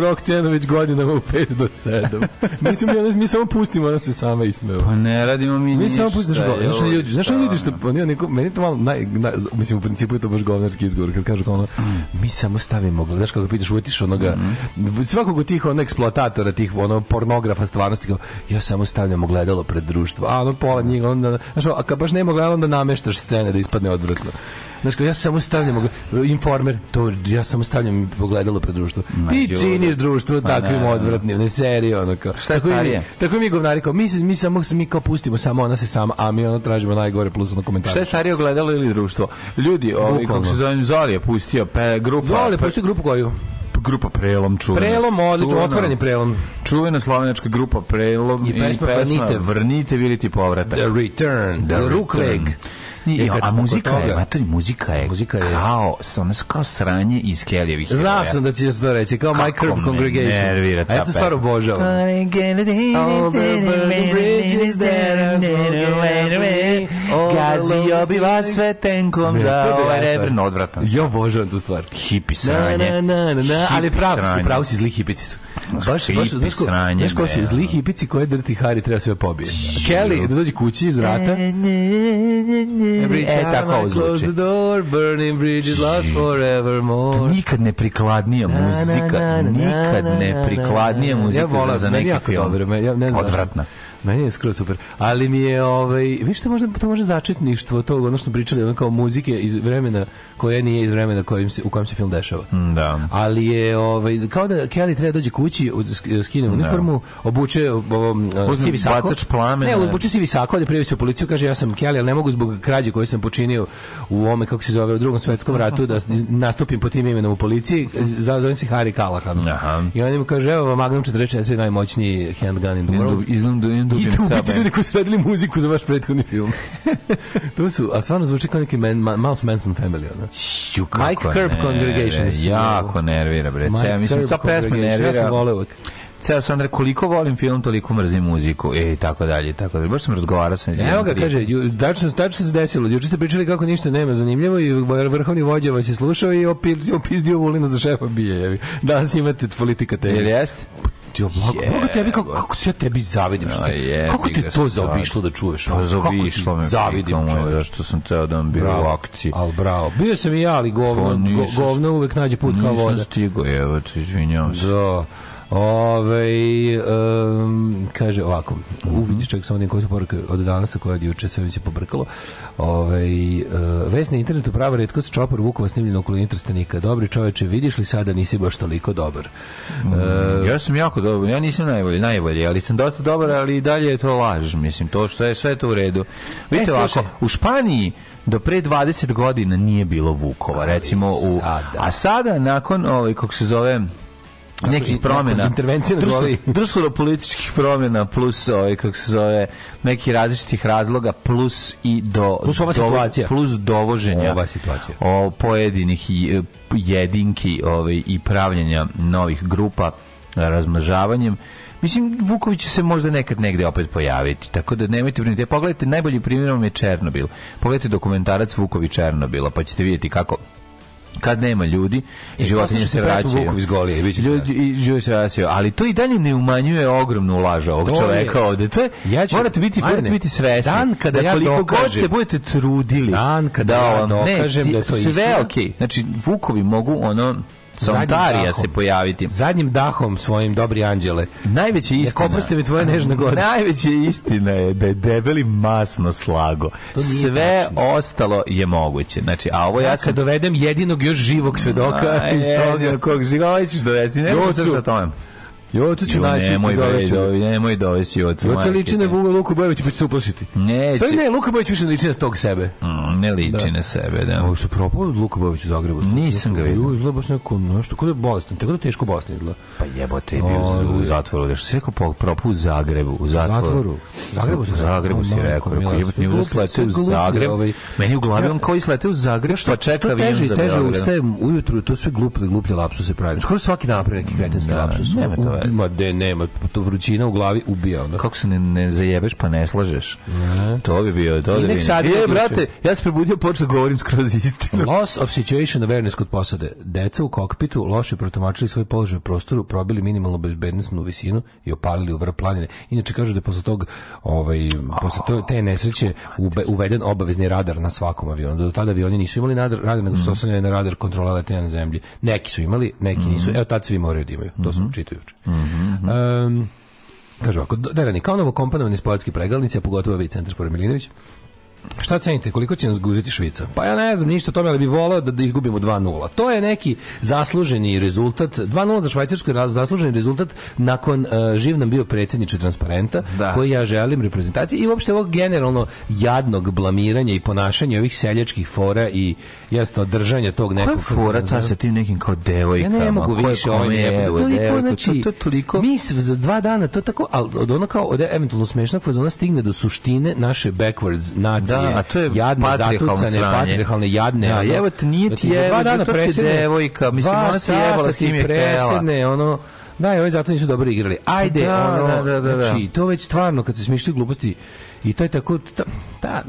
Rok Cenović godinama u 5 do 7. Mislim, mi, mi samo pustimo, ona se sama ismeva. Pa ne radimo mi Mi samo pustiš govno. Znaš li ljudi, znaš li ljudi što, pa, nije, meni to malo, naj, na, mislim, u principu je to baš govnarski izgovor, kad kažu kao ono, mi samo stavimo, znaš kako pitaš, uvetiš onoga, mm. svakog od tih ono eksploatatora, tih ono pornografa stvarnosti, kao, ja samo stavljam ogledalo pred društvo, a ono pola njih, onda, znaš, a kad baš nema ogledalo, onda nameštaš scene da ispadne odvratno. Znaš, ja samo stavljam informer, to ja samo stavljam pogledalo pred društvo. Ti činiš društvo takvim odvratnim, ne serio, ono kao. Šta je tako, mi, tako mi govnari kao, mi, mi, samo, mi kao pustimo samo ona se sama, a mi ono tražimo najgore plus ono komentar. Šta je starije ogledalo ili društvo? Ljudi, ovi, kako se zovem, Zoli je pustio pe, grupa. Zoli je pustio grupu koju? grupa Prelom čuvena. Prelom, odlično, otvoreni Prelom. Čuvena slovenačka grupa Prelom i, pesma, i pesma Vrnite, vrnite vidite povratak. The Return, The, the Rukveg. Nije, a muzika toga, je, matori, muzika je, muzika je kao, ono, kao sranje iz Kellyjevih Znao sam da će se to reći, kao My Curb Congregation. Nervira ta pesma. A ja to stvarno obožavam. All the gazio bi vas sve tenkom da ovaj rebrno odvratan. Ja obožavam tu stvar. Hipi sranje. Na, na, na, na, ali pravo, pravo si zli hipici su. Baš, baš, znaš ko, znaš ko si, zli hipici koje drti Hari treba sve pobije. Kelly, da dođe kući iz rata. Mm, e, tako I door, burning bridges lost forevermore. To nikad ne prikladnija muzika, nikad ne prikladnija muzika ja volim, za neki film. Odvratna. Meni je skroz super. Ali mi je, ovaj, viš to možda, to može začetništvo tog, ono što pričali, ono kao muzike iz vremena koja nije iz vremena kojim se, u kojem se film dešava. Mm, da. Ali je, ovaj, kao da Kelly treba da dođe kući, skine uniformu, da. obuče ovom, sivi sako. Plamena. Ne, obuče sivi sako, ode prijavi se u policiju, kaže ja sam Kelly, ali ne mogu zbog krađe koju sam počinio u ome, kako se zove, u drugom svetskom ratu, da nastupim po tim imenom u policiji, zovem se Harry Callahan. Aha. I on mu kaže, evo, Magnum 44 najmoćniji handgun in the world. I Idemo biti ljudi koji su radili muziku za vaš prethodni film. to su, a stvarno zvuči kao neki man, man, Mouse Manson family, ono. Šu, Mike Curb Congregation. Jako nervira, bre. Mike ja mislim, ta pesma nervira. Ja sam voleo uvek ceo Sandra koliko volim film toliko mrzim muziku i e, tako dalje tako dalje baš sam razgovarao sa njim evo ga kaže ju, tačno, tačno se desilo juče ste pričali kako ništa nema zanimljivo i vrhovni vođa vas je slušao i opizdio Vulina za šefa bije danas imate politika te jel jeste ti oblako, yeah. Boga tebi, kako, kako te ja tebi zavidim, što, no, yeah, kako ti to zaobišlo da čuješ? Pa zaobišlo me, zavidim, čovjek. Zašto sam teo da vam bio u akciji. Al bravo, bio sam i ja, ali pa govno, pa, nisam, govno uvek nađe put kao voda. Nisam stigo, evo, izvinjavam se. Da. Ove, um, kaže ovako, mm -hmm. uvidiš čak sam odim koji su poruke od danasa koja od juče sve mi se pobrkalo. Ove, uh, ves na internetu prava redkost čopor Vukova snimljena okolo interstanika. Dobri čoveče, vidiš li sada nisi baš toliko dobar? Mm, uh, ja sam jako dobar, ja nisam najbolji, najbolji, ali sam dosta dobar, ali i dalje je to laž, mislim, to što je sve to u redu. Vidite e, ovako, u Španiji do pre 20 godina nije bilo Vukova, recimo u sada. a sada nakon ovaj kako se zove nekih promjena intervencija intervencije društveno političkih promjena plus ovaj kako se zove neki različitih razloga plus i do plus ova situacija plus dovoženja ova situacija o pojedinih e, jedinki ovaj i pravljenja novih grupa razmnožavanjem Mislim, Vuković će se možda nekad negde opet pojaviti, tako da nemojte brinuti. E, pogledajte, najbolji primjer vam je Černobil. Pogledajte dokumentarac Vuković Černobila, pa ćete vidjeti kako kad nema ljudi i životinje se vraćaju. Ljudi i ljudi se vraćaju, ali to i dalje ne umanjuje ogromnu laž ovog čoveka ovde. To je ja ću, morate biti morate biti svesni. Dan kada da ja koliko dokažem, god se budete trudili, dan kada da ja dokažem ne, da je sve okej. Okay. Znači vukovi mogu ono Sontarija se pojaviti. Zadnjim dahom svojim, dobri anđele. Najveća istina. Jako oprosti mi tvoje nežna godina. Najveća istina je da je debeli masno slago. Sve tačno. ostalo je moguće. Znači, a ovo ja, ja sam... dovedem jedinog još živog svedoka. A, iz toga. Kog živog ćeš dovesti. Ne, ne, ne, Jocu ću naći. Nemoj bre, dovi, nemoj dovesi Jocu. Jocu liči na Vuga Luku Bojević pa će se uplašiti. Neće. Stoj ne, Luka Bojević više ne liči na tog sebe. Mm, ne liči da. na sebe, da. Ovo što propao Luka Bojević u Zagrebu. Nisam ga vidio. Izgleda baš neko, nešto, kod da je bolestan, tako da teško bolestan izgleda. Pa jebote, je bio u zatvoru. Da što si rekao, propao u Zagrebu, u zatvoru. Zagrebu se Zagrebu si rekao, rekao jebote, mi da slete u Zagreb. Ovaj. Meni u glavi da. on koji slete u Zagreb, pa čeka avion za Beograd. Teže teže ustajem ujutru, to sve glupe gluplje lapsuse pravim. Skoro svaki dan napravim neki kretenski lapsus. Nema to dalje. Ma de, nema, to vrućina u glavi ubija. Ono. Kako se ne, ne zajebeš pa ne slažeš? Ne. To bi bio, to bi bio. Je, brate, ja se prebudio, počeo da govorim skroz istinu. Loss of situation awareness kod posade. Deca u kokpitu loše protomačili svoj položaj u prostoru, probili minimalno bezbednostnu visinu i opalili u vrh planine. Inače kažu da je posle tog ovaj posle to, te nesreće ube, uveden obavezni radar na svakom avionu. Do tada avioni nisu imali nadar, radar, nego su mhm. se na radar kontrola letenja na zemlji. Neki su imali, neki nisu. Mhm. Evo tad svi moraju da imaju. To sam mhm. čitao juče. Mm Mm -hmm. um, Kaže ovako, Derani, kao novo komponovani sportski pregalnici, a pogotovo vi, Centar Spore Milinović, Šta cenite, koliko će nas guziti Švica? Pa ja ne znam ništa o tome, ali bi volao da, da izgubimo 2-0. To je neki zasluženi rezultat, 2-0 za Švajcarsku je zasluženi rezultat nakon uh, živ nam bio predsjedniče Transparenta, da. koji ja želim reprezentaciji i uopšte ovog generalno jadnog blamiranja i ponašanja ovih seljačkih fora i jasno držanja tog nekog... Koja fora ta sa tim nekim kao devojkama? Ja ne mogu više ovo ne budu. Toliko, znači, to, to, toliko... mi za dva dana, to tako, ali od ono kao, od eventualno smešnog fazona stigne do suštine naše backwards nacije Da, a to je jadne, zatucane, patrihalne, jadne. Da, ono, evo znači, ti nije ti je, dva dana presedne, devojka, mislim, ona se jebala s kim je presedne, ono, da, i zato nisu dobro igrali. Ajde, da, ono, da, da, da, da, znači, to već stvarno, kad se smišljaju gluposti, i to je tako, ta, ta,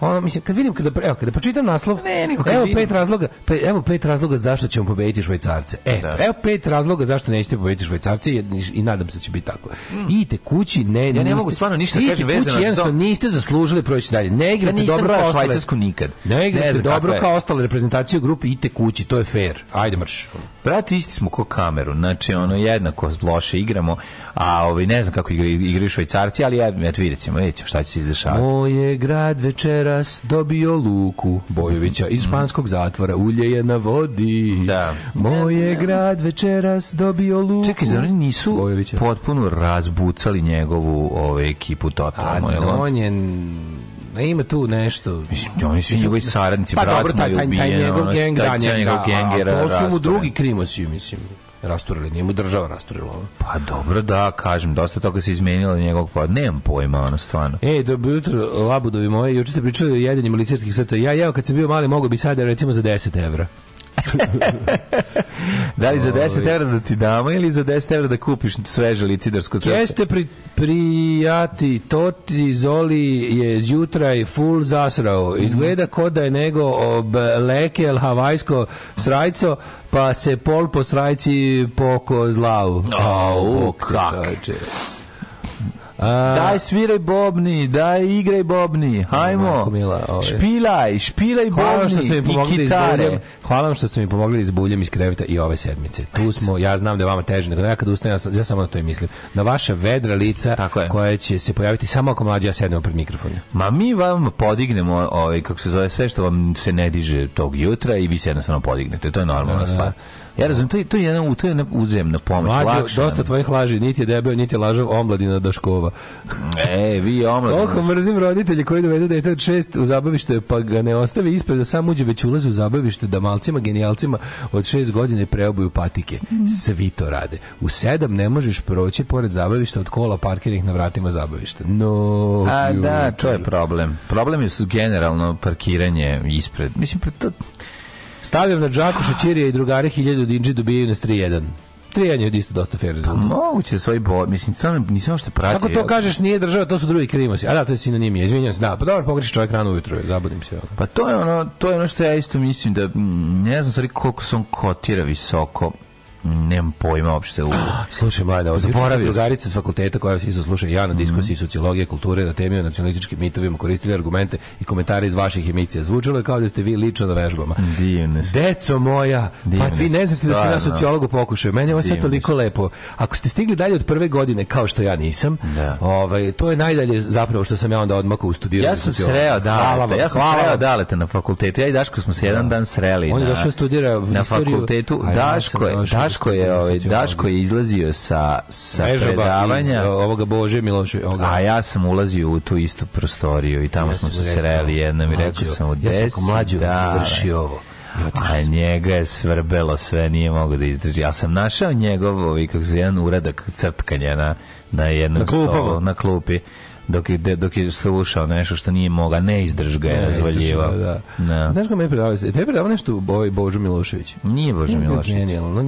ono, mislim, kad vidim, kada, evo, kada pročitam naslov, ne, ne, evo vidim. pet razloga, pe, evo pet razloga zašto ćemo pobediti Švajcarce. E, da. evo pet razloga zašto nećete pobediti Švajcarce i, i nadam se da će biti tako. Mm. Idite kući, ne, ja ne niste, mogu stvarno ništa da kažem vezano. Jednostavno niste zaslužili proći dalje. Ne igrate ja dobro kao Švajcarsku nikad. Ne igrate dobro kao ostale reprezentacije u grupi, idite kući, to je fair. Ajde mrš Brati, isti smo ko kameru, znači ono jednako loše igramo, a ovaj ne znam kako igraju igra Švajcarci, ali ja eto videćemo, videćemo šta će se izdešavati. Moje grad večera Maras dobio Luku Bojovića iz španskog zatvora. Ulje je na vodi. Da. Moje grad večeras dobio Luku. Čekaj, zar oni nisu Bojovića. potpuno razbucali njegovu ovu ovaj, ekipu totalno? je on, je a ima tu nešto. Mislim, oni su njegovi saradnici, pa, brat, dobro, taj, taj, taj njegov geng, da, njegov gengera. To su mu drugi krimosi, mislim rasturili, nije mu država rasturila. Ono. Pa dobro, da, kažem, dosta toga se izmenilo njegovog pa nemam pojma, ono, stvarno. E, dobro jutro, labudovi moji, juče ste pričali o jedenju milicijskih srta. Ja, evo, kad sam bio mali, mogu bi sada, recimo, za 10 evra da li za 10 ovaj. evra da ti damo ili za 10 evra da kupiš sveže licidarsko cvrće? Jeste pri, prijati, Toti Zoli je jutra i full zasrao. Mhm. Izgleda ko da je nego ob lekel havajsko srajco, pa se pol po srajci poko zlavu. Au, oh, kak. Daj sviraj bobni, daj igraj bobni, hajmo. Ovaj. Špilaj, špilaj bobni i kitare. Da hvala vam što ste mi pomogli da iz buljem iz kreveta i ove sedmice. Tu smo, ja znam da je vama teže, nego da ja kad ja, sam, ja samo na to i mislim. Na vaše vedra lica Tako koje će se pojaviti samo ako mlađa sednemo pred mikrofon. Ma mi vam podignemo, ovaj, kako se zove, sve što vam se ne diže tog jutra i vi se jednostavno podignete. To je normalna stvar. Ja razumem, to je, to je jedan, to je jedna uzemna pomoć. Mlađo, dosta tvojih laži, niti je debel, niti je lažav omladina Daškova. e, vi je omladina. Oko mrzim roditelje koji dovedu dete da od šest u zabavište, pa ga ne ostave ispred da sam uđe već ulazi u zabavište, da malcima, genijalcima od šest godine preobuju patike. Mm. Svi to rade. U sedam ne možeš proći pored zabavišta od kola parkiranih na vratima zabavišta. No, A, da, to je problem. Problem je su generalno parkiranje ispred. Mislim, pa to, Stavljam na Đakuša, Ćirija i drugare 1000 dinđi da dobijaju nas 3-1. Trijanje je isto dosta fair rezultat. Pa moguće da svoj bod, mislim, stvarno nisam što pratio. Kako to kažeš, nije država, to su drugi krimosi. A da, to je je, izvinjam se. Da, pa dobro, pogreši čovjek rano ujutro, zabudim se. Pa to je ono, to je ono što ja isto mislim da, ne znam stvari koliko se on kotira visoko nemam pojma uopšte u... Slušaj, mlada, od drugarice s fakulteta koja se isto sluša ja na mhm. diskusiji mm -hmm. sociologije, kulture, na temi o nacionalističkim mitovima koristili argumente i komentare iz vaših emisija. Zvučalo je kao da ste vi lično na vežbama. Divne Deco moja, Divne pa vi ne znate da se na sociologu pokušao. Meni je ovo sad toliko lepo. Ako ste stigli dalje od prve godine, kao što ja nisam, da. ovaj, to je najdalje zapravo što sam ja onda odmakao u studiju. Ja sam sociologu. da, dalete, ja sam sreo dalete na fakultetu. Ja i Daško smo se jedan da. dan sreli. On je došao studira na fakultetu. Daško je, Daško je, ovaj, Daško je izlazio sa, sa predavanja. Iz, ovoga Bože Miloše. Ovoga. A ja sam ulazio u tu istu prostoriju i tamo ja smo se sreli jednom i rekao sam u desi. Ja sam mlađo da, vrši ovo. A njega je svrbelo sve, nije mogo da izdrži. Ja sam našao njegov, ovaj, kako se jedan uradak crtkanja na, na jednom na stolu, na klupi dok je, dok je slušao nešto što nije moga, ne izdrž ga je razvaljiva. Da. Da. Znaš ga me predavao? Te predavao nešto boj Božu Milošević? Nije Božu Milošević. Genijalno,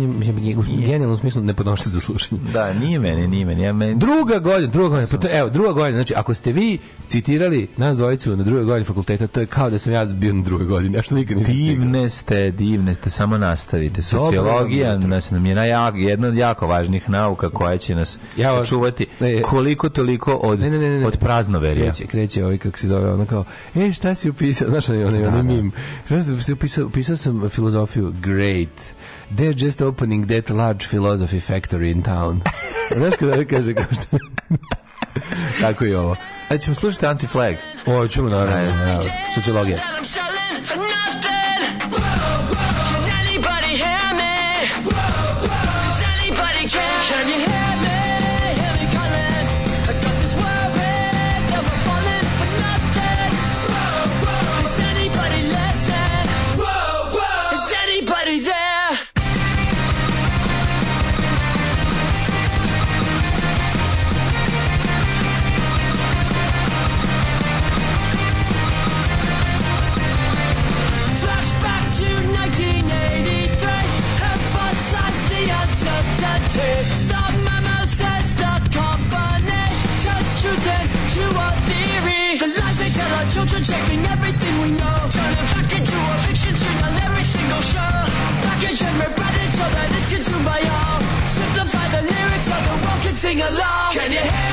genijalno u smislu ne podnošite za slušanje. Da, nije meni, nije meni. Ja meni... Druga godina, druga godina, so. evo, druga godina, znači ako ste vi citirali nas dvojicu na drugoj godini fakulteta, to je kao da sam ja bio na drugoj godini, ja što nikad nisam Divne ste, divne ste, samo nastavite. Sociologija Dobre, nas nam je najak, jedna od jako važnih nauka koja će nas ja, sačuvati ne, koliko toliko od, ne, ne, ne, od od praznoverja. Kreće, kreće ovaj, kako se zove, ono kao, e, šta si upisao? Znaš, onaj, onaj, onaj da, da. mim. si upisao? Upisao sam filozofiju. Great. They're just opening that large philosophy factory in town. Znaš kada kaže kao što... Tako i ovo. Ajde ćemo slušati Anti-Flag. Ovo ćemo, naravno. Sociologija. Sociologija. our children checking everything we know. Trying to fuck into a fiction, turn on every single show. Package and rebrand it so that it's consumed by all. Simplify the lyrics so the world can sing along. Can you hear?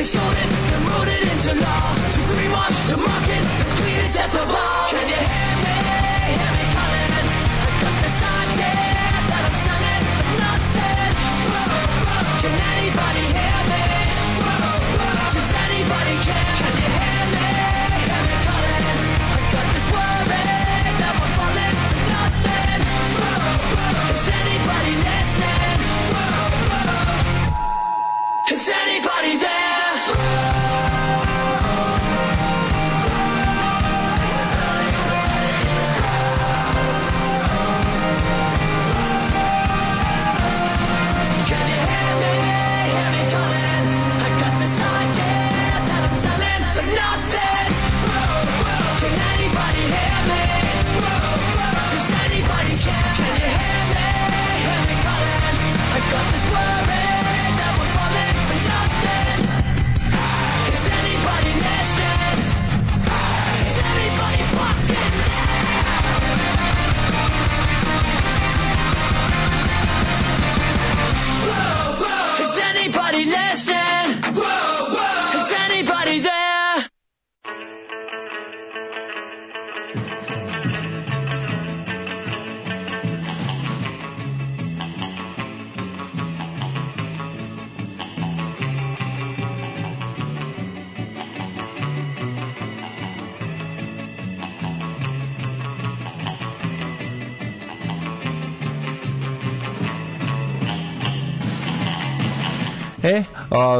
They sold it, then wrote it into law to greenwash the market, the cleanest at the bar. Can you hear me? Hear me calling? I got this idea that I'm selling nothing. Whoa, whoa. Can anybody hear me? Whoa, whoa. Does anybody care? Can you hear me? Hear me calling? I got this worry that we're falling for nothing. Whoa, whoa. Is anybody listening? Whoa, whoa. Is anybody there?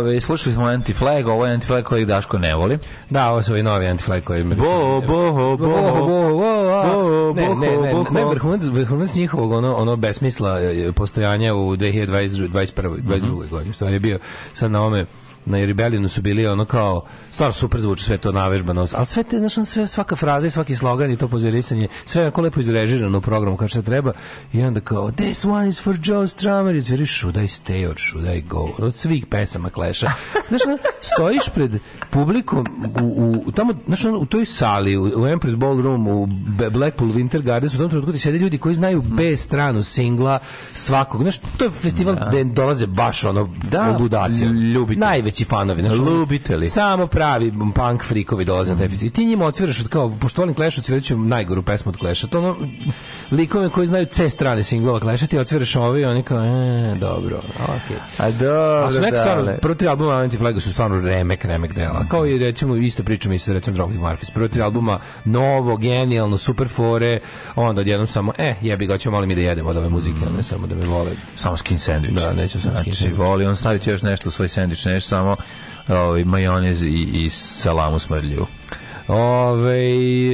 Ove, slušali smo Anti-Flag, ovo je Anti-Flag koji Daško ne voli. Da, ovo su ovi novi Anti-Flag koji... Bo, bo, bo, bo, bo, bo, bo ne, ne, ne, vrhunac, vrhunac njihovog ono, ono besmisla e, e, postojanja u 2021. 2022. Mm -hmm. godini, što je bio sad na ome na Rebellionu su bili ono kao stvarno super zvuči sve to navežbano, ali sve te znači sve svaka fraza i svaki slogan i to pozerisanje, sve je jako lepo izrežirano u programu kako se treba i onda kao this one is for Joe Strummer it's very should I stay or should I go od svih pesama clash znači Znaš, stojiš pred publikom u, u tamo znači u toj sali u, u Empress Ballroom u Blackpool Winter Gardens u tom trenutku ti sede ljudi koji znaju hmm. B stranu singla svakog. Znaš, to je festival da. gde dolaze baš ono da, ludaci. Ljubi već i fanovi. Znaš, Ljubitelji. Samo pravi punk frikovi dolaze mm. na taj mm. festival. ti njima otvoriš kao, poštovani volim Clash, otviraću ću najgoru pesmu od Clash. To ono, likove koji znaju C strane singlova Clash, ti otviraš ove i oni kao, e, dobro, okej. Okay. A dobro, A su neka stvarno, tri albuma Anti su stvarno remek, remek dela. Mm. Kao i recimo, isto priča i se recimo Drogi Marfis. Prvi tri albuma, novo, genijalno, super fore, onda odjednom samo, e, jebi ga, ćemo malo mi da jedemo od ove muzike, mm. ne samo da me vole. Samo skin sandwich. Da, neću sam znači, skin sandwich. voli on staviti još nešto u svoj sandwich, nešto samo ovaj, majonez i, i salamu smrljivu. Ove,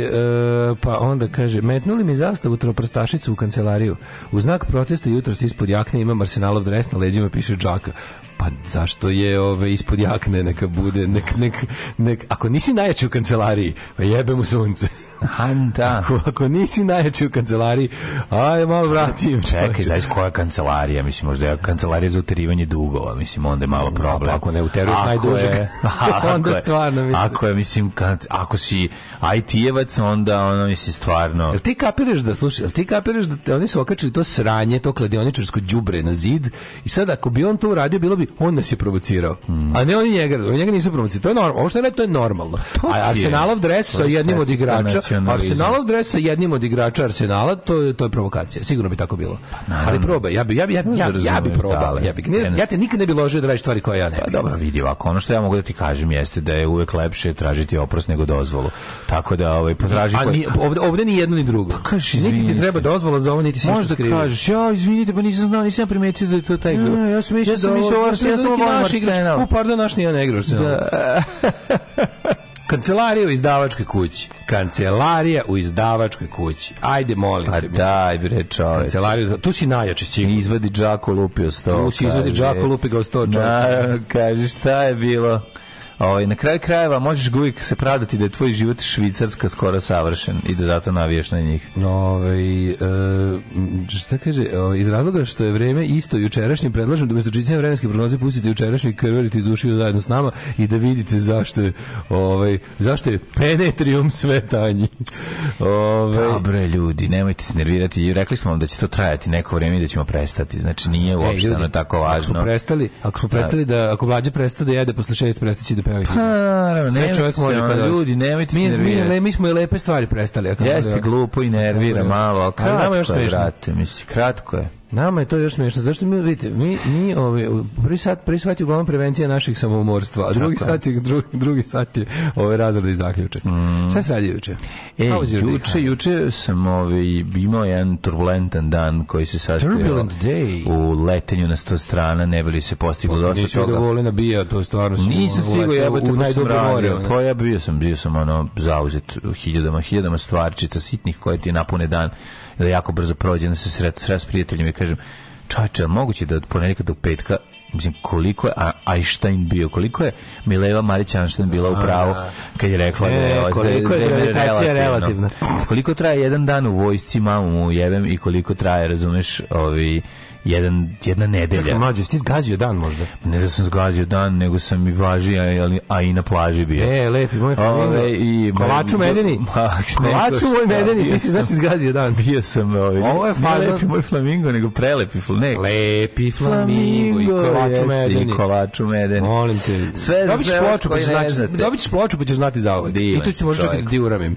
e, pa onda kaže, metnuli mi zastavu troprstašicu u kancelariju. U znak protesta jutros ispod jakne imam arsenalov dres, na leđima piše džaka. Pa zašto je ove, ispod jakne neka bude, nek, nek, nek, ako nisi najjači u kancelariji, pa jebe mu sunce. Hanta. Da. Ako, ako nisi najjači u kancelariji, aj malo vratim. Čekaj, znaš koja kancelarija? Mislim, možda je kancelarija za uterivanje dugova. Mislim, onda je malo da, problem. Ako ne uteruješ najduže, onda je, stvarno. Mislim. Ako je, mislim, kad, ako si IT-evac, onda ono, mislim, stvarno... Jel ti kapiraš da, slušaj, jel ti kapiraš da oni su okačili to sranje, to kladioničarsko đubre na zid i sad ako bi on to uradio, bilo bi, on nas je provocirao. Mm. A ne oni njega, oni njega nisu provocirali. To je normalno. Ovo što je to je normalno. To a Arsenalov dres sa jednim od igrača Arsenalov dres sa jednim od igrača Arsenala, to je to je provokacija. Sigurno bi tako bilo. Pa, naravno. Ali probaj, ja bi ja bi ja, ja, ja bi probao, ja bi. ja te nikad ne bi ložio da radiš stvari koje ja ne. Pa dobro, vidi ovako, ono što ja mogu da ti kažem jeste da je uvek lepše tražiti oprost nego dozvolu. Tako da ovaj potraži A ni ovde, ovde ni jedno ni drugo. Pa kaži, niti ti treba dozvola za ovo niti si Možda skrivi. kažeš, ja izvinite, pa nisam znao, nisam primetio da je to taj grup. Ja, ja sam mislio ja sam da mislio, ja sam ovaj Arsenal. U pardon, naš nije Arsenal. Da. Kancelarija u izdavačkoj kući. Kancelarija u izdavačkoj kući. Ajde, molim pa te. Pa daj, bre, čoveč. Kancelarija, tu si najjači sigurno. Izvadi džako lupio sto. Tu si izvadi džako lupi ga u sto čovjek. Da, kaže, šta je bilo? Ovaj na kraju krajeva možeš ga uvijek se pravdati da je tvoj život švicarska skoro savršen i da zato navijaš na njih. Ovaj e, šta kaže iz razloga što je vreme isto jučerašnje predlažem da umesto čitanja vremenske prognoze pustite jučerašnji i krverite iz zajedno s nama i da vidite zašto je ovaj zašto je penetrium sve tanji. Ovaj Dobre pa ljudi, nemojte se nervirati. Rekli smo vam da će to trajati neko vreme i da ćemo prestati. Znači nije uopšteno e, tako važno. Ako smo prestali, ako smo da. prestali da ako mlađe prestao da jede posle šest prestaće da pevati. Pa, naravno, Sve čovjek može pa da ljudi, nemojte mi, se mi, le, mi smo i lepe stvari prestali. Jeste da- glupo i nervira malo, ali kratko je, vrate, misli, kratko je. Nama je to još smiješno. Zašto mi, vidite, mi, mi ovaj, prvi sat, prvi sat je uglavnom prevencija naših samoumorstva, a drugi sat je, dru, drugi sat je ove ovaj, razrade i zaključe. Mm. Šta se radi juče? E, juče, juče sam ovaj, imao jedan turbulentan dan koji se sastoji u letenju na sto strana, ne bili se postiglo pa, dosta nisi toga. Nisi dovoljno nabija, to stvarno sam Nisam stigao, jebote, u pa sam radio. Pa ja bio sam, bio sam ono, zauzet hiljadama, hiljadama stvarčica sitnih koje ti napune dan da jako brzo prođe, onda se sret, sret s prijateljima i kažem, čače, moguće da od ponedjeljka do petka mislim koliko je Einstein bio, koliko je Mileva Marić Einstein bila upravo da. kad je rekla da je e, koliko je gravitacija relativna. Koliko traje jedan dan u vojsci mamu jebem i koliko traje, razumeš, ovi jedan, jedna nedelja. Čekaj, mlađe, ti zgazio dan možda? Ne da sam zgazio dan, nego sam i važio, ali, a i na plaži bio. E, lepi, moj familij. i, Kolaču medeni. Ma, Kolaču moj medeni, ti si znači zgazio dan. Bio sam, ove, ovaj, ovo je faza. lepi moj flamingo, nego prelepi flamingo. Lepi flamingo i kolaču medeni. I kolaču medeni. Molim te. Sve, dobit pa ćeš ploču, pa ćeš znati. Dobit ćeš ploču, pa ćeš znati zauvek. I tu ćeš možda čak i dioramim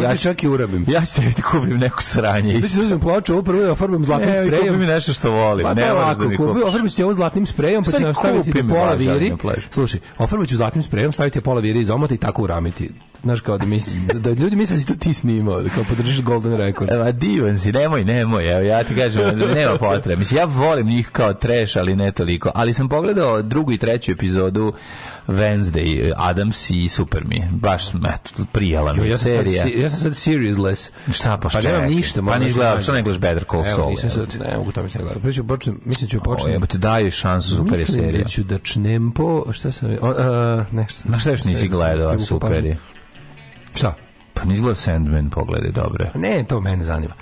ja ću čak i urabim. Ja ću tebi da kupim neku sranje. Da ću uzmem ploču, ovo prvo ofarbim zlatnim sprejom. Ne, kupi mi nešto što volim. Pa, ne moraš da mi kupi. Ofarbim ću ovo zlatnim sprejom, pa ću nam staviti pola viri. Slušaj, ofarbit ću zlatnim sprejom, staviti pola viri iz omota i tako uramiti znaš kao da mislim, da, da, ljudi misle da si to ti snimao, da kao podržiš Golden Record. Evo, divan si, nemoj, nemoj, evo, ja ti kažem, nema potrebe. Mislim, ja volim njih kao trash, ali ne toliko. Ali sam pogledao drugu i treću epizodu Wednesday, Adams i Super mi. Baš, eto, prijala mi ja serija. Sad, ja sam sad seriousless. Šta, pa šta? Pa nemam ništa. Pa ni gledam, da što ne gledaš Better Call Saul? Evo, nisam sad, ne mogu to mi se da gledati. Pa ću počnem, mislim ću počnem. Evo, te daju šansu, super je serija. Mislim da ću da čnempo, šta sam, o, a, e, ne, šta, šta još nisi gledao, super je. Šta? Pa ne Sandman, pogledaj, dobro. Ne, to mene zanima.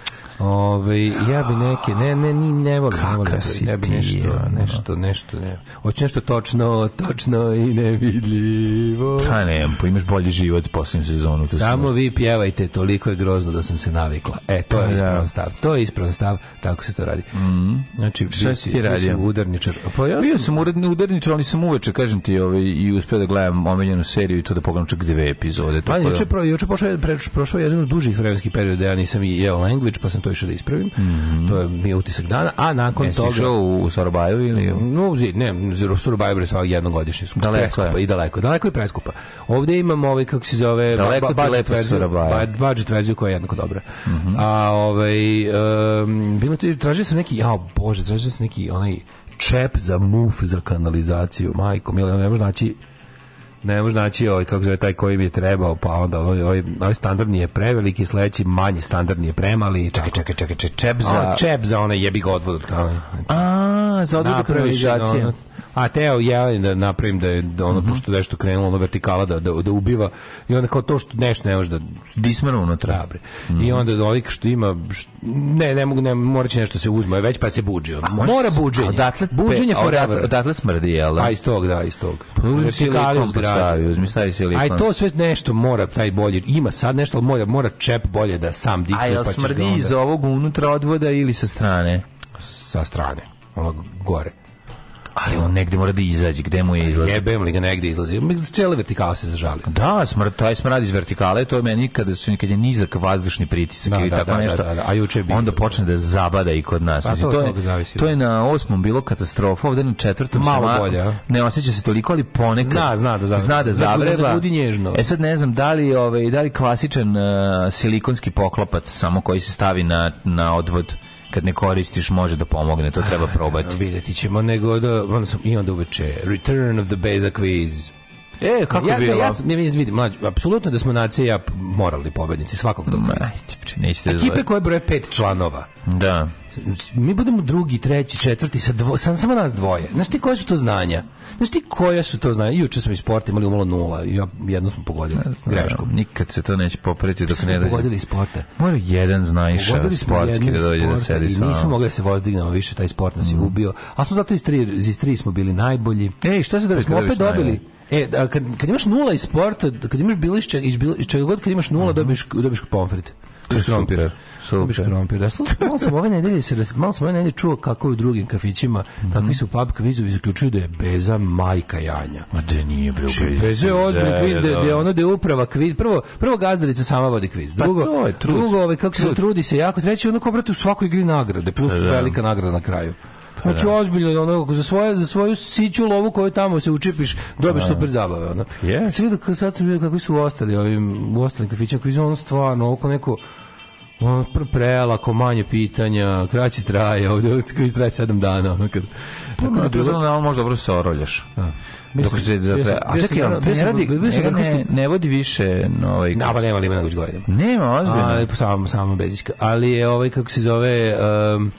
Ove, ja bi neke, ne, ne, ni ne volim. Kaka ne volim, si ja bi nešto, nešto, nešto, ne. Hoću nešto točno, točno i nevidljivo. Pa ne, pa imaš bolji život posljednju sezonu. Samo smo... vi pjevajte, toliko je grozno da sam se navikla. E, to je pa da. ispravan stav. To je ispravan stav, tako se to radi. Mm -hmm. Znači, šta si ti radio? udarničar. Pa ja sam... Bio sam uredni udarničar, ali sam uveče, kažem ti, ovaj, i uspio da gledam omenjenu seriju i to da pogledam čak dve epizode. Pa, da- juče, pro, juče prošao, prošao jedan od dužih vremenskih perioda, ja nisam jeo language, pa sam to to išao da ispravim. Mm -hmm. To je mi utisak dana, a nakon Jesi toga... išao u Sorobaju ili... No, ne, u Sorobaju je svak jednogodišnji. Daleko preskupa, je. I daleko, daleko je preskupa. Ovde imamo ovaj, kako se zove... Daleko ba, ba, budget, verziju, ba, budget verziju koja je jednako dobra. Mm -hmm. A ovaj... Um, bilo tu, tražio sam neki, jao bože, tražio sam neki onaj čep za muf za kanalizaciju, majko, milo, ne može naći ne može naći ovaj, kako zove, taj koji bi je trebao, pa onda ovaj, ovaj, ovaj standard nije preveliki, sledeći manji standard nije premali. Čekaj, čekaj, čekaj, čekaj, čep za... čep za onaj jebi ga odvod od kao. Znači, A, za odvod od a teo ja da napravim da je da ono mm -hmm. pošto nešto krenulo ono vertikala da, da, da ubiva i onda kao to što nešto ne može da dismano unutra Mm -hmm. I mhm. onda dolik što ima što, ne ne mogu ne mora moraće nešto se uzme već pa se budži on. Mora buđenje. Odatle budženje pe, forever. Odatle, smrdi je al. Aj tog da iz tog. Pa uzmi silikon pa stavi, uzmi stavi silikon. Aj to sve nešto mora taj bolje. Ima sad nešto al mora mora čep bolje da sam dikne Aj, pa smrdi iz ovog unutra odvoda ili sa strane? Sa strane. Ono gore ali on negde mora da izađe, gde mu je izlaz? Jebem li ga negde izlazi? Cijela vertikala se zažali. Da, smrad, taj smrad iz vertikale, to je meni kada su kad je nizak vazdušni pritisak da, ili da, tako da, da nešto. Da, da. A juče bi onda počne da zabada i kod nas. Znači, pa to, to, je, to je na osmom bilo katastrofa, ovde na četvrtom malo sama, bolje. A? Ne oseća se toliko, ali ponekad zna, zna da zavreba. Zna da zavreba. nježno. E sad ne znam da li ovaj da li klasičan uh, silikonski poklopac samo koji se stavi na na odvod kad ne koristiš može da pomogne, to treba probati. Vidjeti ćemo, nego da, onda sam, i onda uveče, Return of the basic Quiz. E, kako ja, bilo? Ja sam, ja vidim, mlađi, apsolutno da smo nacija ja morali pobednici svakog nećete Ekipe da koje broje pet članova. Da mi budemo drugi, treći, četvrti, sa dvo, sam, samo nas dvoje. Znaš ti koje su to znanja? Znaš ti koja su to znanja? Juče smo iz sporta imali umalo nula, ja, jedno smo pogodili, greškom. Nikad se to neće popraviti dok ne dođe. Pogodili sporta. Mora jedan znajiša sportski da dođe da sedi sa Nismo mogli da se vozdignemo više, taj sport nas je mhm. ubio, a smo zato iz tri, iz tri smo bili najbolji. Ej, šta se da smo opet dobili? Najbolji? E, kad, kad imaš nula iz sporta, kad imaš bilo iz čega, iz, god kad imaš nula, mm -hmm. dobiš, dobiš pomfrit kupiš krompir. Kupiš krompir. Da, slušaj, malo sam ove nedelje se malo sam ove nedelje čuo kako je u drugim kafićima, mm kakvi su pub kvizovi zaključuju da je Beza majka Janja. Ma da nije bre Beza. Znači, Beza je da, ozbiljan kviz, da, da, da, da ono da je uprava kviz. Prvo, prvo gazdarica sama vodi kviz. Pa drugo, pa to je trud. drugo ovaj, kako trud. se trudi se jako. Treće, ono ko brate u svakoj igri nagrade, plus da, da, velika nagrada na kraju. Pa znači da. ozbiljno ono za svoje za svoju siću lovu koju tamo se učipiš dobiješ super zabave ono. Yeah. Kad se vidi kako sad se vidi kako su ostali ovim u ostalim kafićima koji ono stvarno oko neko prelako, manje pitanja, kraće traje, ovdje koji traje 7 dana. Ono kad, pa, no, tu sedam možda dobro da se oroljaš. Da. Dok se, da, pre... a čekaj, on, ne, radi, ne, ne, ne vodi više ovaj, na, pa nema Limana Guđgojeva. Nema, ozbiljno. A, pa samo, samo Bezićka. Ali je ovaj, kako se zove, um,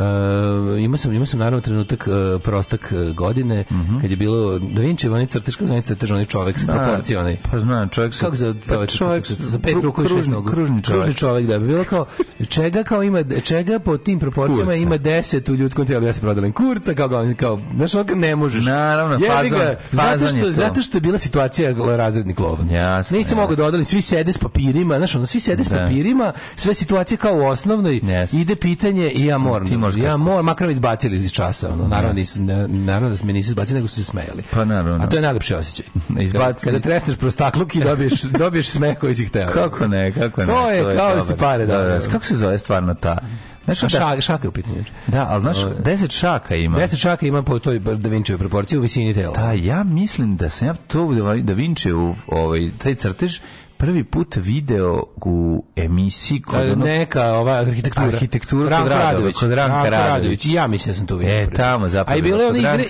Uh, imao sam, imao sam naravno trenutak uh, eh, prostak uh, eh, godine mm -hmm. kad je bilo Da Vinci onaj crteš kako znači crtež onaj čovjek sa da. proporcionalni. Pa znam, čovjek sa kako za pa čovjek za pet ruku i šest nogu. Kružni čovjek. Kružni čovjek da bi bilo kao čega kao ima čega po tim proporcijama ima 10 u ljudskom tijelu ja se prodalim kurca kao kao, kao znaš on ne možeš. Naravno, fazon, ga, fazon zato što je zato što je bila situacija razredni klovan. Jasno. Nisam mogao da odalim svi sede s papirima, znaš ono svi sede s da. papirima, sve situacije kao u osnovnoj ide pitanje i ja moram može. Ja moj makar me izbacili iz časa, ono. Naravno nisam naravno da se me nisu izbacili, nego su se smejali. Pa naravno. A to je da. najlepši osjećaj. Izbaci kada tresneš prostakluk i dobiješ dobiješ smeh koji si hteo. Kako ne, kako ne. To je kao ste pare da, da, da. Kako se zove stvarno ta Znaš, da, šaka, šaka je u pitanju. Da, ali znaš, 10 šaka ima. 10 šaka ima po toj Da Vinčevoj proporciji u visini tela. Da, ja mislim da sam ja to Da Vinčev, ovaj, taj crtež prvi put video u emisiji kod onog... neka ova arhitektura arhitektura Ranko kod Radović, kod Ranka Ranko Radović. Radović. I ja mislim da sam to vidio. E, prvi. tamo zapravo. A i bilo je one igre,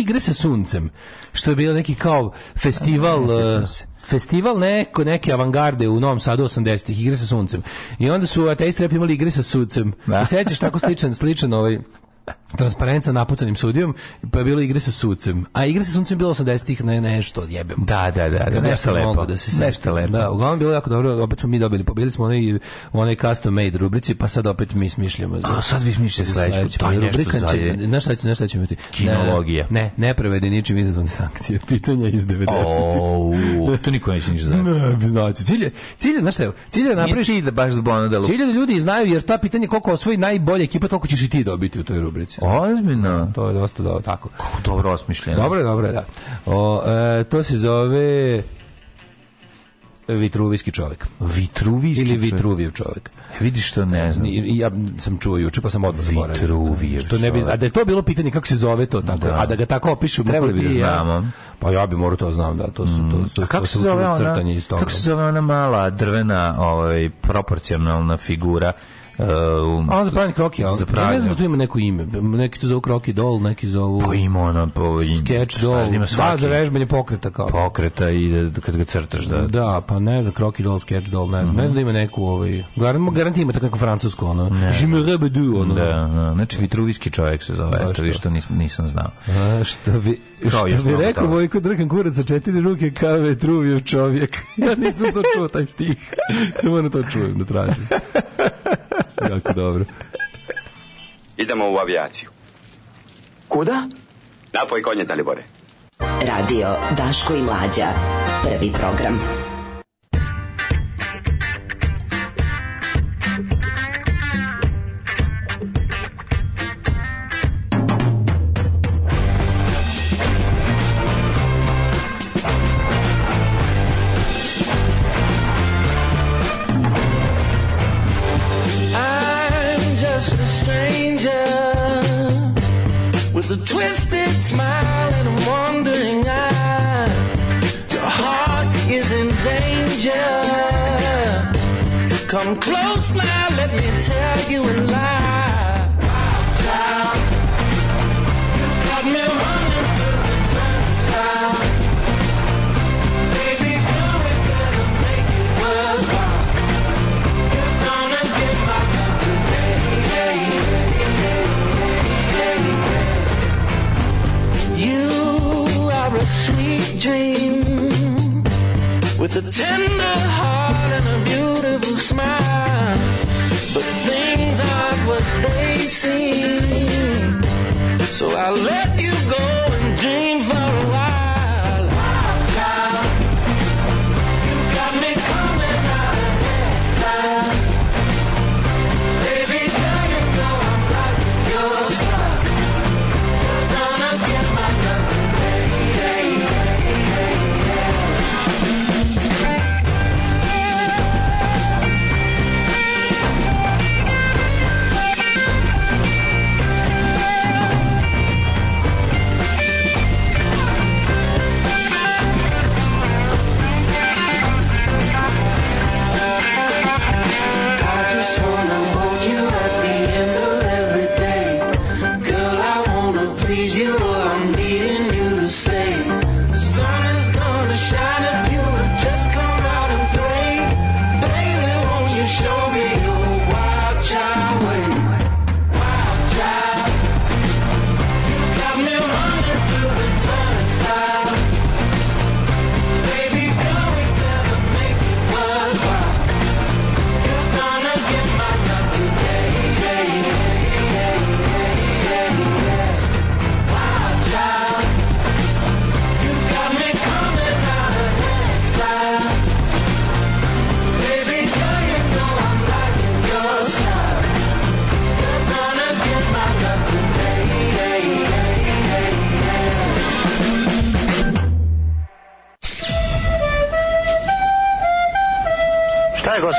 igre, sa suncem, što je bilo neki kao festival ne, e, festival neko, neke avangarde u Novom Sadu 80-ih, igre sa suncem. I onda su Ateist Rap imali igre sa suncem. Da. I sećaš tako sličan, sličan ovaj transparenca napucanim sudijom, pa je bilo igre sa sucem. A igre sa sucem je bilo 80-ih ne, nešto, jebem. Da, da, da, da nešto lepo. Mogu da se nešto lepo. Da, uglavnom bilo jako dobro, opet smo mi dobili, pobili smo onaj, onaj custom made rubrici, pa sad opet mi smišljamo. Za, A sad vi smišljate sledeću, to je rubrika, znači, će, znaš šta će, znaš šta ćemo imati? Kinologija. Ne, ne, ne prevede ničim izazvane sankcije, pitanja iz 90-ih. to niko neće ništa znači. Ne, znači, cilje, cilje, znaš šta je, cilje da napraviš... Nije cilje da baš da Cilje da ljudi znaju, jer ta pitanja koliko osvoji najbolje ekipa, toliko ćeš i ti dobiti u toj rubrici. Ozbiljno? To je dosta dobro, tako. Kako dobro osmišljeno. Dobro je, dobro je, da. O, e, to se zove... Vitruvijski čovjek. Vitruvijski Ili Vitruvijev čovjek. E, vidiš što ne znam. I, ja sam čuo juče, pa sam odmah Vitruvijev što ne bi, A da je to bilo pitanje kako se zove to tako, da. a da ga tako opišu, trebali bi da znamo. pa ja bi morao to znam, da, to su, to, mm. to, a kako to se zove ona, Kako se zove ona mala drvena, ovaj, proporcionalna figura Uh, on za pravi kroki, ali za pravnik. ne znam da tu ima neko ime. Neki to zovu Rocky Doll, neki zovu... Pa ima ona... Pa, sketch dol. da, da, za vežbanje pokreta kao. Pokreta i da, kad ga crtaš da... Da, pa ne znam, kroki dol, Sketch dol, ne znam. Mm -hmm. Ne mhm. znam da ima neku ovaj... Garant, garant ima tako neko francusko, ono. Ne. Je me rebedu, ono. Da, da, znači vitruvijski čovjek se zove, eto, vi što nis, nisam znao. A, što bi... Kao što bi rekao Vojko Drkan Kurac sa četiri ruke kao vetruvijev čovjek. Ja nisam to čuo, taj stih. Samo na da to čujem, da tražim. Jako dobro. Idemo u avijaciju. Kuda? Napoj konje, Dalibore. Radio Daško i Mlađa. Prvi program. a twisted smile and a wandering eye. Your heart is in danger. Come close now, let me tell you a lie. dream with a tender heart and a beautiful smile. But things aren't what they seem, so I will let you.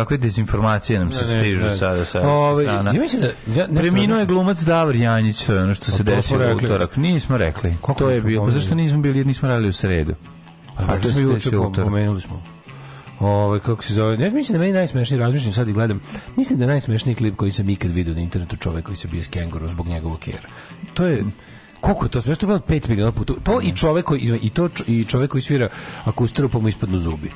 kakve dezinformacije nam se ne, stižu ne, ne. sada sa Ove, ovaj, strana. Ja mislim da ja preminuo je glumac Davor Janjić, to ono što pa se desilo u utorak. Nismo rekli. Kako to je bilo. Pa zašto nismo bili, nismo radili u sredu? A, pa, to smo juče pomenuli smo. Ovaj kako se zove? Ne mislim da meni najsmešniji razmišljam sad i gledam. Mislim da je najsmešniji klip koji sam ikad video na internetu čovek koji se bije s kengurom zbog njegovog kera. To je koliko je to smešno bilo pet miliona puta. To pa i čovek koji i to i čovek koji svira akustiru pa mu ispadnu zubi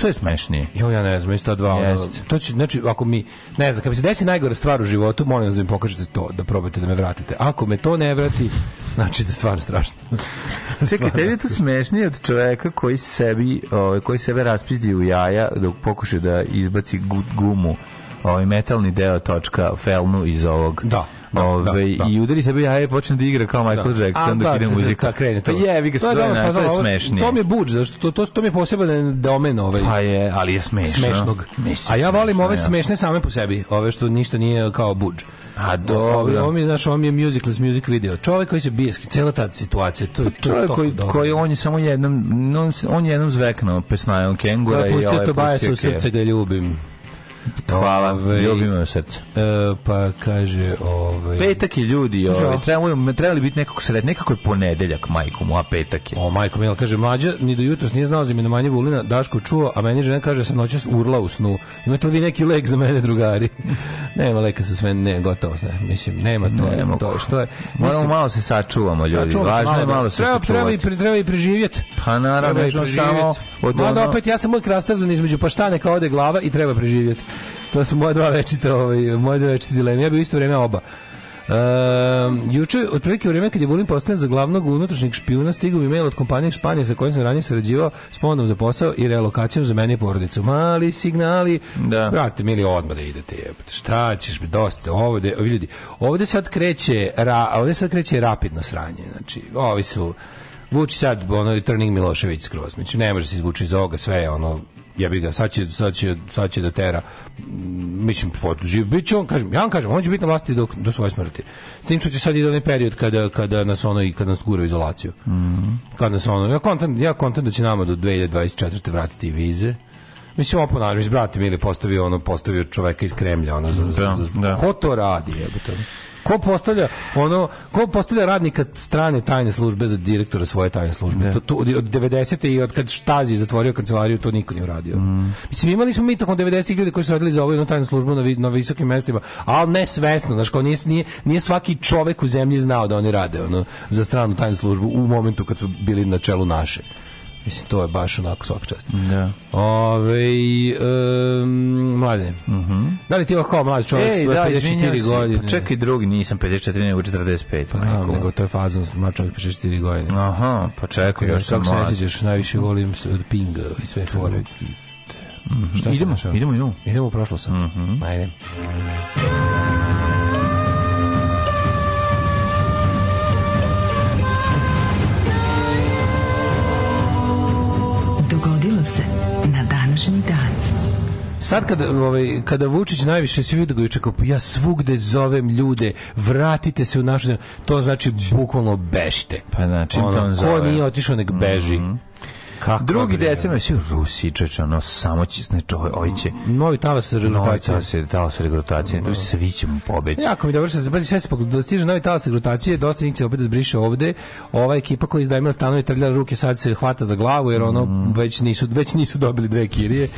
to je smešnije. Jo, ja ne znam, isto dva. Yes. to će, znači, ako mi, ne znam, kad mi se desi najgore stvar u životu, molim vas da mi pokažete to, da probate da me vratite. Ako me to ne vrati, znači da je stvarno strašno. Čekaj, tebi je to smešnije od čoveka koji sebi, ovaj, koji sebe raspizdi u jaja dok pokuša da izbaci gumu ovaj metalni deo točka felnu iz ovog da da, Ove, ovaj, da, da. i udari sebe jaje počne da igra kao da. Michael da. Jackson dok ide da, da, muzika. Da, krene to. Pa je, vi ga sve, ne, to je smešnije. To mi je buđ, zašto to to to mi je poseban eh, domen ovaj. Pa je, ali je smešno. Smešnog. Mislim, A ja volim ove smešne same po sebi, ove što ništa nije kao buđ. A dobro. Ovo mi je, znaš, ovo mi je musicless music video. Čovek koji se bijeski, cela ta situacija. To, je pa to, čovjek koji, koji on je samo jednom, on je jednom zveknuo pesnajom kengura. Da, pustio to baje se u srce ga ljubim. Hvala, ove, ovaj, ljubim me srce. E, pa kaže, ovaj petak je ljudi, ovaj trebamo trebali biti nekako sred, nekako je ponedeljak, majkom, a petak je. O, majko mi, kaže mlađa, ni do jutros nije znao za manje Vulina, Daško čuo, a meni žena kaže sam noćas urla u snu. Imate li vi neki lek za mene, drugari? nema leka sa sve, ne, gotovo, ne, mislim, nema to, ne, nema to što je. Mislim, Moramo malo se sačuvamo, ljudi. Sačuvamo Važno malo, je malo da. se treba, sačuvati. Treba i, treba i preživjeti. Pa naravno, samo od Mada, ono... opet, ja sam uvijek rastrzan između, pa šta neka ode glava i treba preživjeti to su moje dva večita, ovaj, moje dva večita dileme. Ja bi isto vrijeme oba. Um, juče, otprilike u vrijeme kad je Vulin postavljen za glavnog unutrašnjeg špijuna, stigao mi mail od kompanije Španije sa kojom sam ranije sarađivao s ponudom za posao i realokacijom za mene i porodicu. Mali signali, da. brate, mili, odmah da idete, jebate. Šta ćeš, dosta, ovde, ovdje, ljudi, ovde sad kreće, ra, ovde sad kreće rapidno sranje, znači, ovi su, Vuči sad ono i Trning Milošević skroz. Znači, ne može se izvući iz ovoga sve, ono, ja jebi ga, sad će, sad će, sad će da tera. Mislim, živ, bit će on, kažem, ja vam kažem, on će biti na vlasti do, do svoje smrti. S tim što će sad ide onaj period kada, kada nas ono i kada nas gura u izolaciju. Mm -hmm. Kada nas ono, ja kontam, ja kontam da će nama do 2024. vratiti vize. Mislim, opet ponavljam, brate mi ili postavio ono, postavio čoveka iz Kremlja, ono, za, za, da, za, za da, da. ko to radi, jebote ko postavlja ono ko postavlja radnika strane tajne službe za direktora svoje tajne službe. Da. To, to, od 90. i od kad Štazi zatvorio kancelariju to niko nije uradio. Mm. Mislim imali smo mi tokom 90. ljudi koji su radili za ovu jednu tajnu službu na, na visokim mestima, al ne svesno, znači kao nije, nije, nije svaki čovek u zemlji znao da oni rade ono za stranu tajnu službu u momentu kad su bili na čelu naše. Mislim, to je baš onako svaka čast. Da. Ove, um, mlade. Uh mhm. -huh. Da li ti je kao čovjek Ej, da, 54 pa godine? Pa čekaj drugi, nisam 54, nego 45. Pa znam, nego to je faza mlad čovjek 54 godine. Aha, pa čekaj, još sam mlad. Kako se ne najviše volim od pinga i sve fore. Mm -hmm. idemo, idemo, idemo. Idemo, prošlo sam. Mhm. Mm -hmm. Ajde. sad kad ovaj, kada Vučić najviše svi vidi kao ja svugde zovem ljude, vratite se u našu zemlju, to znači bukvalno bešte. Pa znači, ono, ko nije otišao, nek beži. Mm -hmm. Kako Drugi decembar si Rusi čečano samo će znači ojče. Novi talas regrutacije. Novi talas, talas regrutacije. No. Mhm. Svi ćemo pobeći. Jako mi dobro što se bazi sve spog dostiže da novi talas regrutacije, dosta njih će opet da zbriše ovde. Ova ekipa koja izdajmila stanove trljala ruke sad se hvata za glavu jer ono mm. već nisu već nisu dobili dve kirije.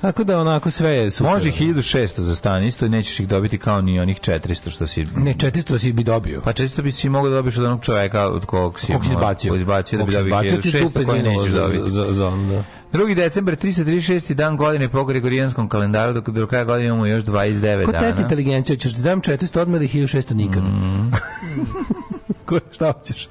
Tako da onako sve je super. Može 1600 da. za stan, isto nećeš ih dobiti kao ni onih 400 što si... Ne, 400 si bi dobio. Pa 400 bi si mogao da dobiš od onog čoveka od kog si... Kog si izbacio. Izbacio da bi dobio 1600 koje nećeš dobiti. Za, za, za, da. 2. decembar, 336. dan godine po Gregorijanskom kalendaru, dok do kraja godine imamo još 29 Ko dana. Ko test inteligencije, ćeš da ti dam 400 odmah ili 1600 nikada. Mm. tako šta hoćeš?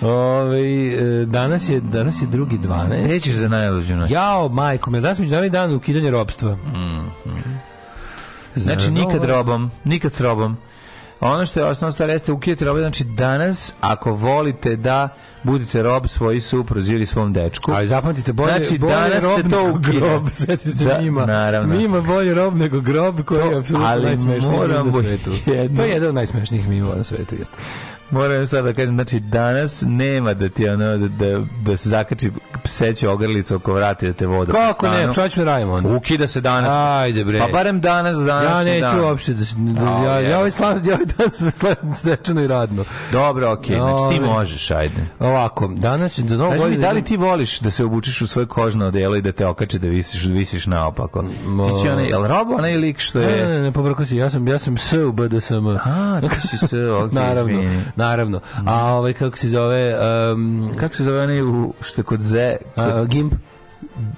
Ove, e, danas je danas je drugi 12. Gde ćeš za najluđu noć? Jao, majko, me danas međunarodni dan ukidanje robstva. Mm. Znači, nikad robom, nikad s robom. Ono što je osnovna stvar jeste ukidati robe, znači danas ako volite da budete rob svoji supruzi ili svom dečku. Ali zapamtite, bolje, znači, bolje danas rob se to ukida. grob, sjetite se da, mima. Naravno. Mima bolje rob nego grob koji to, je apsolutno najsmešniji mim na svetu. Jedno. To je jedan od najsmešnijih mima na svetu isto. Moram sad da kažem, znači danas nema da ti ono, da, da, da se zakači pseću ogrlicu oko vrati da te voda Kako ne, pa šta ćemo da radimo onda? Ukida se danas. Ajde bre. Pa barem danas, danas. Ja neću dan. uopšte da, da oh, ja, ja ovaj slav, ja ovaj dan sve slavim stečeno i radno. Dobro, okej, okay. znači ti ovaj. možeš, ajde. Ovako, danas Da novo znači, godinu. da li ti voliš da se obučiš u svoje kožno odelo i da te okače da visiš, da visiš naopako? Mo... Ti će onaj, jel robo onaj lik što je... Ne, ne, ne, pobrko si, ja sam, ja sam SUB da sam... A, ti si SUB, okej, Naravno naravno. A ovaj kako se zove um, kako se zove onaj u što kod Z uh, Gimp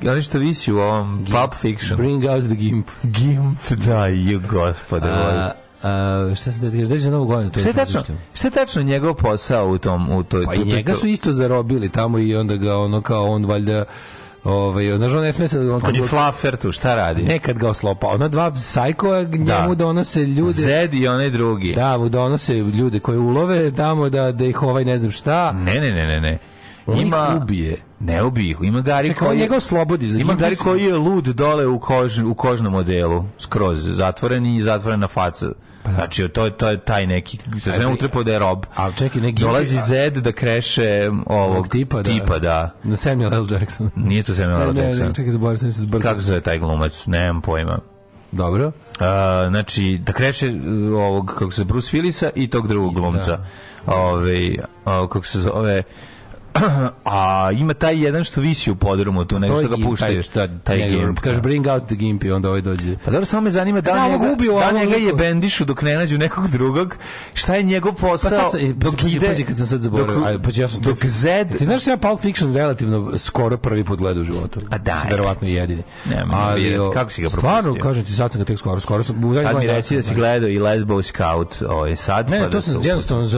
ali što visi u ovom Gimp. Pulp Fiction. Bring out the Gimp. Gimp, da, you gospode. Uh, Uh, šta se da kaže, da novu godinu. šta je tačno? Šta je tačno njegov posao u tom u toj? Pa to, njega to, su isto zarobili tamo i onda ga ono kao on valjda Ovaj, znaš, on ne sme se... On, on je flafer tu, šta radi? Nekad ga oslopa. Ona dva sajkova njemu da. donose ljude... Zed i onaj drugi. Da, mu donose ljude koje ulove, damo da, da ih ovaj ne znam šta. Ne, ne, ne, ne, ne. On ima ubije. Ne ubije, ima Gari Čekaj, koji njega oslobodi. Za ima Gari koji je lud dole u kož, u kožnom modelu, skroz zatvoren i zatvorena faca. Pa, da. znači, to, to je taj neki, se znam utrepao da je rob. Ali čekaj, neki... Dolazi Zed da kreše ovog tipa, tipa da. da. Samuel L. Jackson. Nije to Samuel L. Jackson. Ne, ne, ne, čekaj, zaboravim da se zbrkao. Kako se je taj glumac? Nemam pojma. Dobro. Uh, znači, da kreše uh, ovog, kako se Bruce Willisa i tog drugog da. glumca. Da. Ovaj, Ove, kako se zove a ima taj jedan što visi u podrumu tu, nego što ga puštaju. Taj, taj, gimp. Kaže da. bring out the gimp i onda ovaj dođe. Pa dobro, samo me zanima da, da, njega, ubio, da njega je bendišu dok ne nađu nekog drugog. Šta je njegov posao? Pa sad, sam, dok pazi, ide... Pazi kad sam sad zaboravio. Dok, aj, pa ja sam dok, dok e, Ti znaš da ja Pulp Fiction relativno skoro prvi put gledao u životu. A da. verovatno jedini. Ali, kako si ga propustio? Stvarno, kažem ti, sad sam ga tek skoro. skoro sam, sad mi reci da si gledao i Lesbo Scout oj ovaj, sad. Ne, pa to da sam jednostavno,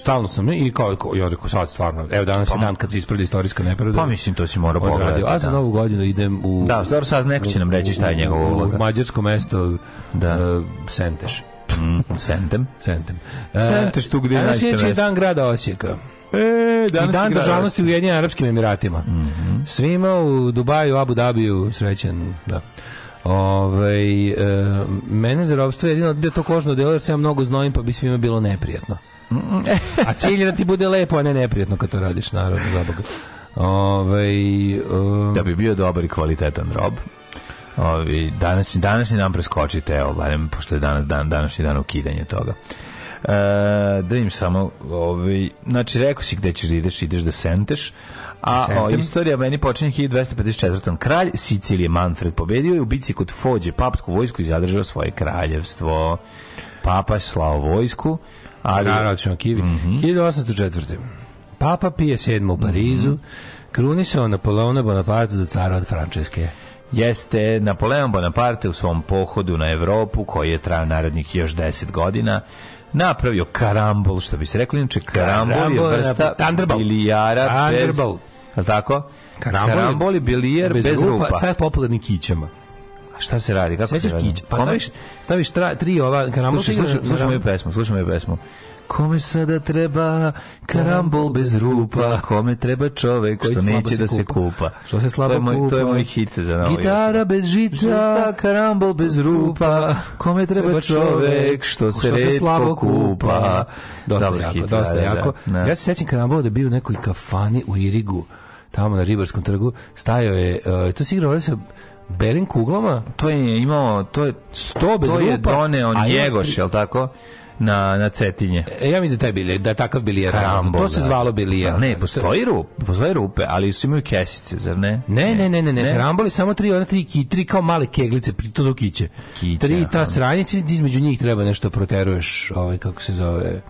stalno sam i kao, ja rekao, sad stvarno, evo danas pa, je dan kad se ispravlja istorijska nepravda. Pa mislim, to se mora pogledati. A za da. novu godinu idem u... Da, stvarno sad neko će nam reći šta je njegovo uloga. U mađarsko mesto da. Uh, Senteš. Mm, sentem. Centem. Uh, e, Senteš tu gde je najste je dan grada Osijeka. E, danas I dan državnosti u Ujedinjenim Arabskim Emiratima. Mm -hmm. Svima u Dubaju, Abu Dhabiju, srećen, da. Ove, ovaj, e, mene za robstvo jedino bio da to kožno delo jer se ja mnogo znojim pa bi svima bilo neprijatno. A cilj je da ti bude lepo, a ne neprijatno kad to radiš, naravno, za Boga. Ovaj, um... Da bi bio dobar i kvalitetan rob. Ovi, danas, današnji dan preskočite, evo, barem, pošto je danas, dan, današnji dan ukidanje toga. E, da im samo, ovi, znači, rekao si gde ćeš da ideš, ideš da senteš, a da o, istorija meni počinje 1254. Kralj Sicilije Manfred pobedio je u bici kod Fođe, papsku vojsku i zadržao svoje kraljevstvo. Papa je slao vojsku, Ali, Naravno, ćemo kivi. Mm -hmm. 1804. Papa Pije VII u mhm. Parizu, mm -hmm. krunisao Napoleona Bonaparte za cara od Frančeske jeste Napoleon Bonaparte u svom pohodu na Evropu, koji je trajao narednih još 10 godina, napravio karambol, što bi se reklo, inače karambol, karambol je vrsta bilijara bez... tako? Karambol, karambol je bilijar bez, bez rupa. Sa popularnim kićama. Šta se radi? Kako Sećaš kić? Pa Kome, staviš tra, tri ova karamuša. Slušaj, slušaj moju pesmu, slušaj moju pesmu. Kome sada treba karambol bez rupa, da. kome treba čovek Koji što neće da se kupa. Što se slabo to moj, kupa. To je moj hit za novo. Gitara bez žica, žica, karambol bez rupa, kome treba, treba čovek što se, što se slabo kupa. Dosta Dobar jako, hit, dosta da, da, jako. Da, da. Ja se sećam karambola da je bio u nekoj kafani u Irigu, tamo na Ribarskom trgu, stajao je, uh, to si igrao, se belim kuglama? To je imao, to je 100 bez to je rupa, doneo Njegoš, jel tako? na na Cetinje. E, ja mislim da taj bilje, da takav bilije. bilje To se zvalo bilije. bilje. Pa ne, postoji rup, postoji rupe, ali su imaju kesice, zar ne? Ne, ne, ne, ne, ne. Karambol samo tri, ona tri, ki, tri kao male keglice, to su kiće. kiće tri ta sranjice, između njih treba nešto proteruješ, ovaj kako se zove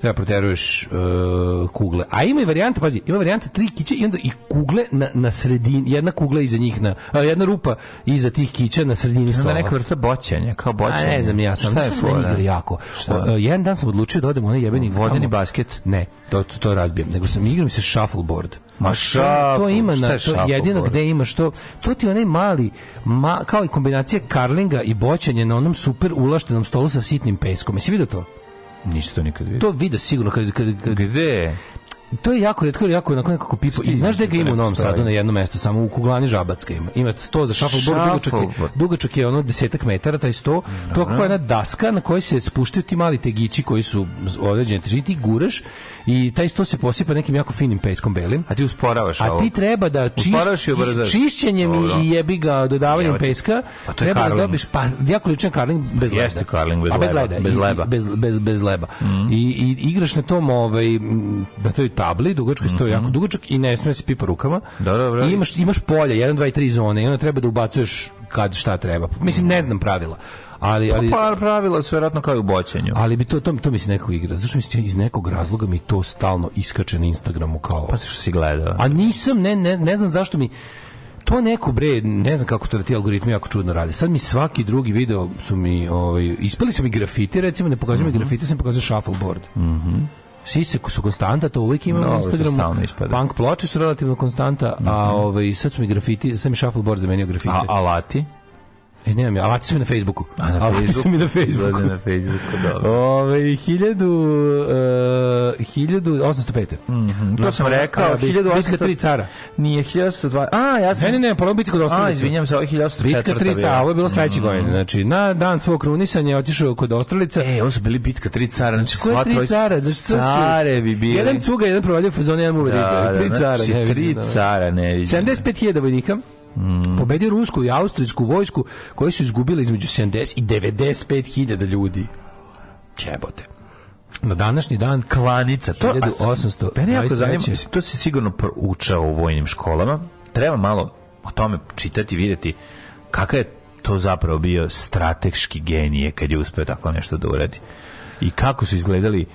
treba proteruješ uh, kugle. A ima i varijanta, pazi, ima varijanta tri kiće i onda i kugle na, na sredini, jedna kugla iza njih, na, a, jedna rupa iza tih kića na sredini stola. Onda neka vrsta boćanja, kao boćanje. A ne znam, ja sam, šta je fora? jako. O, uh, jedan dan sam odlučio da odem onaj jebeni vodeni tamo. basket. Ne, to, to, to razbijem, nego sam igrao mi se shuffleboard. Ma šafu, to ima na to je jedino gde ima što to ti onaj mali ma, kao i kombinacija karlinga i boćanje na onom super ulaštenom stolu sa sitnim peskom. Jesi video to? Nisi to nikad vidio. To vidio sigurno. Kad, kad, kad... Gde? To je jako retko, jako onako nekako pipo. I znaš da ga ima u Novom Sadu na jednom mestu, samo u Kuglani Žabatska ima. Ima sto za shuffleboard, dugačak je, dugačak je ono 10 metara, taj 100. To kako je jedna daska na kojoj se spuštaju ti mali tegići koji su određene težine, ti guraš i taj 100 se posipa nekim jako finim peskom belim. A ti usporavaš ovo. A ti treba da čiš, i čišćenjem i jebi ga dodavanjem peska, pa treba da dobiš, pa jako ličan karling bez leda. Jeste karling bez, leda. Bez leba. Bez, bez, bez leba. Mhm. I, igraš na tom, ovaj, na toj tabli, dugačko mm -hmm. stoji mhm. jako dugačak i ne smije da se pipa rukama. Dobro, da, da, dobro. I imaš, imaš polje, 1, 2 i 3 zone i onda treba da ubacuješ kad šta treba. Mislim, ne znam pravila ali pa ali pa pravila su verovatno kao i u boćenju. Ali bi to to to mi se nekako igra. Zašto mi iz nekog razloga mi to stalno iskače na Instagramu kao. Pa što si gledao? A nisam ne, ne ne znam zašto mi to neko bre, ne znam kako to da ti algoritmi jako čudno rade. Sad mi svaki drugi video su mi, ovaj, ispali su mi grafiti, recimo ne pokazuju mi mm -hmm. grafiti, sam pokazao shuffleboard. Mhm. Mm Sisek su konstanta, to uvijek imam no, na Instagramu. Punk ploče su relativno konstanta, a mhm. ovaj, sad su mi grafiti, sad mi shuffleboard zamenio grafiti. A alati? E, nemam ja, alati su mi na Facebooku. A, na alati su mi na Facebooku. Izlaze na Facebooku, dobro. Ove, 1000, 1805. Mm -hmm. To no, sam rekao, 1800... Bitka tri cara. Nije, 1802. A, ja sam... Ne, ne, ne, pa bitka kod Ostrovića. A, izvinjam se, ovo je 1804. Bitka tri cara, ovo je bilo sledeće mm -hmm. godine. Znači, na dan svog krunisanja otišao kod Ostrolica. E, ovo su bili bitka tri cara. Znači, znači sva tri cara? Znači, care bi bili. Jedan cuga, jedan provalio fazon, jedan mu Da, da, tri cara. Znači, tri cara, ne vidim. 75.000 da. vojnika. Mm. Pobedio rusku i austrijsku vojsku koji su izgubili između 70 i 95 hiljada ljudi. Čebote na današnji dan klanica to 1800 mene jako to se sigurno proučao u vojnim školama treba malo o tome čitati videti kakav je to zapravo bio strateški genije kad je uspeo tako nešto da uradi i kako su izgledali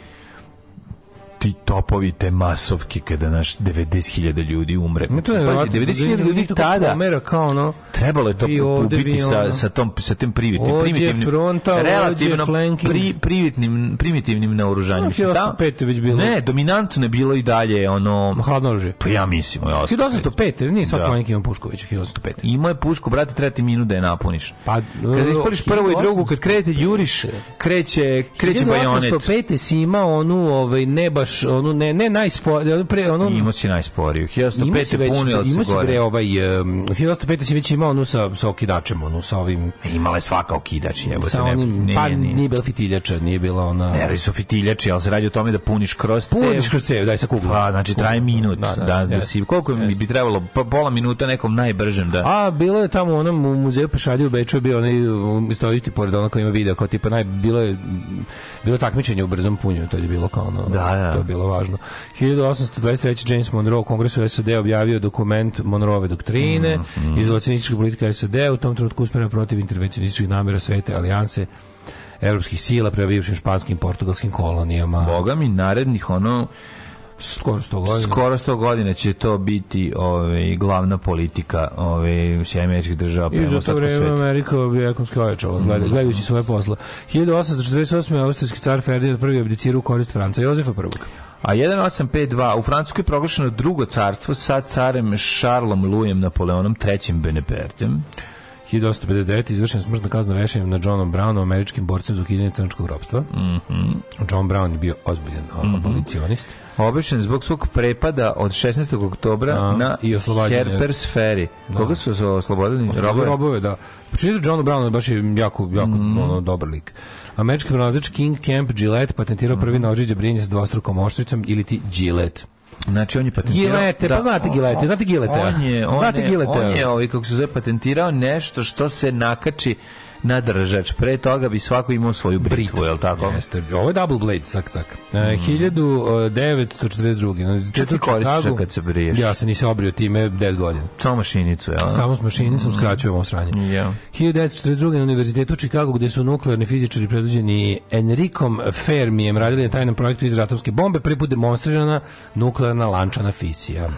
ti topovi te masovke kada naš 90.000 ljudi umre. Ne, to je Pazi, 90.000 da ljudi tada. Pomera kao ono. Trebalo je to ovde, ubiti sa sa tom sa tim privitim, primitivnim fronta, relativno pri, primitivnim primitivnim naoružanjem. No, znači, da, pet već bilo. Ne, dominantno je bilo i dalje ono hladno oružje. Pa ja mislim, ja. 1805, nije svaki da. vojnik ima pušku već 1805. Ima je pušku, brate, treba ti minut da je napuniš. Pa kad ispališ e, prvu i drugu, kad krenete da juriš, kreće kreće bajonet. 1805 si imao onu ovaj ne baš onu ne ne najspor ono pre ono imao si najsporiju 1105 punio se ima si bre ovaj um, 1105 si već imao onu sa sa okidačem onu sa ovim e, imala je svaka okidač je sa onim ne, pa ne, nije bila fitiljača nije bila ona ne ali su fitiljači al se radi o tome da puniš kroz cev puniš kroz cev daj sa kuglom pa znači traje minut da, da, da, da si koliko yes. bi trebalo pa pola minuta nekom najbržem da a bilo je tamo onom u muzeju pešadiju u Beču bio onaj um, stojiti pored onako ima video kao tipa naj bilo je bilo takmičenje u brzom punju to je bilo kao ono da, da bilo važno. 1823. James Monroe u kongresu SAD objavio dokument Monroeve doktrine, mm, mm. izolacionistička politika SAD, u tom trenutku usmjerena protiv intervencionističkih namjera svete alijanse evropskih sila prema bivšim španskim portugalskim kolonijama. Boga mi narednih ono skoro 100 godina. Skoro 100 godina će to biti ovaj glavna politika ovaj Sjedinjenih država prema svetu. I za to vreme Amerika bi ekonomski ojačala, mm. gledajući mm -hmm. svoje posla. 1848. austrijski car Ferdinand I abdicira u korist Franca Jozefa I. A 1852 u Francuskoj je proglašeno drugo carstvo sa carem Šarlom Lujem Napoleonom III Benepertem. 1959. izvršena smrtna kazna vešanjem na Johnom Brownu, američkim borcem za ukidanje crnačkog robstva. Mm -hmm. John Brown je bio ozbiljan mm -hmm. abolicionist. Obešen zbog svog prepada od 16. oktobra na i Ferry. Da. Koga su oslobodili? Robove. Robove, da. Počinite John Brown, baš jako, jako mm. ono, dobar lik. Američki pronalazač King Camp Gillette patentirao prvi mhm. nožić za brinje sa dvostrukom oštricom ili ti Gillette. Znači on je patentirao Gilete, pa da, pa znate Gilete, on, znate Gilete. On je on znate je, On je ovaj kako se zove patentirao nešto što se nakači nadržač. Pre toga bi svako imao svoju britvu, je li tako? Jeste. Ovo je double blade, cak, cak. E, mm. 1942. E, Četiri znači, koristiš kad se briješ. Ja se nisam obrio time 10 godina. Samo mašinicu, jel? Samo s mašinicom mm. skraćuje ovo sranje. Yeah. 1942. na Univerzitetu u Čikagu, gde su nuklearni fizičari predviđeni Enrikom Fermijem radili na tajnom projektu iz atomske bombe, prvi put demonstrirana nuklearna lančana fisija.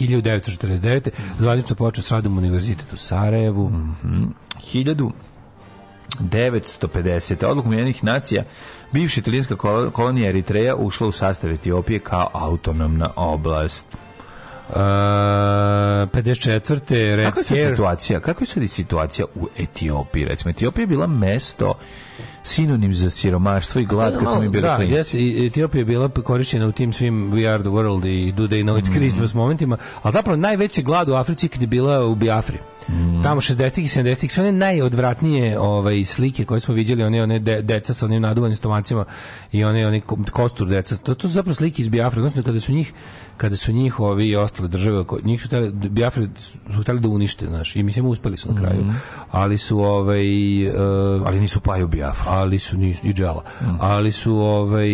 1949. zvanično počeo s radom univerzitet u Sarajevu. Mm -hmm. 1950. odlukom jednih nacija bivša italijanska kolonija Eritreja ušla u sastav Etiopije kao autonomna oblast. Uh, e, 54. Red Kako je sad situacija? Kakva je sad situacija u Etiopiji? Recimo, Etiopija je bila mesto sinonim za siromaštvo i glad da, kad smo mi bili da, yes, Etiopija je bila korišćena u tim svim We are the world i Do they know it's mhm. Christmas mm. momentima, a zapravo najveći glad u Africi kad je bila u Biafri. Mm. Tamo 60-ih i 70-ih sve one najodvratnije ovaj, slike koje smo viđeli one, one de, deca sa onim naduvanim stomacima i one, oni kostur deca. To, to su zapravo slike iz Biafra, odnosno kada su njih kada su njih ovi ostale države njih su tale, Biafra su hteli da unište znaš, i mislim uspeli su na kraju mm. ali su ovaj uh, ali nisu paju Biafra ali su nisu, i džala mm. ali su ovaj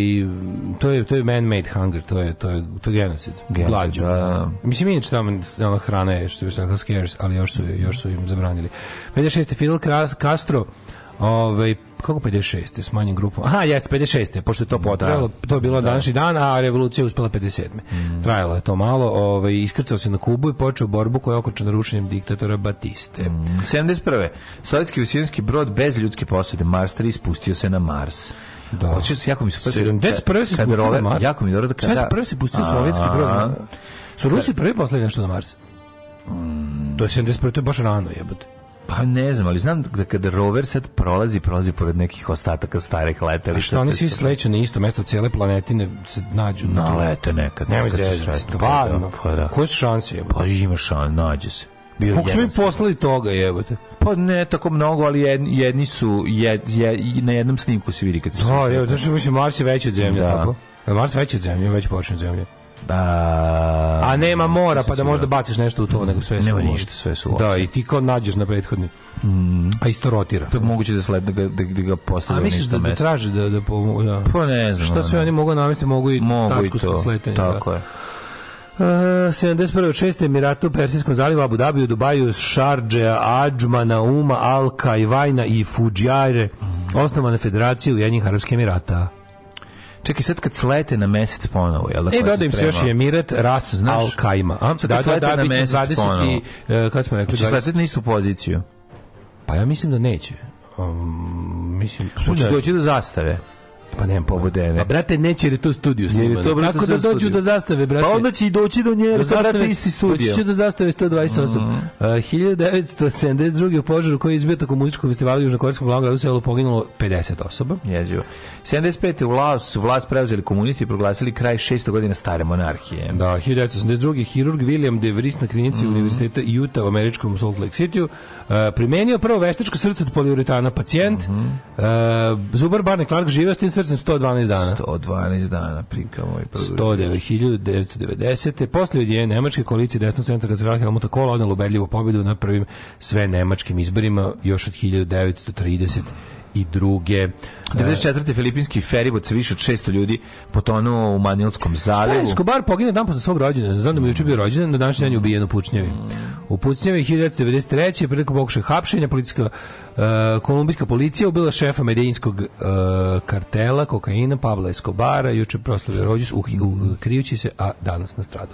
to je, to je man made hunger to je, to je, to je genocid, genocid glađu da, da. mislim inače tamo hrana je što bi scarce ali još su još su im zabranili. 56. Fidel Castro ovaj, kako 56. s manjim grupom? Aha, jeste, 56. Pošto je to da. potrajalo, to je bilo da. današnji dan, a revolucija je uspela 57. Mm. Trajalo je to malo, ovaj, iskrcao se na Kubu i počeo borbu koja je okončena rušenjem diktatora Batiste. Mm. 71. Sovjetski usijenski brod bez ljudske posade Mars 3 spustio se na Mars. Da. Hoće se jako mi se... 71. se spustio na Mars. Jako mi dobro da kada... 71. se spustio sovjetski brod. Su Rusi prvi poslali nešto na Mars? Mm. To je 71, to je baš rano jebote. Pa ne znam, ali znam da kada rover sad prolazi, prolazi pored nekih ostataka starih letelica. A što oni svi sleću na isto mesto cijele planetine se nađu? Na, na lete nekad. Nemoj zezati, pa stvarno. Da, pa da. Koje su šanse jebote? Pa ima šan, nađe se. Bio Kako smo mi poslali toga jebote? Pa ne tako mnogo, ali jedni, jedni su, jed, jed, na jednom snimku se vidi kad se... Da, jebote, znači Mars je veći od zemlje, da. tako? Mars veći od zemlje, već počne od zemlje. Da. a nema da, mora, da pa da možda baciš nešto u to, nego sve su Nema ništa, sve su Da, i ti kao nađeš na prethodni. Mm. A isto rotira. To je moguće da, sled, da, da, da ga postave A misliš da, da traže da... da, po, da. Pa ne znam. Šta sve ne. oni mogu namestiti, mogu i mogu tačku i to. Sletanje, da. Tako da. je. Uh, 71. šest Emiratu u Persijskom zalivu Abu Dhabiju, Dubaju, Šarđe, Ađmana, Uma, Alka, Ivajna i Fuđajre osnovana federacija Ujedinjih Arabskih Emirata. Čekaj, sad kad slete na mesec ponovo, jel da? E, dodajem se još i Emirat Ras Znaš, Al Kaima. A? Sad da, da, da, na mesec 20 ponovo. i, e, uh, kad smo rekli, Hoće 20... sleteti na istu poziciju? Pa ja mislim da neće. Um, mislim, Hoće doći do zastave. Pa nemam pobude, ne. Pa brate, neće jer je to studio snimano. to, brate, Kako da dođu do zastave, brate? Pa onda će i doći do nje, do zastave, isti studio. Doći će do zastave 128. Mm. Uh, 1972. u požaru koji je izbio tako muzičkog festivala Južnokorejskog glavnog gradu selu poginulo 50 osoba. Jezivo. 75. u Laosu vlast preuzeli komunisti i proglasili kraj 600 godina stare monarhije. Da, 1982. hirurg William De Vries na klinici mm. Univerziteta Utah u američkom Salt Lake city uh, e, primenio prvo veštačko srce od poliuretana pacijent. Mm -hmm. uh, Zubar Barney Clark živeo s tim srcem sam 112 dana. 112 dana, primka moj prvi. 1990. Posle je nemačke koalicije desnog centra kancelara Helmuta Kola odnalo ubedljivu pobjedu na prvim sve nemačkim izborima još od 1930 i druge. 94. filipinski feribot sa više od 600 ljudi potonuo u Manilskom zalivu. Šta je Escobar poginuo dan posle svog rođena? Znam da mu je juče bio rođendan, na današnji dan je ubijen u Pučnjevi. U Pučnjevi 1993. prilikom pokušaja hapšenja politička, uh, e, kolumbijska policija ubila šefa medijinskog uh, e, kartela kokaina Pabla Escobara, juče proslavio rođus, u, krijući se, a danas na stradu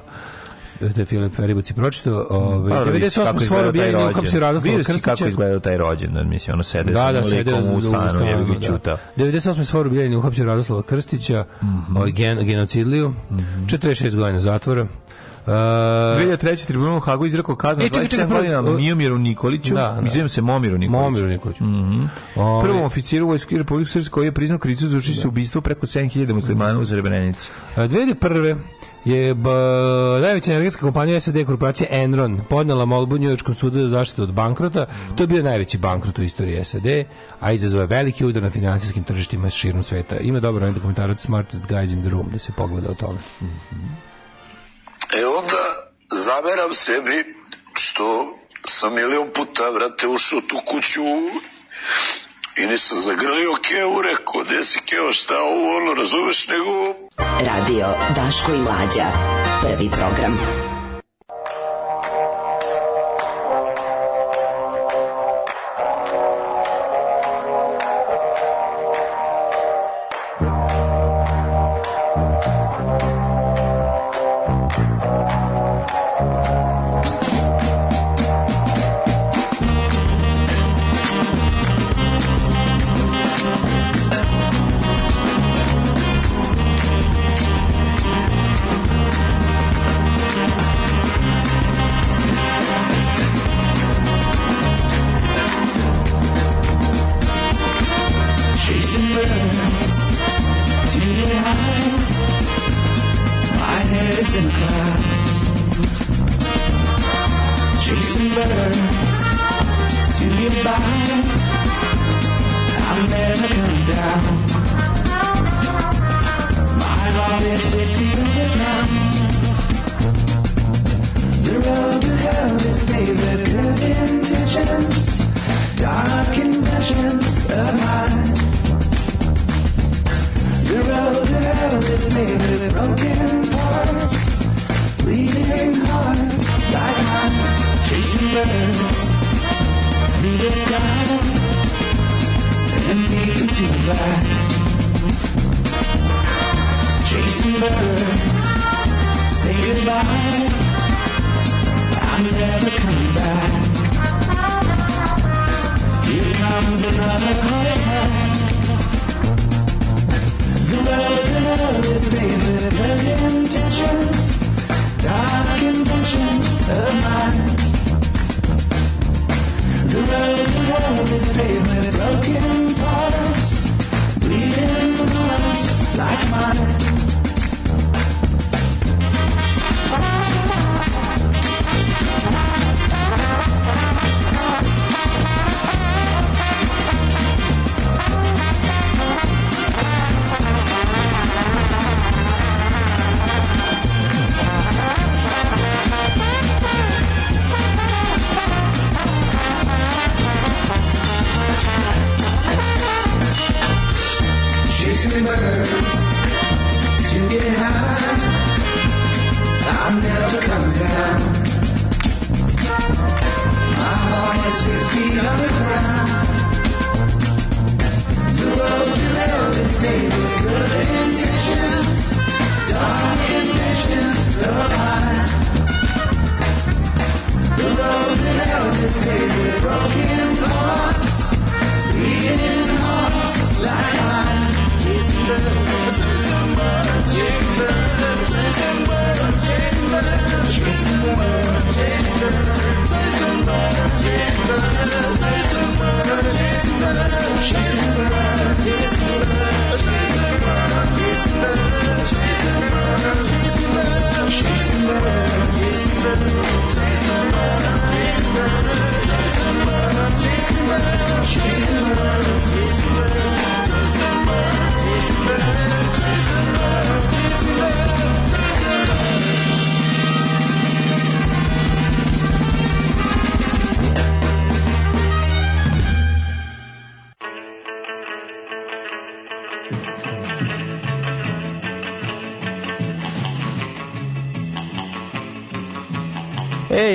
da je Filip Feribuci pročito. Ove, ovaj, pa, 98. svoro bijenje u kopsu Radoslava Krstića. Vidio si kako izgledao taj rođendan, mislim, ono sede da, da, sede u stanu, stanu jevi da. čuta. 98. svoro bijenje u kopsu Radoslava Krstića, mm -hmm. gen, genocidliju, mm -hmm. 46 godina zatvora. Uh, 2003. tribunal u Hagu izrekao kaznu 27 e, godina Mijomiru Nikoliću, da, da. da. se Momiru Nikoliću. Momiru Nikoliću. Mm -hmm. Prvom oficiru vojske Republike Srpske koji je priznao krivicu za da. ubistvo preko 7000 muslimana u Srebrenici. Uh, 2001 je b, najveća energetska kompanija SAD korporacija Enron podnela molbu Njujorčkom sudu za zaštitu od bankrota. To je bio najveći bankrot u istoriji SAD, a izazvao je veliki udar na finansijskim tržištima širom sveta. Ima dobar dokumentar od Smartest Guys in the Room da se pogleda o tome. E onda zameram sebi što sam milion puta, vrate, ušao tu kuću I nisam zagrlio Keo, rekao, gde si Keo, šta ovo, ono, razumeš, nego... Radio Daško i Mlađa, prvi program.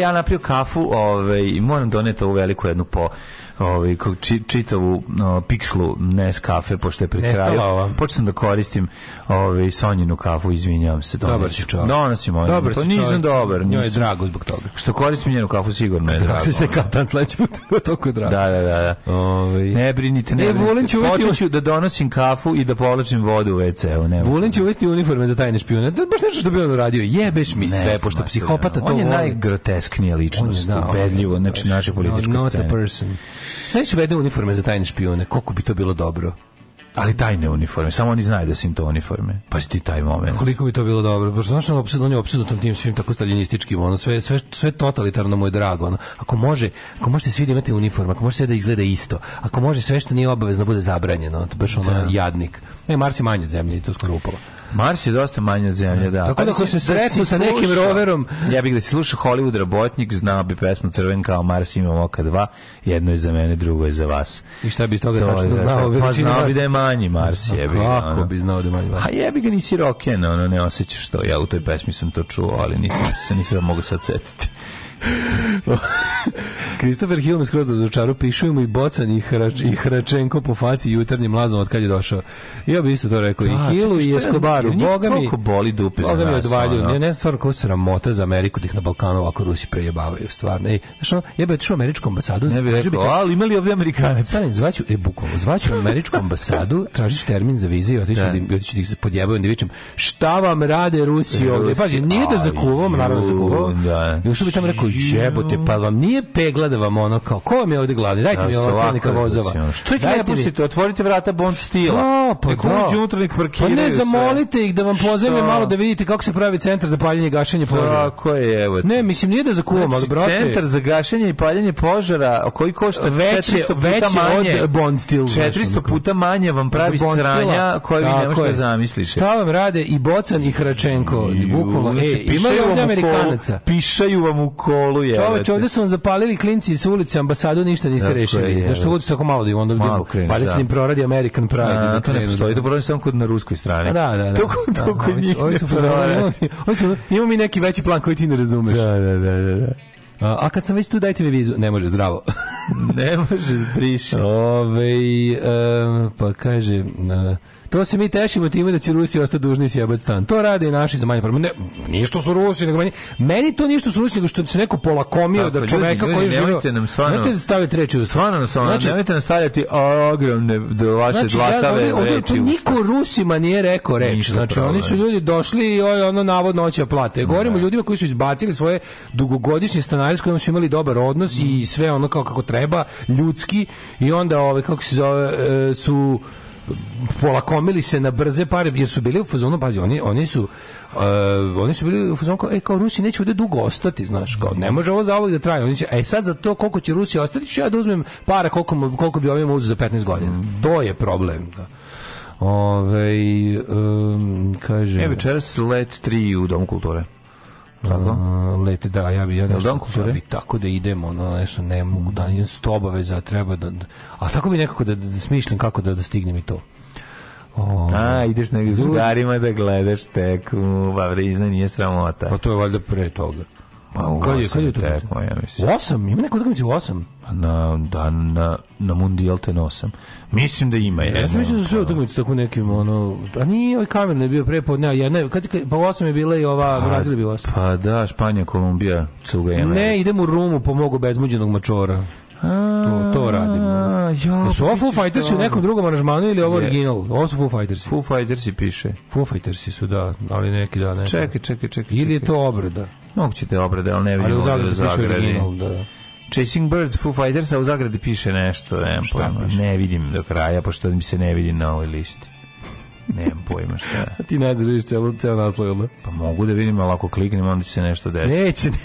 ja napio kafu, ovaj, moram doneti ovu veliku jednu po ovaj, čitavu o, pikslu Nescafe, pošto je pri kraju. Počeo sam da koristim ovaj Sonjinu kafu, izvinjavam se, donosim. Dobar si čovjek. Donosim ovaj. Dobar pa nisam dobar. Njoj je drago zbog toga. Što koristim njenu kafu sigurno je drago. Kako se se katan sledeći put, toliko drago. Da, da, da. da. Ovaj. Ne brinite, ne, ne volim ću uvesti... da donosim kafu i da povlačim vodu u WC-u. Ne, volim ću uvesti uniforme za tajne špijune. Da, baš nešto što bi on uradio. Jebeš mi ne sve, pošto psihopata da. to On je najgrotesknija ličnost, da, ubedljivo, znači naše političke scene. Not a person. Sve ću uvede uniforme za tajne špijune. Koliko bi to bilo dobro? Ali tajne uniforme, samo oni znaju da su im to uniforme. Pa ti taj moment. Koliko bi to bilo dobro? Baš znaš, on, on je opsednutom tim svim tako staljinističkim, ono, sve, sve, sve totalitarno mu je drago. Ono. Ako može, ako može se svi da imate uniforma, ako može sve da izgleda isto, ako može sve što nije obavezno da bude zabranjeno, to baš ono da. jadnik. Ne, Mars je manje od zemlje i to skoro upalo. Mars je dosta manje od zemlje, da. Tako pa da ako se da sretnu sa nekim slušao, roverom... Ja bih da si slušao Hollywood rabotnik, znao bi pesmu Crven kao Mars imam oka dva, jedno je za mene, drugo je za vas. I šta bi iz toga tačno znao? Pa, pa znao bi da je manji Mars, no, jebi. Kako ono. bi znao da je manji Mars? A jebi ga nisi roken, ono, ne osjećaš to. Ja u toj pesmi sam to čuo, ali nisam se nisam mogao sad setiti. Kristofer Hill me skroz razočarao, pišuje mu i bocan i, hrač, i Hračenko po faci jutarnjim lazom od kad je došao. Ja bi isto to rekao da, i Hillu i Escobaru. Boga mi, boli dupe Boga mi odvalju. Ne, ne, stvarno kao sramota za Ameriku da ih na Balkanu ovako Rusi prejebavaju, stvarno. Ej, znaš ono, ja bi otišao američku ambasadu. Ne bi rekao, ali imali ovde Amerikanac. Stani, zvaću, e, bukvalno, zvaću američku ambasadu, tražiš termin za vize i otišao da, da, da, da ih se podjebaju, da vičem, šta vam rade Rusi ovdje? Pazi, nije da zakuvam, naravno da zakuvam. Da. Još bi tamo rekao, jebote, pa vam nije pegla da vam ono kao, ko mi je ovdje glavni? Dajte da, mi ovo kronika vozova. Što ih ne pustite? Otvorite vrata Bond stila. Pa, da. pa ne, zamolite ih da vam pozemlje malo da vidite kako se pravi centar za paljenje i gašenje požara. Tako je, evo. Ne, mislim, nije da zakuvamo, znači, ali brate. Centar za gašenje i paljenje požara, koji košta 400 puta manje. od Bond stil. 400 puta manje vam pravi sranja koje vi ne možete zamislite Šta vam rade i Bocan i Hračenko? Bukvalno, ima li ovdje Amerikanaca? Pišaju vam u kolu, je. Čoveč, ovdje su vam zapalili klin Amerikanci s ulice ambasadu ništa niste rešili. da što god su tako malo da im onda malo kreneš, da. proradi American Pride. Da, to ne postoji, da- to proradi samo kod na ruskoj strani. Da, da, da. To kod, to da, kod njih. Ovi su fazoni. Imamo mi neki veći plan koji ti ne razumeš. Da, da, da, da. da. A kad sam već tu, dajte mi vizu. Ne može, zdravo. ne može, zbriši. Ove, uh, pa kaže... Uh, To se mi tešimo time da će Rusi ostati dužni da sjebati stan. To rade i naši za manje Ne, ništa su Rusi, nego meni, meni to ništa su Rusi, nego što se neko polakomio da čoveka koji je živio... Nemojte nam stvarno... Nemojte da stavljati reči u Stvarno nam stvarno, znači, nemojte nam stavljati ogromne vaše znači, dlatave ja, ovdje, reči. Niko Rusima nije rekao reč. Ništa znači, pravo, oni su ljudi došli i ono navodno hoće da plate. Govorimo ne. ljudima koji su izbacili svoje dugogodišnje stanare s kojima su imali dobar odnos i sve ono kao kako treba, ljudski i onda ove, ovaj, kako se zove, e, su polakomili se na brze pare jer su bili u fazonu pazi oni oni su uh, oni su bili u fazonu kao, e, kao Rusi neće ovde dugo ostati znaš kao ne može ovo zauvek da traje oni će e sad za to koliko će Rusija ostati ću ja da uzmem para koliko koliko bi ovim uzeo za 15 godina to je problem da. Ove, um, kaže... E, večeras let 3 u Domu kulture. Tako? Uh, leti, da, ja bi, ja, nešto, ja, ja bi tako da idemo, ono, nešto, ne mogu, da, imam sto obaveza, treba da-, da, a tako bi nekako da, da, da smišljam kako da, da stignem i to. O, A, ideš na drugarima da gledaš teku, pa priznaj, nije sramota. Pa to je valjda pre toga. Pa u kad je, kad je Tekmo, ja mislim. U 8? Ima neko utakmice u 8? Na, da, na, na Mundial ten 8. Mislim da ima. Ja, ja mislim da su sve utakmice tako nekim, ono... A nije ovaj kamer ne bio prepodne, a jedna... Kad, kad, pa u 8 je bila i ova, pa, Brazil je bila 8. Pa da, Španija, Kolumbija, Cuga je... Ne, idem u Rumu, pomogu bezmuđenog mačora. To, to radimo. Jo, su ovo Foo Fighters u nekom drugom aranžmanu ili ovo original? Ovo su Foo Fighters. Foo Fighters piše. Foo Fighters su, da, ali neki da, ne. Čekaj, čekaj, čekaj. Ili je to obrada? Moguće te obrade, ali ne vidim ali u da Zagradi. Zagradi. Da. Chasing Birds, Foo Fighters, a u Zagradi piše nešto, nemam pojma. Ne vidim do kraja, pošto mi se ne vidi na ovoj listi. Nemam pojma šta. a ti ne znaš, vidiš ceo, ceo da? Pa mogu da vidim, ali ako kliknem, onda će se nešto desiti. Neće, ne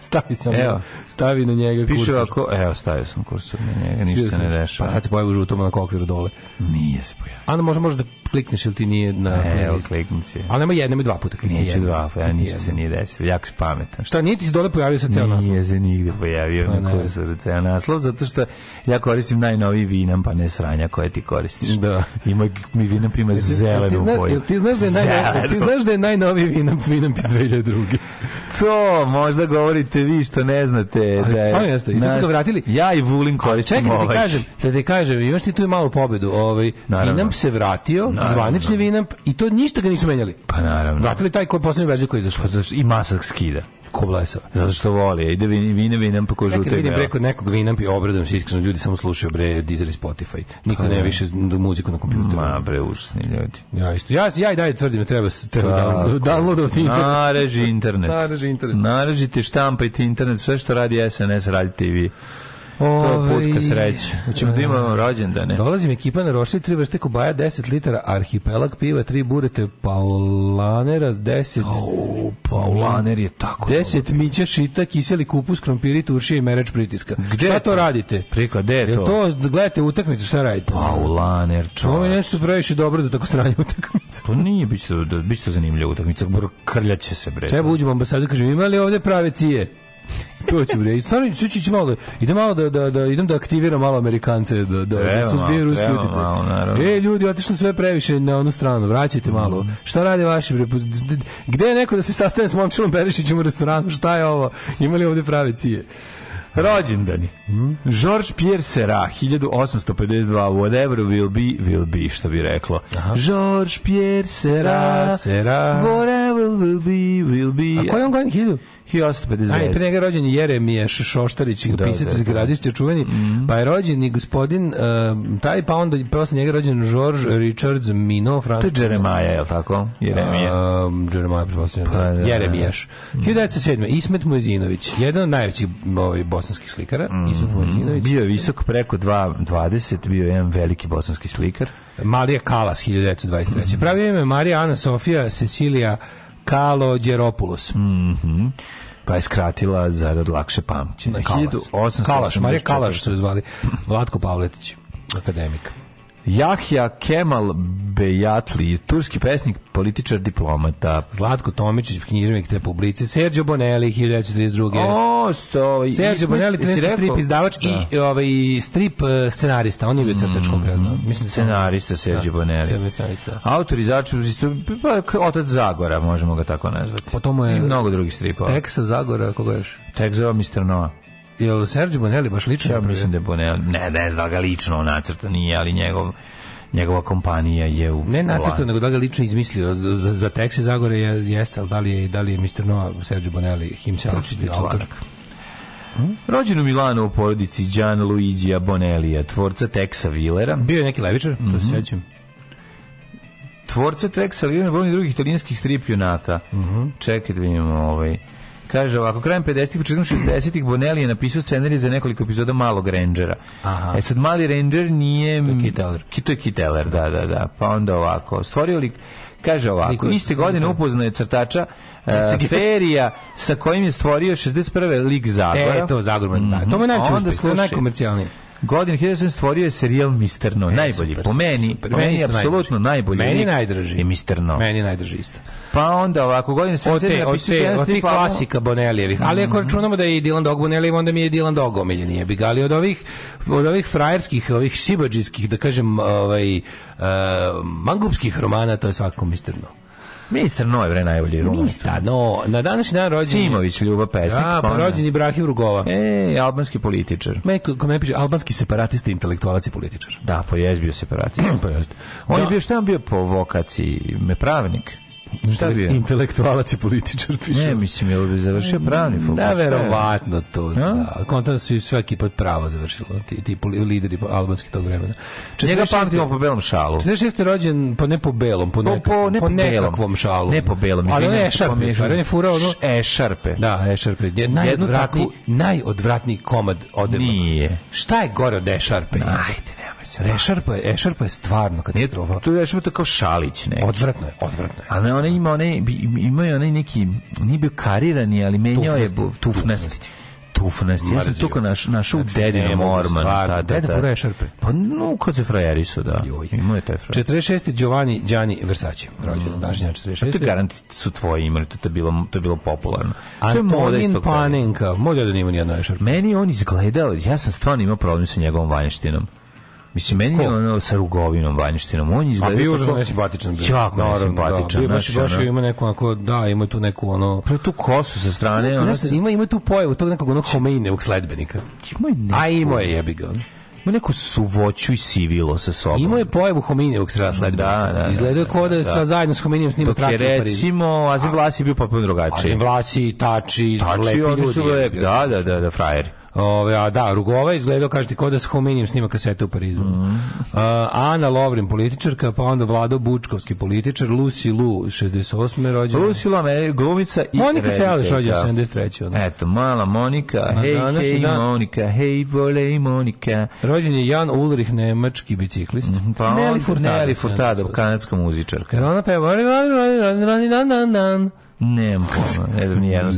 stavi sam evo, stavi na njega piše kursor. Ako, evo, stavio sam kursor na njega, ništa sam. ne dešava. Pa sad se pojavi u žutom na okviru dole. Nije se pojavio. Ana može možda da klikneš ili ti nije na... Ne, evo, kliknut će. Ali nema jednom i dva puta klikneš. Neću dva, ja ništa se nije desilo, jako si pametan. Šta, nije ti se dole pojavio sa ceo naslov? Nije se nigde pojavio pa, na kursoru ceo naslov, zato što ja koristim najnoviji vinam, pa ne sranja koje ti koristiš. Da. Ima, mi vinamp ima zelenu boju. Jel ti znaš da je, najno, ti znaš da je najnoviji vinamp, vinamp iz 2002. to možda govori nemojte vi što ne znate da je, Sami jeste, i naš, vratili. Ja i Vulin koristim čekaj, ovaj. da ti ovaj. kažem, da ti kažem, imaš ti tu i malu pobedu. Ovaj naravno. Vinamp se vratio, naravno. zvanični Vinamp i to ništa ga nisu menjali. Pa naravno. Vratili taj koji poslednji verzija koji je izašla. Pa I masak skida. Ko blesava? Zato što voli. Ide vine, vine vinam pa ko žute. Nekad vidim preko nekog vinam i obradom se iskreno ljudi samo slušaju bre Deezer i Spotify. Niko pa ne više muziku na kompjuteru. Ma bre užasni ljudi. Ja isto. Ja ja i dalje tvrdim da treba treba da downloadovati internet. Nareži internet. Nareži internet. Narežite štampajte internet sve što radi SNS radite i vi. To je putka sreće. Hoćemo da imamo rođendane. Dolazi mi ekipa na roštilj, tri vrste kubaja, 10 litara arhipelag piva, tri burete paulanera, 10... Oh, paulaner je tako... 10 mića šita, kiseli kupus, krompiri, turšije i mereč pritiska. Gde šta to radite? Prika, gde je to? to? gledate utakmicu, šta radite? Paulaner, čovjek. Ovo je nešto previše dobro za tako sranje utakmicu. Pa to nije da, biće, biće to zanimljiva utakmica, krljaće se bre. Treba uđemo ambasadu, kažem, ima li ovde prave cije? to ću bre. Stvarno suči ću malo. Da- idem malo da da da idem da aktiviram malo Amerikance da da, da suzbiju ruski utice. Ej ljudi, otišli sve previše na onu stranu. Vraćajte malo. Mm. Šta rade vaši bre? Gde je neko da se sastane s momčilom Perišićem u restoranu? Šta je ovo? Imali ovde prave cije. Rođendani. Mhm. George Pierre Serra, 1852, whatever will be, will be, što bi reklo. Aha. George Pierre Serra, Serra, whatever will be, will be. A koji on godin 1000? 1859. A i pre njega rođen je Jeremije Šoštarić, da, pisac da, iz da. Gradišća, čuveni, mm -hmm. pa je rođen i gospodin uh, taj, pa onda posle njega rođen George Richards Mino, francuski. To je Jeremaja, je li tako? Jeremije. Uh, Jeremaja, pretpostavljam. Da. Pa, da, Jeremijaš. Mm -hmm. Ismet Mojzinović, jedan od najvećih ovaj, bosanskih slikara. Mm -hmm. Ismet Mojzinović. Bio je visok preko 2,20, bio je jedan veliki bosanski slikar. Marija Kalas, 1923. Mm -hmm. Pravio ime Marija Ana Sofija Cecilija Kalo Đeropoulos. Mhm. Mm pa je skratila rad lakše pamćenja. Kalaš, Kalaš Marija Kalaš su je zvali. Vlatko Pavletić, akademik. Jahja Kemal Bejatli, turski pesnik, političar, diplomata. Zlatko Tomičić, književnik te publici. Sergio Bonelli, 1932. O, sto... Ovaj, Sergio Bonelli, 13 strip izdavač da. i ovaj, strip e, scenarista. On je bio crtačkog, mm, znam. Mislim, da scenarista Sergio da, Bonelli. Autor izač, pa, otac Zagora, možemo ga tako nazvati. Po pa tomu je... I mnogo drugih stripova. Teksa Zagora, koga još? Teksa Mr. Nova jel Sergio Bonelli baš lično? Ja mislim da je Bonelli, ne, ne znam da ga lično nacrta nije, ali njegov njegova kompanija je u ne nacrtao nego da ga lično izmislio za, za, za Zagore je, jeste ali da li je da li je Mr. Noa Sergio Bonelli himself autor Hmm? Rođen u Milanu u porodici Gian Luigija Bonellija, tvorca Texa Villera. Bio je neki levičar, mm -hmm. to se mhm. sjećam. Tvorca Texa Villera, brojnih drugih italijanskih strip junaka. Mm -hmm. Čekaj da vidimo ovaj... Kaže ovako, krajem 50-ih, početkom 60-ih Bonelli je napisao scenarij za nekoliko epizoda Malog Rangera. Aha. E sad Mali Ranger nije... To je Kiteller. To je Kiteller, da, da, da. Pa onda ovako, stvorio li... Kaže ovako, Niko iste godine upoznao je crtača uh, Ferija sa kojim je stvorio 61. lik Zagora. E, to Zagorban, mm -hmm. da. To mu je najveće Onda slušaj, najkomercijalnije. Godin 1900 stvorio je serijal Misterno, e, najbolji super, po meni, super. po meni, meni apsolutno najbolji. Meni najdraži. I Misterno. Meni najdraži isto. Pa onda ovako Godin 1900 napisao od tih klasika Bonelijevih. Ali ako mhm. računamo da je Dylan Dog Bonelijev, onda mi je Dylan Dog omiljen, je bigali od ovih od ovih frajerskih, ovih šibadžijskih, da kažem, ovaj uh, mangupskih romana, to je svakako Misterno. Ministar Noje vre najbolji rumen. Mista, no, na današnji dan rođen Simović Ljuba Pesnik. A, da, pa, pa rođen Ibrahim Rugova. E, albanski političar. Me, kome piše, albanski separatista, intelektualac i političar. Da, pa jes bio separatista. pa jest. On da. je bio, šta on bio po vokaciji? Me pravnik. Šta bi Intelektualac i političar piše. Ne, mislim, je bi završio pravni fakultet. Da, verovatno to. Da. Kontan su sve ekipa pravo završilo. Ti, ti lideri albanski tog vremena. Njega pamtimo po belom šalu. 46. rođen, po ne po belom, po, neka, po, po, ne po, po nekakvom šalu. Ne po belom. Ali on je ešarpe. On je furao ono... Ešarpe. Da, ešarpe. Je najodvratniji, najodvratniji komad odreba. Nije. Šta je gore od ešarpe? Ajde, nema se. Ešarpa je, ešarpa je stvarno katastrofa. Tu je ešarpa kao šalić neki. Odvratno je, odvratno je. A ne, ona ima onaj, ima je onaj neki, nije bio karirani, ali menjao je tufnasti. tufnasti tufnasti. Ja sam to naš, našao znači, dedinom Ormanu. Da, da, da. šarpe. Pa no, kad se frajeri su, da. Joj. Imao je taj frajer. 46. Giovanni Gianni Versace, rođen mm. dažnja 46. Pa to garant su tvoji imali, to je bilo, to je bilo popularno. Antonin Panenka, moj da nije imao nijedna šarpe. Meni on izgledao, ja sam stvarno imao problem sa njegovom vanjštinom. Mislim, meni je ono sa rugovinom, vanjštinom. On izgleda... A bio užasno nesimpatičan. Jako nesimpatičan. Da. Baš, baš ima neku, onako, da, ima tu neku, ono... Pro pa tu kosu sa strane. Ono, ima, ima tu pojavu tog nekog, onog Homeinevog sledbenika. Ima neko... A ima je, jebi ga ima neku suvoću i sivilo sa sobom. Imao je pojavu Hominijevog srasla. Da, da, da. Izgledao kao da, da, sa zajedno s Hominijem snima trake u Parizu. recimo Azim Vlasi bio potpuno drugačiji. Azim Vlasi, Tači, Tači, lepi ljudi. Su lep, da, da, da, da, frajeri. Ove, a da, Rugova izgledao, kažete, kao da s Hominijem snima kasete u Parizu. Mm. A, Ana Lovrin, političarka, pa onda Vlado Bučkovski, političar, Lucy Lu, 68. rođena. Lucy Lu, glumica i Monika Seliš rođena, 73. Onda. Eto, mala Monika, a hej, hej, dan... Monika, hej, volej, Monika. Rođen je Jan Ulrich, nemački biciklist. Mm, pa Nelly Furtado, Nelly Furtado, kanadska muzičarka. Jer ona peva, Nemam pojma, ne znam ni jednu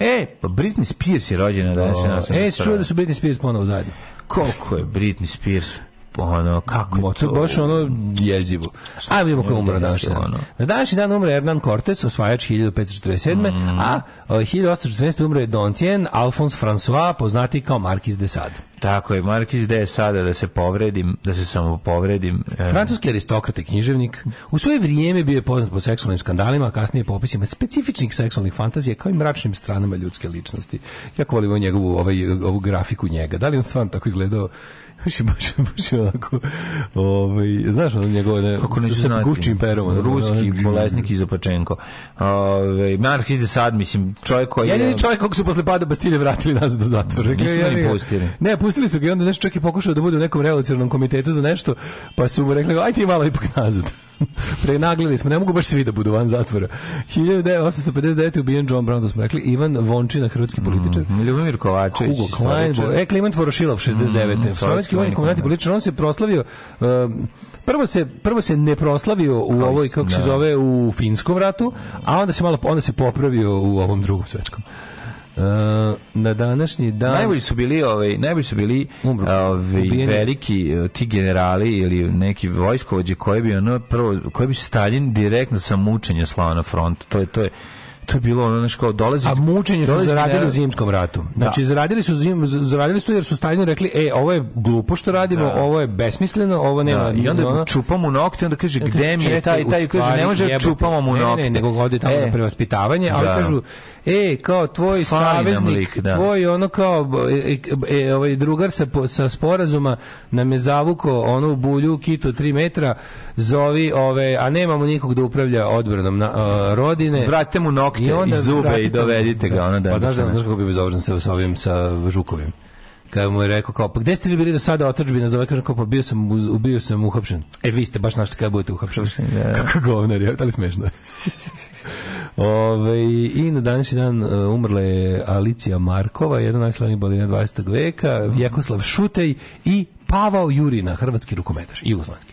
E, pa Britney Spears je rođena da. danas. E, čuo da su Britney Spears ponovo zajedno. Koliko je Britney Spears ono, kako Mo, to? baš ono jezivo. A vidimo ko je danas. Ono. Na današnji dan umre Hernan Cortes, osvajač 1547. Mm. A 1814. umre Dontien Alphonse François, poznati kao Marquis de Sade. Tako je, Markić, gde je sada da se povredim, da se samo povredim? E, Francuski aristokrat i književnik. U svoje vrijeme bio je poznat po seksualnim skandalima, a kasnije po opisima specifičnih seksualnih fantazija kao i mračnim stranama ljudske ličnosti. Jako volim njegovu ovaj, ovu grafiku njega. Da li on stvarno tako izgledao? Baš je baš, baš onako... Ovaj, znaš ono njegove... Ne, Kako neću znati? Gučim perom. Ruski ono, bolesnik iz Opačenko. Ovaj, Markić je sad, mislim, čovjek koji... Jedini je... čovjek kog su posle pada Bastilje vratili nazad do zatvora. Nisu ne, ne, ne, pustili su ga i onda nešto čak i pokušao da bude u nekom revolucionarnom komitetu za nešto, pa su mu rekli, aj ti malo ipak nazad. Prenaglili smo, ne mogu baš svi da budu van zatvora. 1859. ubijen John Brown, to smo rekli, Ivan Vončina, hrvatski političar. Mm, Ljubomir Kovačević, Hugo Klein, e, Kliment Vorošilov, 69. Mm, Sovjetski vojni komandant političar, on se proslavio, um, prvo se prvo se ne proslavio u ovoj kako se da. zove u finskom ratu, a onda se malo onda se popravio u ovom drugom svetskom. E, na današnji dan najbolji su bili ovaj najbolji su bili ovaj veliki e, ti generali ili neki vojskovođe koji bi ono prvo koji bi Stalin direktno sa mučenja slao na front to je to je to je bilo ono nešto kao dolazi. A mučenje su zaradili u zimskom ratu. Da. Znači da. zaradili su zim, zaradili su jer su stalno rekli ej ovo je glupo što radimo, da. ovo je besmisleno, ovo nema. Da. I onda ono... čupamo nokte, onda kaže gde mi je taj taj stvari, kaže ne može da jebati. čupamo mu nokte. Ne, ne, nego godi tamo e. na prevaspitavanje, ali da. kažu ej kao tvoj Fajn saveznik, lik, da. tvoj ono kao e, e, e ovaj drugar sa sa sporazuma nam je zavuko ono u bulju kitu 3 metra, zovi ove, a nemamo nikog da upravlja odbranom na, a, rodine. Vratite mu nokte nokte i, onda i zube i dovedite ga. Ono da, pa da znaš, da znaš kako bi bezobrazan sa, sa ovim, sa žukovim. Kada mu je rekao kao, pa gde ste vi bili do sada otačbina? Zove, kažem kao, pa bio sam, ubio sam uhapšen. E, vi ste baš našli kada budete uhapšeni. Da. Kako govnar je, ali smešno Ove, I na današnji dan e, umrla je Alicija Markova, jedna najslavnijih balina 20. veka, mm. Vjekoslav Šutej i Pavao Jurina, hrvatski rukometaš, jugoslovenski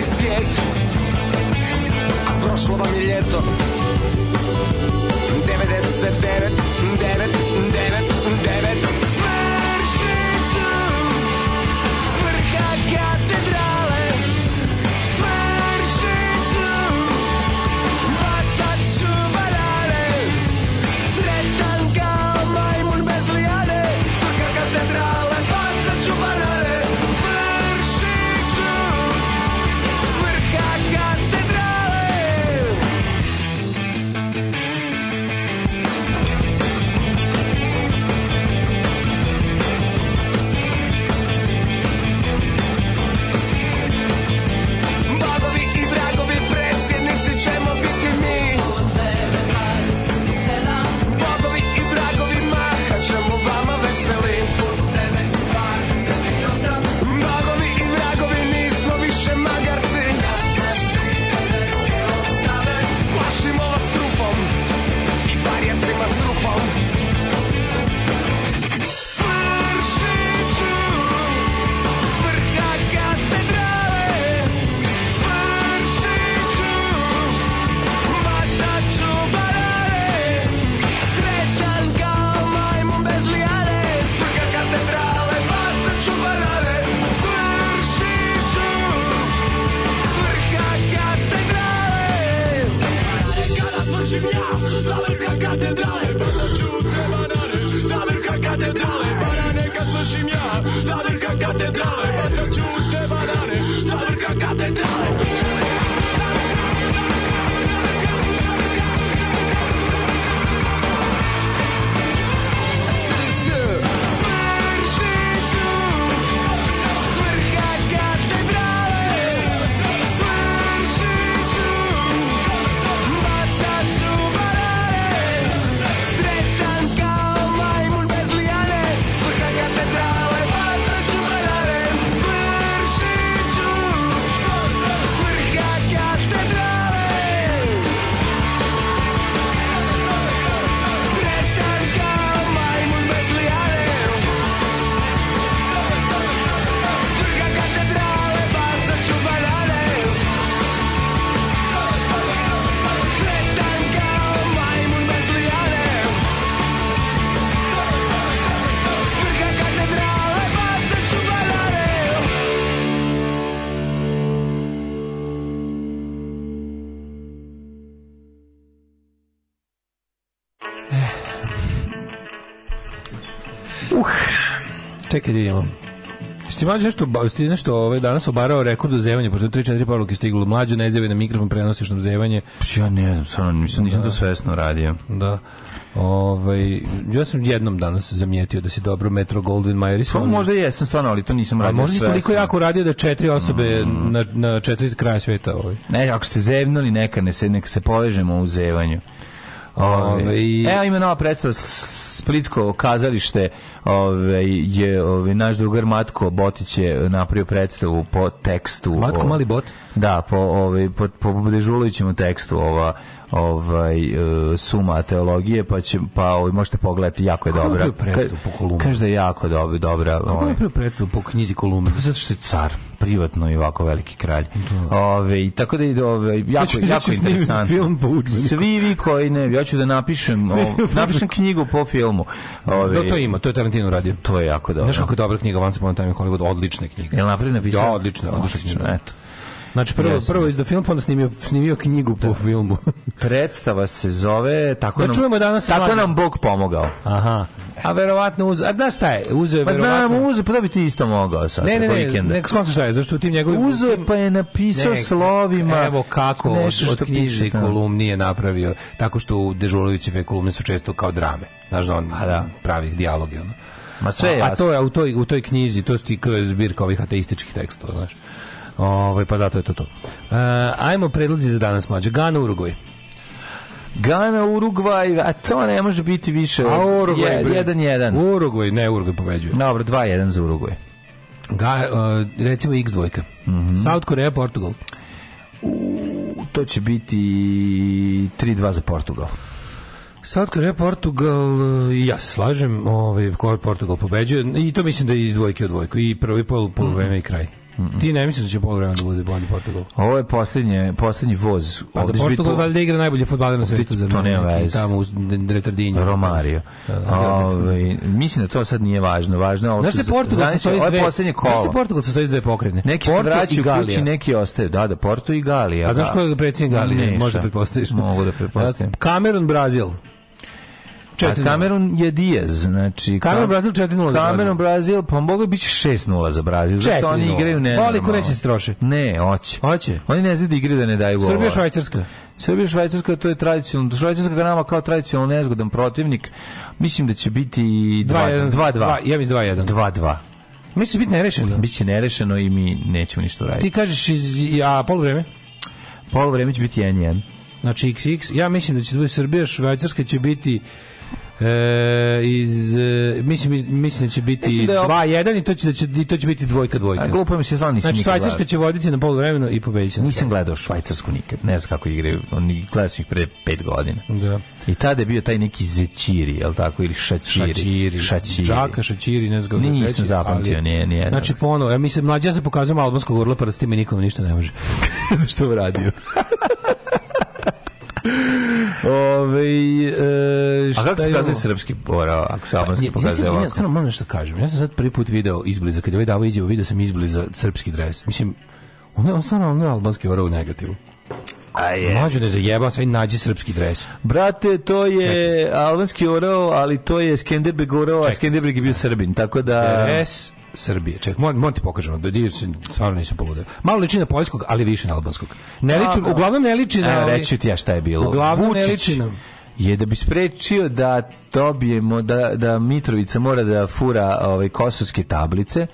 ovaj svijet A prošlo vam je ljeto 99, 9, 9, 9, 9 Čekaj da vidimo. Ste mlađe nešto, ste nešto ovaj, danas obarao rekord u zevanju, pošto je 3-4 poruke stiglo. Mlađe ne zeve na mikrofon, prenosiš nam zevanje. Pa ja ne znam, stvarno, nisam, nisam da. to svesno radio. Da. Ovaj ja sam jednom danas zamijetio da si dobro Metro Goldwyn Mayer i Pa možda jesam stvarno, ali to nisam radio. A možda si toliko jako radio da četiri osobe mm. na na četiri kraja sveta ovaj. Ne, ako ste zevnuli neka ne se neka se povežemo u zevanju. Ove, i... Evo ima nova predstava Splitsko kazalište ovaj, je ovaj, naš drugar Matko Botić je napravio predstavu po tekstu. Matko o, Mali Bot? Da, po, ovaj, po, po, po tekstu. Ova, ovaj e, suma teologije pa će pa ovaj možete pogledati jako je dobra. Kaže da je jako dobro, dobra. Kako ovaj. je predstavu po knjizi Kolumne? Pa zato što je car privatno i ovako veliki kralj. Da. Ove, i tako da ide ove, jako, ja ću, jako ja interesantno. Film po Svi vi koji ne, ja ću da napišem, o, napišem knjigu po filmu. Ove, da, to ima, to je Tarantino radio. To je jako dobro. Znaš kako je dobra knjiga, Once Upon a Time in Hollywood, odlična knjiga. Jel napred napisao? Ja, da, odlična, odlična, odlična, odlična. Eto. Znači prvo yes. prvo izdao film, pa onda snimio snimio knjigu po da. filmu. Predstava se zove tako da nam, čujemo danas tako mladim. nam Bog pomogao. Aha. A verovatno uz a znaš šta je? Uzeo je pa verovatno. Pa znam, uzeo, pa da bi ti isto mogao sad. Ne, ne, ne, ne, ne, skonca šta je, zašto u tim njegovim... Uzeo pa je napisao nek, slovima... Evo kako nešto od, od knjižne kolumnije napravio, tako što u Dežulovićeve kolumne su često kao drame. Znaš da on a, da. pravi dijaloge, ono. Ma sve a, a to je u toj, u toj knjizi, to su ti kroz zbirka ovih ateističkih tekstova, znaš. Ovaj pa zato je to to. Uh, ajmo predlozi za danas mlađe. Gana Urugvaj. Gana, Urugvaj, a to ne može biti više. A Urugvaj, 1-1. Urugvaj, ne, Urugvaj pobeđuje. Dobro, 2-1 za Urugvaj. Ga, uh, recimo X dvojka. Mm -hmm. South Korea, Portugal. U, to će biti 3-2 za Portugal. South Korea, Portugal, e, ja se slažem, ovaj, Portugal pobeđuje, i to mislim da je iz dvojke od dvojku, i prvi pol, pol mm -hmm. i kraj. Ti ne misliš da će polovreme da bude bolji Portugal? Ovo je poslednje, poslednji voz. Pa Ovdje za Portugal po... valjda igra najbolje fudbaler na svetu. za. to nema veze. Tamo u Retardinju. Romario. Da, da, da, Ove, ovaj, mislim da to sad nije važno. Važno je ovo. Znaš se Portugal znači, sastoji iz dve... Ovo kolo. Znaš se Portugal sastoji iz dve pokrene. Neki Porto se vraćaju kući, neki ostaju. Da, da, Porto i Galija. A znaš ko je predsjednik Galije? Možda pretpostaviš. Mogu da pretpostavim. Kamerun, Brazil. 4 Kamerun je Diaz, znači... Kamerun Brazil 4-0 za Kamerun Brazil, pa mogu biti 6 za Brazil, Zašto oni igraju ne... Voli ko neće se troše. Ne, hoće. Hoće. Oni ne znaju da igraju da ne daju golova. Srbija Švajcarska. Srbija Švajcarska to je tradicionalno. Švajcarska ga nama kao tradicionalno nezgodan protivnik. Mislim da će biti 2-1. 2 Ja mislim 2-1. 2-2. Mislim da biti nerešeno. Biće nerešeno i mi nećemo ništa raditi. Ti kažeš iz, a poluvreme? Poluvreme će biti 1-1. Znači XX, ja mislim da će da biti Srbija, Švajcarska će biti E, iz, e, mislim, mislim da će biti 2-1 da op... i to će, da će, to će biti dvojka dvojka. A, glupo mi se zna, nisam Znači, Švajcarska će voditi na poluvremenu i pobediti Nisam gledao Švajcarsku nikad, ne znam kako igraju, oni gledao pre 5 godina. Da. I tada je bio taj neki Zečiri, je li tako, ili Šačiri. Šačiri. Šačiri. Džaka, Šačiri, ne znam kako Nisam zapamtio, ali... nije, nije. Znači, ponovo, ja mislim, mlađa ja sam pokazujem albanskog urla, prstima i nikom ništa ne može. Zašto uradio? Ove, e, šta A kako se pokazuje srpski bora, ako se albanski pokazuje ja, ovako? Ja samo moram nešto da kažem. Ja sam sad prvi put video izbliza, kad je ovaj davo iđeo, video sam izbliza srpski dres. Mislim, on je stvarno on je albanski orao u negativu. A je. Mlađo ne zajeba, sve nađe srpski dres. Brate, to je Čekaj. albanski orao, ali to je Skenderbeg orao, a Skenderbeg je bio Srbin, tako da... Dres Srbije. Ček, moram ti pokažem, da di stvarno nisam poludeo. Malo liči na poljskog, ali više na albanskog. Ne liči, uglavnom ne liči na... Evo, ovaj- reći ti ja šta je bilo. Uglavnom Vučić. ne liči na je da bi sprečio da dobijemo da, da Mitrovica mora da fura ove ovaj, kosovske tablice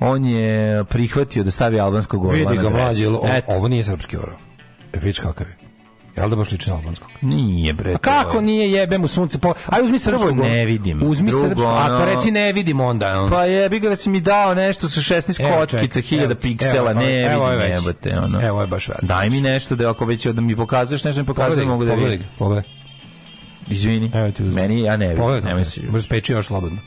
on je prihvatio da stavi albanskog orla vidi ga mlađi, ovo nije srpski oro e, vidiš kakav je Jel da baš liči na albanskog? Nije bre. A kako nije jebem u sunce? Po... Aj uzmi srpsko. Ne vidim. Uzmi srpsko. A to reci ne vidim onda. On. Pa jebi ga da si mi dao nešto sa 16 evo, kockica, 1000 evo, piksela, evo, ne evo, vidim jebote. Ono. Evo je baš već. Daj mi nešto da ako već da mi pokazuješ nešto, mi pokazuješ mogu da vidim. Pogledaj, pogledaj. Izvini. Evo ti uzmi. Meni, ja ne vidim. Pogledaj, nemoj si. Brzo peči još slobodno.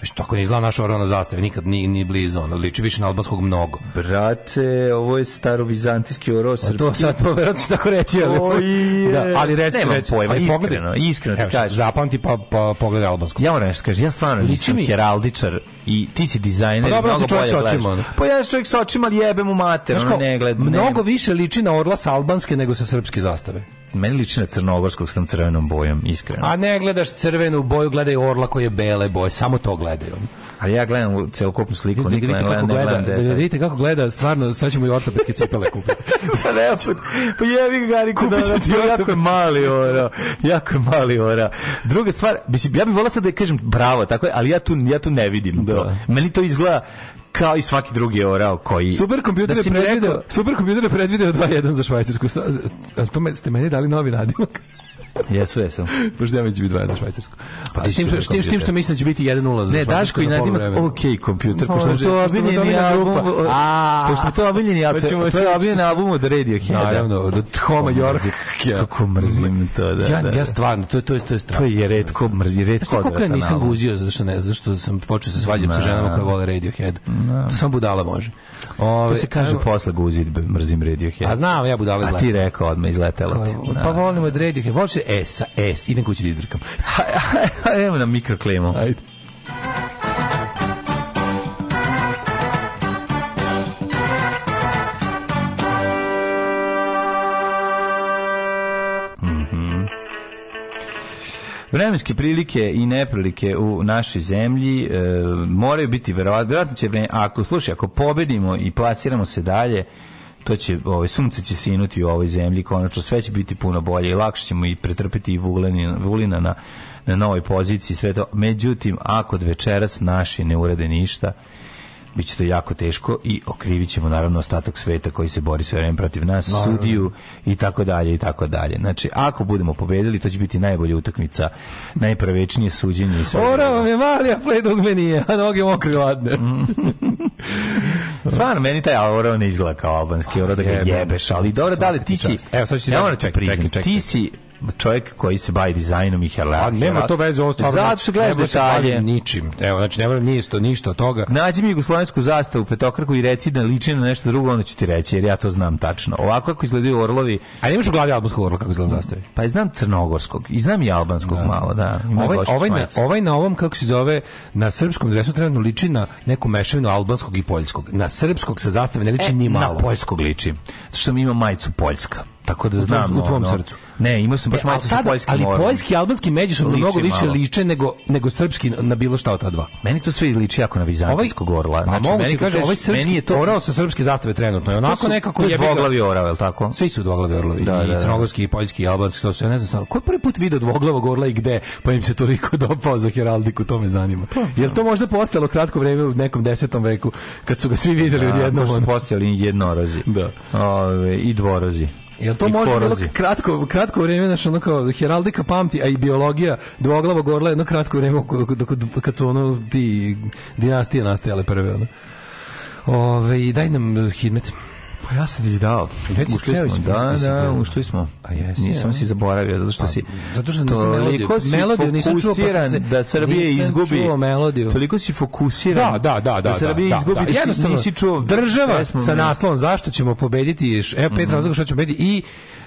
Znači, tako ne izgleda naša orona zastava, nikad ni, ni blizu, ono, liči više na albanskog mnogo. Brate, ovo je starovizantijski oro srpski. To sad to verovatno što tako reći, ali... Je... Da, ali reci, Nemam reci, pojma, ali iskreno, iskreno ti kažem. Zapamti pa, pa pogledaj albansko. Ja moram nešto kažem, ja stvarno liči nisam mi. heraldičar i ti si dizajner, pa, dobro, mnogo bolje gledaš. Očima, Pa ja čovjek sa očima, ali jebem u mater, ono, ne gledam. Mnogo ne. više liči na orla sa albanske nego sa srpske zastave meni liči na crnogorskog s tom crvenom bojom, iskreno. A ne gledaš crvenu boju, gledaj orla koji je bele boje, samo to gledaju. A ja gledam celokupnu sliku, vidite, vidite kako gleda, gleda vidite kako gleda, stvarno, sad ćemo i ortopedske cipele kupiti. sad evo, pa jevi gari kod jako je mali ora, jako je mali ora. Druga stvar, mislim, ja bih volao sad da je kažem bravo, tako je, ali ja tu, ja tu ne vidim da. to. Meni to izgleda, kao i svaki drugi orao koji superkompjuter da je predvideo rekao... superkompjuter je predvideo 2:1 za švajcarsku. Al to me, ste meni dali novi nadimak. Jesu, jesu. Pošto ja da će biti 2 na Švajcarsku. Pa ti tim, što, tim što mislim da će biti 1-0 za Ne, Daško i Nadima, ok, kompjuter. Pošto je to obiljeni album. Pošto je to obiljeni album. To je obiljeni album od Radiohead. Naravno, od Toma York. Kako mrzim to, da. Ja, da, ja da. stvarno, to, to, to je strašno. To je retko mrzim, retko. Znaš kako ja nisam guzio, zašto ne, zašto sam počeo sa svađam sa ženama koje vole Radiohead. To samo budala može. Ove, to se kaže posle guzit, mrzim Radiohead. A znam, ja budala izletela. A ti rekao odmah izletela. Pa volim od Radiohead. Voliš S, e, sa e, S. Idem kući da izvrkam. Evo nam mikroklimu. Ajde. Mhm. Vremenske prilike i neprilike u našoj zemlji e, moraju biti verovatno, verovatno će vreme, ako slušaj, ako pobedimo i plasiramo se dalje, to će ovaj sunce će sinuti u ovoj zemlji konačno sve će biti puno bolje i lakše ćemo i pretrpiti i Vulina, Vulina na, na novoj poziciji sve to međutim ako od večeras naši ne urede ništa Biće to jako teško i okrivićemo naravno ostatak sveta koji se bori sve vreme protiv nas, no, sudiju i tako dalje i tako dalje. Znači, ako budemo pobedili, to će biti najbolja utakmica, najpravečnije suđenje i sve. Ora vam je mali, a play dog meni je, a noge mokre ladne. Stvarno, meni taj Aurora ne izgleda kao albanski, Aurora da ga e, da, jebeš, da, ali dobro, da li ti si... Evo, sad ću ti... Ja moram ti priznam, ti si čovjek koji se bavi dizajnom i herlakom. A nema to veze ovo stvarno. Zato što gledaš detalje. ničim. Evo, znači, nema nisto, ništa od toga. Nađi mi jugoslovensku zastavu petokraku i reci da liči na nešto drugo, onda ću ti reći, jer ja to znam tačno. Ovako kako izgledaju orlovi... A imaš u glavi albanskog orla kako izgleda zastave? Pa ja znam crnogorskog i znam i albanskog da. malo, da. ovaj, ovaj, na, ovaj na ovom, kako se zove, na srpskom dresu trenutno liči na neku mešavinu albanskog i poljskog. Na srpskog se zastave ne liči e, ni malo. Na poljskog liči, što mi ima majicu Poljska. Tako da znam, u tvom, u srcu. Ne, imao sam baš e, malo sa poljskim. Ali moram. poljski i albanski međusobno mnogo liče liče nego nego srpski na bilo šta od ta dva. Meni to sve izliči jako na vizantijskog ovaj, orla. Pa znači, mogu meni kažeš, ovaj srpski meni je to orao sa srpske zastave trenutno. Je onako su, nekako je dvoglavi orao, je tako? Svi su dvoglavi orlovi. Da, da, da. I crnogorski i poljski i albanski, to se ne znam stvarno. Ko je prvi put video dvoglavog orla i gde? Pa im se toliko dopao za heraldiku, to me zanima. Pa, da. Jel to možda postalo kratko vreme u nekom 10. veku kad su ga svi videli da, odjednom? Da, postali jednorozi. Da. Ove, i dvorozi. Jel to može kratko, kratko vrijeme, znaš, ono kao heraldika pamti, a i biologija dvoglavo gorla jedno kratko vrijeme kad su ono ti dinastije nastajale prve, ono. Ove, daj nam hidmet. Pa ja sam već dao. Već ušli smo, da, da, da, ušli smo. A jesi. Nisam ja. si zaboravio, zato što pa, si... Zato što nisam melodiju. melodiju nisam čuo, pa se... Da Srbije izgubi... Nisam čuo melodiju. Toliko si fokusiran. Da, da, da. Da, da, da Srbije da, izgubi, da, jednostavno, nisi čuo... Država sa naslovom zašto ćemo pobediti, evo e, pet mhm. razloga što ćemo pobediti i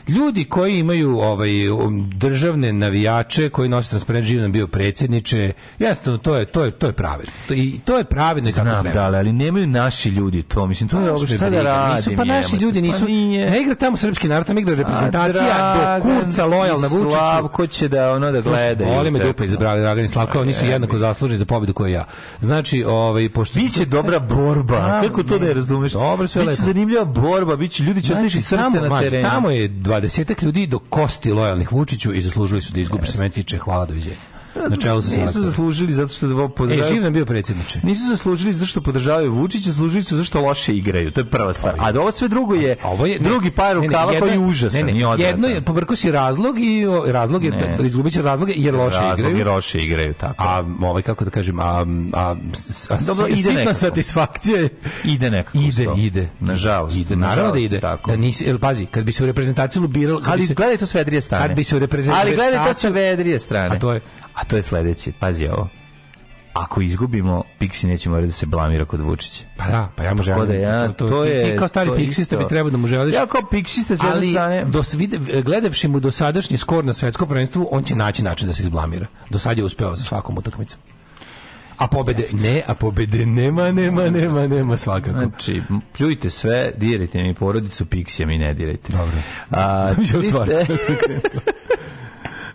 ljudi koji imaju ovaj um, državne navijače koji nose transparent živim bio predsjedniče, jasno to je to je to je pravedno. i to je pravedno i kako Znam, treba. Da, ali nemaju naši ljudi to, mislim to pa, je ovo šta da radim, Nisu pa naši ljudi pa nisu. Pa ne igra tamo srpski narod, tamo igra reprezentacija do kurca lojalna Vučiću. Slavko će da ono da gleda. Volim me dupe da izabrali Dragan i Slavko, oni su e, jednako zaslužni za pobjedu koju ja. Znači, ovaj pošto biće dobra borba. Da, kako to da ne razumeš? Dobro, sve lepo. Biće zanimljiva borba, biće ljudi će znači, ostati srce na terenu. Tamo je 20 ljudi do kosti lojalnih Vučiću i zaslužili su da izgube yes. se meni tiče. Hvala, doviđenja na čelu sa Nisu zaslužili zato što da podržavaju. E, živ nam bio predsjedniče. Nisu zaslužili zato što podržavaju Vučića, zaslužili su zato što loše igraju. To je prva stvar. A ovo sve drugo je, ovo je ne, drugi par rukava koji je užasan. Ne, ne, i jedno je pobrko si razlog i razlog je da izgubit će razloge jer loše razlog igraju. Jer loše igraju, tako. A ovaj kako da kažem, a a, a Dobro, ide sitna satisfakcija ide nekako. Ide, sto. ide. Nažalost. Ide, naravno da ide. Tako. Da nisi, el, pazi, kad bi se u reprezentaciju lubiralo, ali gledaj to sve strane. Kad bi se u reprezentaciju Ali gledaj to sve strane. A to je a to je sledeće, pazi ovo. Ako izgubimo, Pixi neće morati da se blamira kod Vučića. Pa da, pa ja mu želim. Da ja, to, to, to je, ti kao stari Pixista bi trebao da mu želiš. Ja kao Pixista se ali strane... Ali gledavši mu dosadašnji skor na svetskom prvenstvu, on će naći način da se izblamira. Do sad je uspeo za svakom utakmicom. A pobede ne, a pobede nema, nema, nema, nema svakako. Znači, pljujte sve, dirajte mi porodicu, Pixija mi ne dirajte. Dobro. A, Sam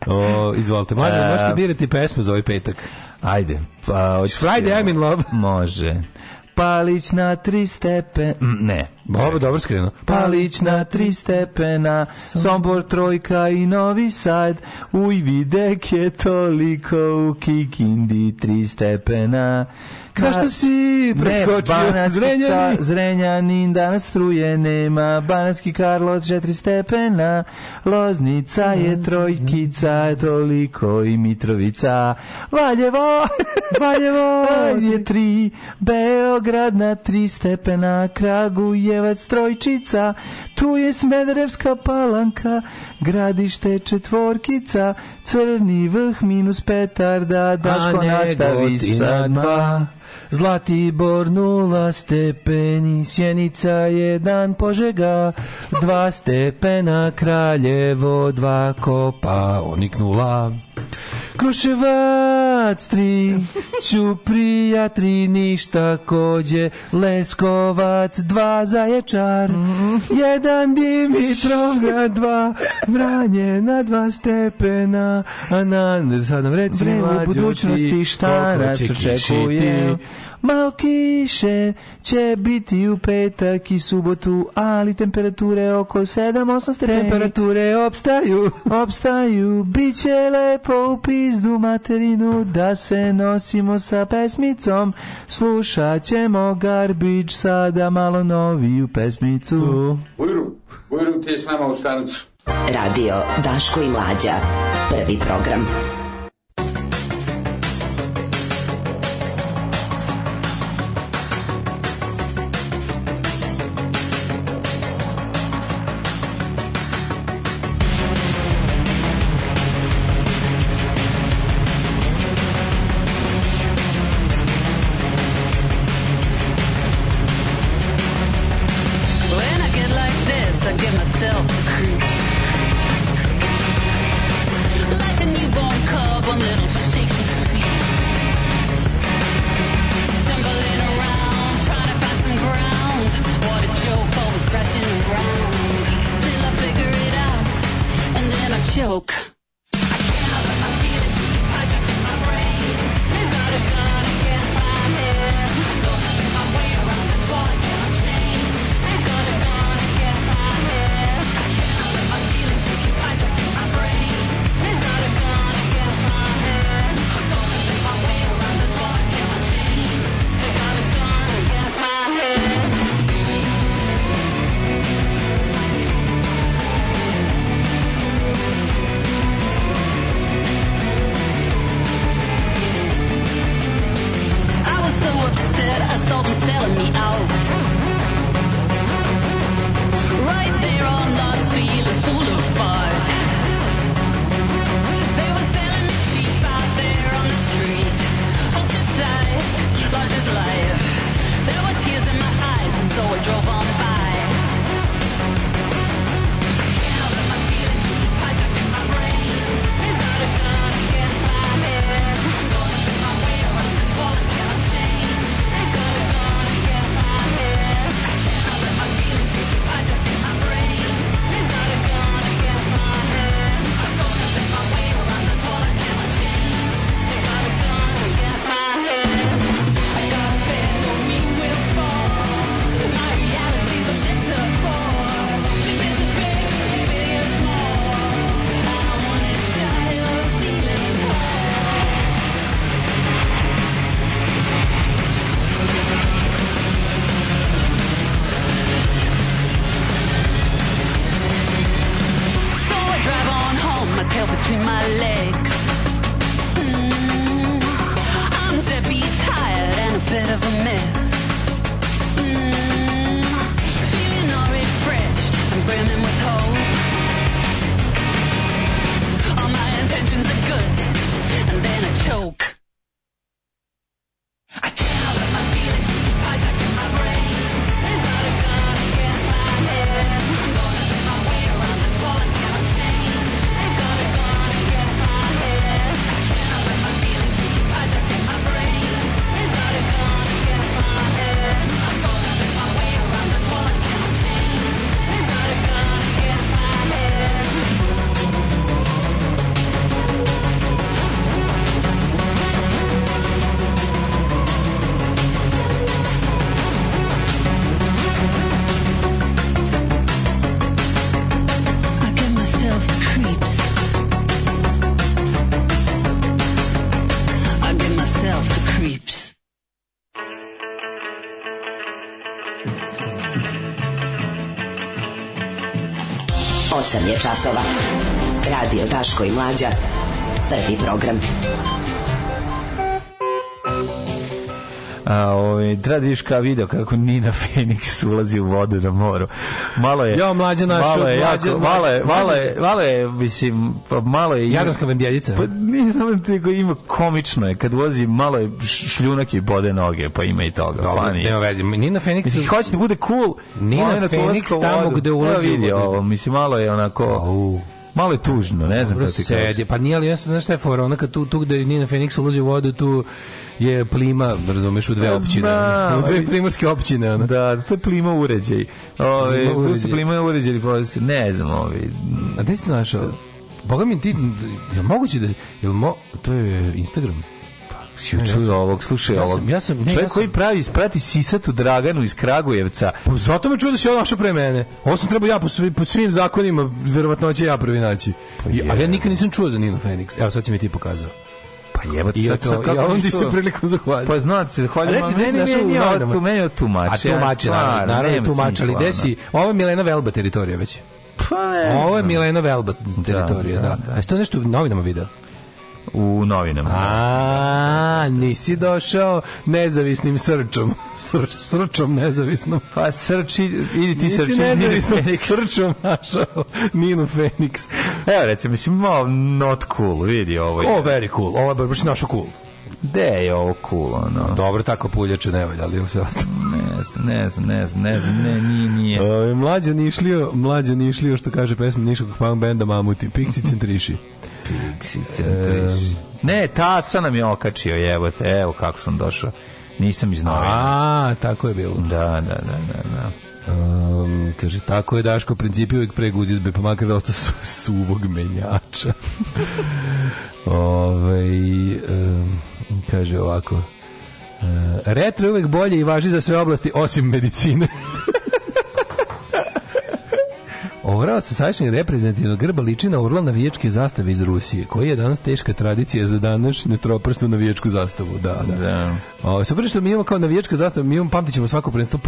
O, izvolite, mlađe, uh, možete birati pesmu za ovaj petak. Ajde. Pa, Friday I'm in love. Može. Palić na tri stepe... Ne. Bobo, dobro skriveno. Palić na tri stepena, Sombor trojka i Novi Sad, uj videk je toliko u Kikindi tri stepena. Pa, Zašto si preskočio ne, Zrenjanin? Ka, Zrenjanin danas struje nema, Banatski Karlovac četiri stepena, Loznica je mhm. trojkica, toliko i Mitrovica. Valjevo, Valjevo je tri, Beograd na tri stepena, Kragujevac trojčica, tu je Smederevska palanka, gradište četvorkica, Crni vrh minus petarda, Daško nastavi sa dva. Zlatibor nula stepeni, Sjenica jedan požega, dva stepena Kraljevo, dva kopa, onik nula. Kruševa tri, Ćuprija tri, ništa kođe, Leskovac dva, Zaječar, mm. jedan Dimitrovgrad dva, Vranje na dva stepena, a na, sad nam reci, mlađo ti, šta nas očekuje, Malo kiše će biti u petak i subotu, ali temperature oko 7-8 stepeni. Temperature opstaju. Opstaju, bit će lepo u pizdu materinu da se nosimo sa pesmicom. Slušat ćemo Garbić sada malo noviju pesmicu. Bujru, Bujru ti je s nama u stanicu. Radio Daško i Mlađa. Prvi program. Daško i Mlađa. Prvi program. A, ovaj, treba da vidiš kao video kako Nina Fenix ulazi u vodu na moru. Malo je... Jo, mlađa naša... Malo je, mlađa, jako, malo je, malo je, malo je, mislim, pa malo je... Jadranska vendjeljica. Pa nije samo nego ima komično je. Kad vozi malo je šljunak i bode noge, pa ima i toga. Dobro, Fani. nema veze. Nina Fenix... Mislim, hoće da bude cool. Nina Fenix tamo gde ulazi u vodu. Evo vidi ovo, mislim, malo je onako... Oh. Malo je tužno, ne znam kako ti kažeš. Pa nije, ali ja sam, znaš šta je fora, ona kad tu, tu gde Nina Fenix ulazi u vodu, tu je plima, razumeš, u dve općine. Zna, u dve primorske općine. Ona. Da, da, to je plima uređaj. Ove, ovaj, plima uređaj. Plima uređaj, pa ne znam. Ovi. Ovaj. A gde si našao? Boga mi ti, je moguće da, je mo, to je Instagram? Juče ovog, slušaj ja sam, ovog. Ja sam, ne, čovjek ja sam... koji pravi isprati sisatu Draganu iz Kragujevca. Po, pa zato me čuo da si on našao pre mene. Ovo sam trebao ja po, svim, po svim zakonima, verovatno će ja prvi naći. Pa ja nikad nisam čuo za Nino Fenix. Evo sad si mi ti pokazao. Pa jebate, sad, sad kako ja ti se prilikom zahvaljujem. Pa znate se, zahvaljujem. Reci, meni, meni, meni, meni, tu, meni tumače. A tumače, naravno, naravno tumače, ali desi, ovo je Milena Velba teritorija već. Pa ne Ovo je Milena Velba da, teritorija, da. da. da. A što nešto u novinama video? u novinama. A, nisi došao nezavisnim srčom. Sr, srčom nezavisnom. Pa srči, idi ti srči. Nisi nezavisnom srčom našao Ninu Feniks. Evo, recimo, mislim, malo not cool, vidi ovo. Je. Oh, o, very cool, ovo je baš našo cool. Gde je ovo cool, ono? Dobro, tako puljače ne valja, ali sve ostalo. Ne znam, ne znam, ne znam, ne znam, ne, nije, nije. O, mlađa nišlio, mlađa nišlio, što kaže pesma Niškog fan benda Mamuti, Pixi centriši. Ehm, ne, Tasa nam je okačio, evo te, evo kako sam došao. Nisam iz novina. A, tako je bilo. Da, da, da, da, da. Um, kaže, tako je Daško, u principu uvijek preg uzidbe, pa makar dosta da su, suvog menjača. Ove, ovaj, um, kaže ovako, uh, retro je uvijek bolje i važi za sve oblasti, osim medicine. Orao sa sadašnjeg reprezentativnog grba liči na orla navijačke zastave iz Rusije, koja je danas teška tradicija za današnju troprstnu navijačku zastavu. Da, da. da. O, super što da mi imamo kao navijačka zastava, mi imamo, pamtit ćemo svako prvenstvo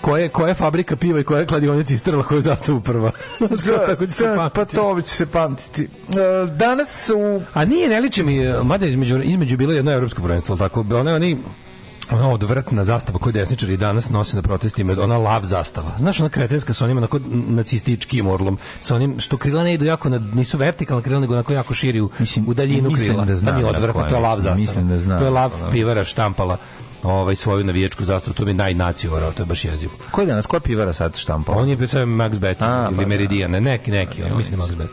koje, koja je fabrika piva i koja je kladionica istrla koju zastavu prva. da, tako će se da, pa pamtiti. pa to će se pamtiti. E, danas u... A nije, ne liči mi, mada između, između bilo jedno evropsko prvenstvo, tako, one, oni ona odvrtna zastava koju desničari danas nose na protestima, ona lav zastava. Znaš, ona kretenska sa onim onako nacističkim orlom, sa onim što krila ne idu jako, na, nisu vertikalna krila, nego onako jako širi u, mislim, u daljinu mislim krila. Da znam da dakle, mi to je lav zastava. Mislim da znam. To je lav da. pivara štampala ovaj svoju navijačku zastavu, to mi najnaci orao, to je baš jezivo. Ko je danas, ko je pivara sad štampala? On je pisao Max Bet ili pa, da. Meridian, neki, neki, da, on, mislim Max Bet.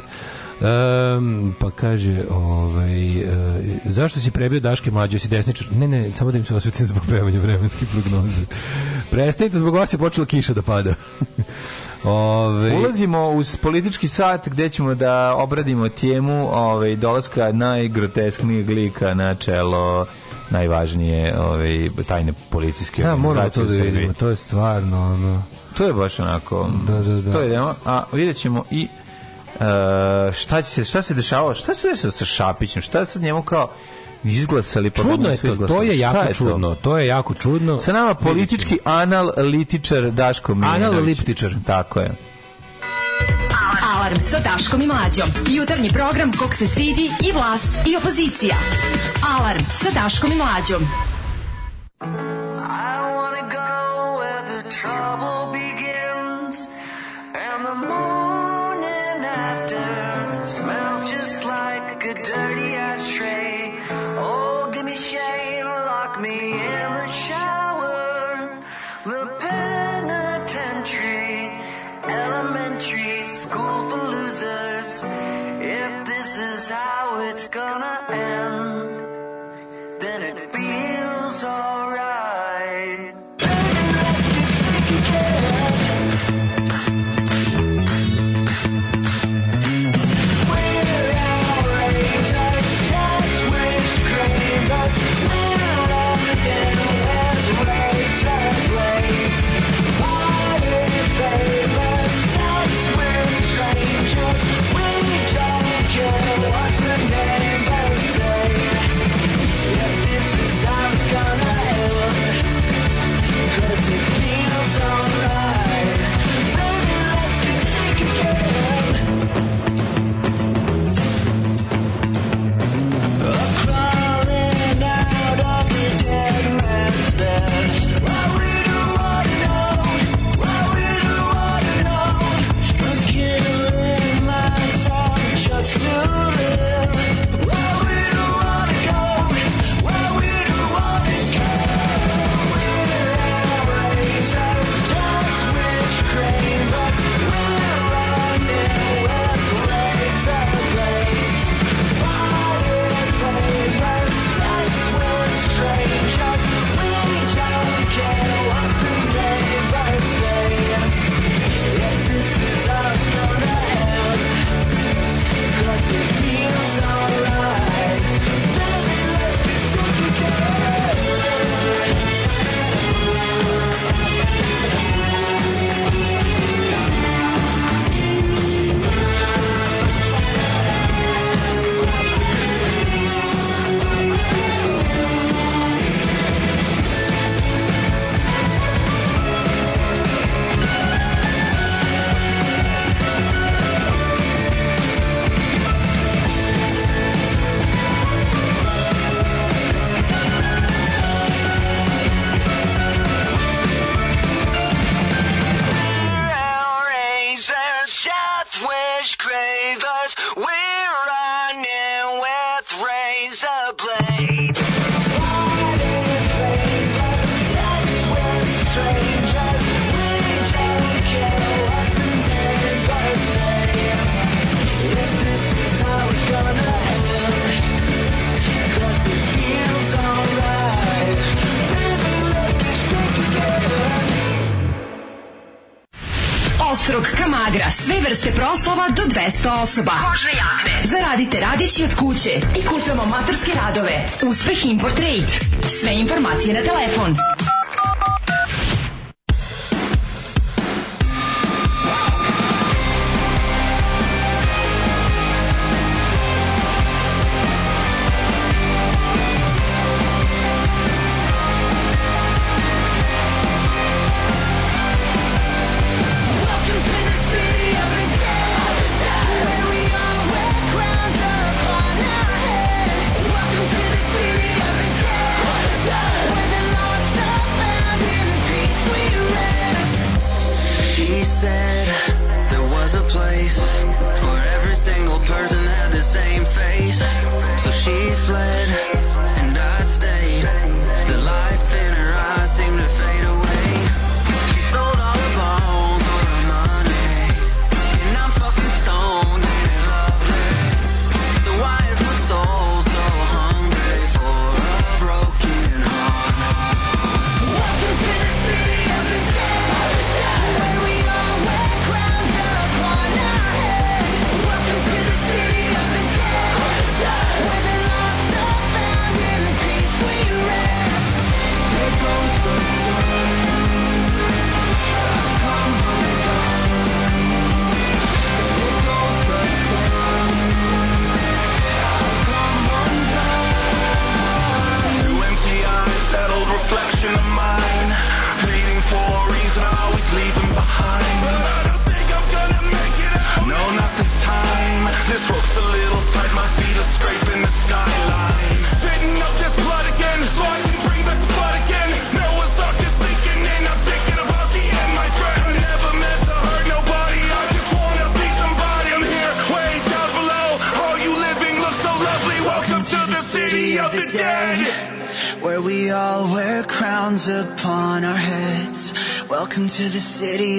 Um, pa kaže, ovaj, uh, zašto si prebio Daške mlađe, si desničar? Ne, ne, samo da im se osvetim zbog pevanja vremenske prognoze. Prestanite, zbog vas je počela kiša da pada. Ove... Ulazimo uz politički sat gde ćemo da obradimo temu ove, dolaska najgrotesknijeg lika na čelo najvažnije ove, tajne policijske da, organizacije Da, to da vidimo, to je stvarno ono... To je baš onako... Da, da, da. To je, a vidjet ćemo i Uh, šta će se šta se dešavalo? Šta se desilo sa Šapićem? Šta se njemu kao izglasali pa da čudno je to, izglasali. to je jako je čudno to? to? je jako čudno sa nama politički analitičar Daško Milinović analitičar tako je Alarm. sa Daškom i Mlađom jutarnji program kog se stidi i vlast i opozicija Alarm sa Daškom i Mlađom I wanna go where the trouble like a dirty ashtray. Oh, give me shame, lock me in the shower. The penitentiary, elementary school for losers. If this is how it's gonna časova do 200 osoba. Kožne jakne. Zaradite radići od kuće i kucamo maturske radove. Uspeh Import Trade. Sve informacije na telefon To the city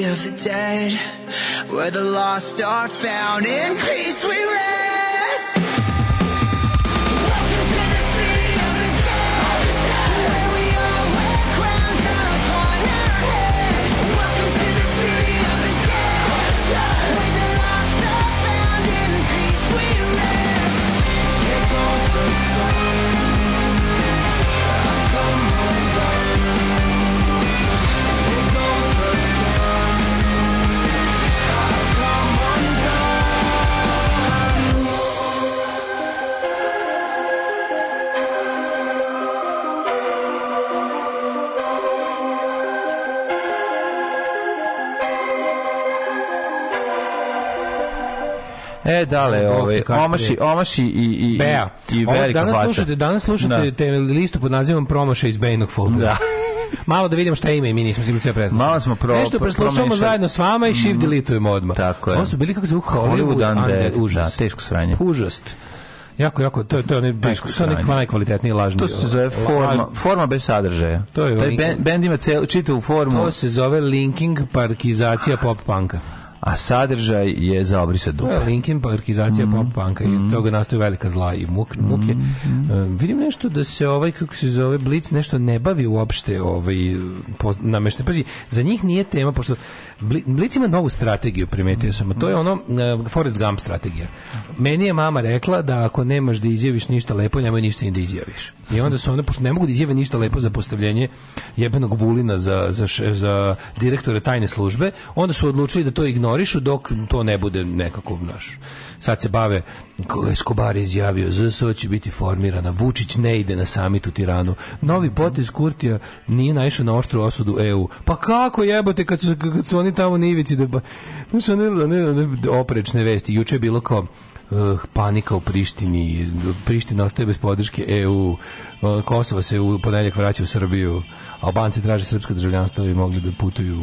dale, ove, ovaj, omaši, omaši i, i, Bea. i velika Ovo, danas vaca. Slušate, danas da. slušate da. te listu pod nazivom promoša iz Bejnog folda. Da. Malo da vidimo šta ima i mi nismo sigurno sve preslušali. Malo smo pro, Nešto preslušamo zajedno s vama i mhm. shift delitujemo odmah. Tako je. Ovo su bili kako se ukao Hollywood Undead. Da, Užas. Da, teško sranje. Užast. Jako, jako, to je to oni biško, to je najkvalitetniji lažni. To se ovaj, zove forma, lažni. forma bez sadržaja. To je Taj bend, bend ima cel, čitavu formu. To se zove linking parkizacija pop panka a sadržaj je za obrisa dupe. Linkin parkizacija mm -hmm. pop punka i mhm. toga nastoje velika zla i muk, muke. Mm -hmm. uh, vidim nešto da se ovaj, kako se zove, Blitz nešto ne bavi uopšte ovaj, po, namešten. Pazi, za njih nije tema, pošto Blic ima novu strategiju, primetio sam. to je ono uh, Forrest Gump strategija. Meni je mama rekla da ako nemaš da izjaviš ništa lepo, nemoj ništa ni da izjaviš. I onda su onda, pošto ne mogu da izjave ništa lepo za postavljanje jebenog Vulina za, za, za direktore tajne službe, onda su odlučili da to ignorišu dok to ne bude nekako, naš sad se bave Escobar izjavio ZSO će biti formirana, Vučić ne ide na samit u Tiranu, novi potez Kurtija nije naišao na oštru osudu EU pa kako jebote kad su, kad su oni tamo na ivici da, znači, ne, ne, ne, oprečne vesti, juče je bilo kao Uh, panika u Prištini, Priština ostaje bez podrške EU, eh, Kosova se u ponedeljak vraća u Srbiju, Albanci traže srpsko državljanstvo i mogli da putuju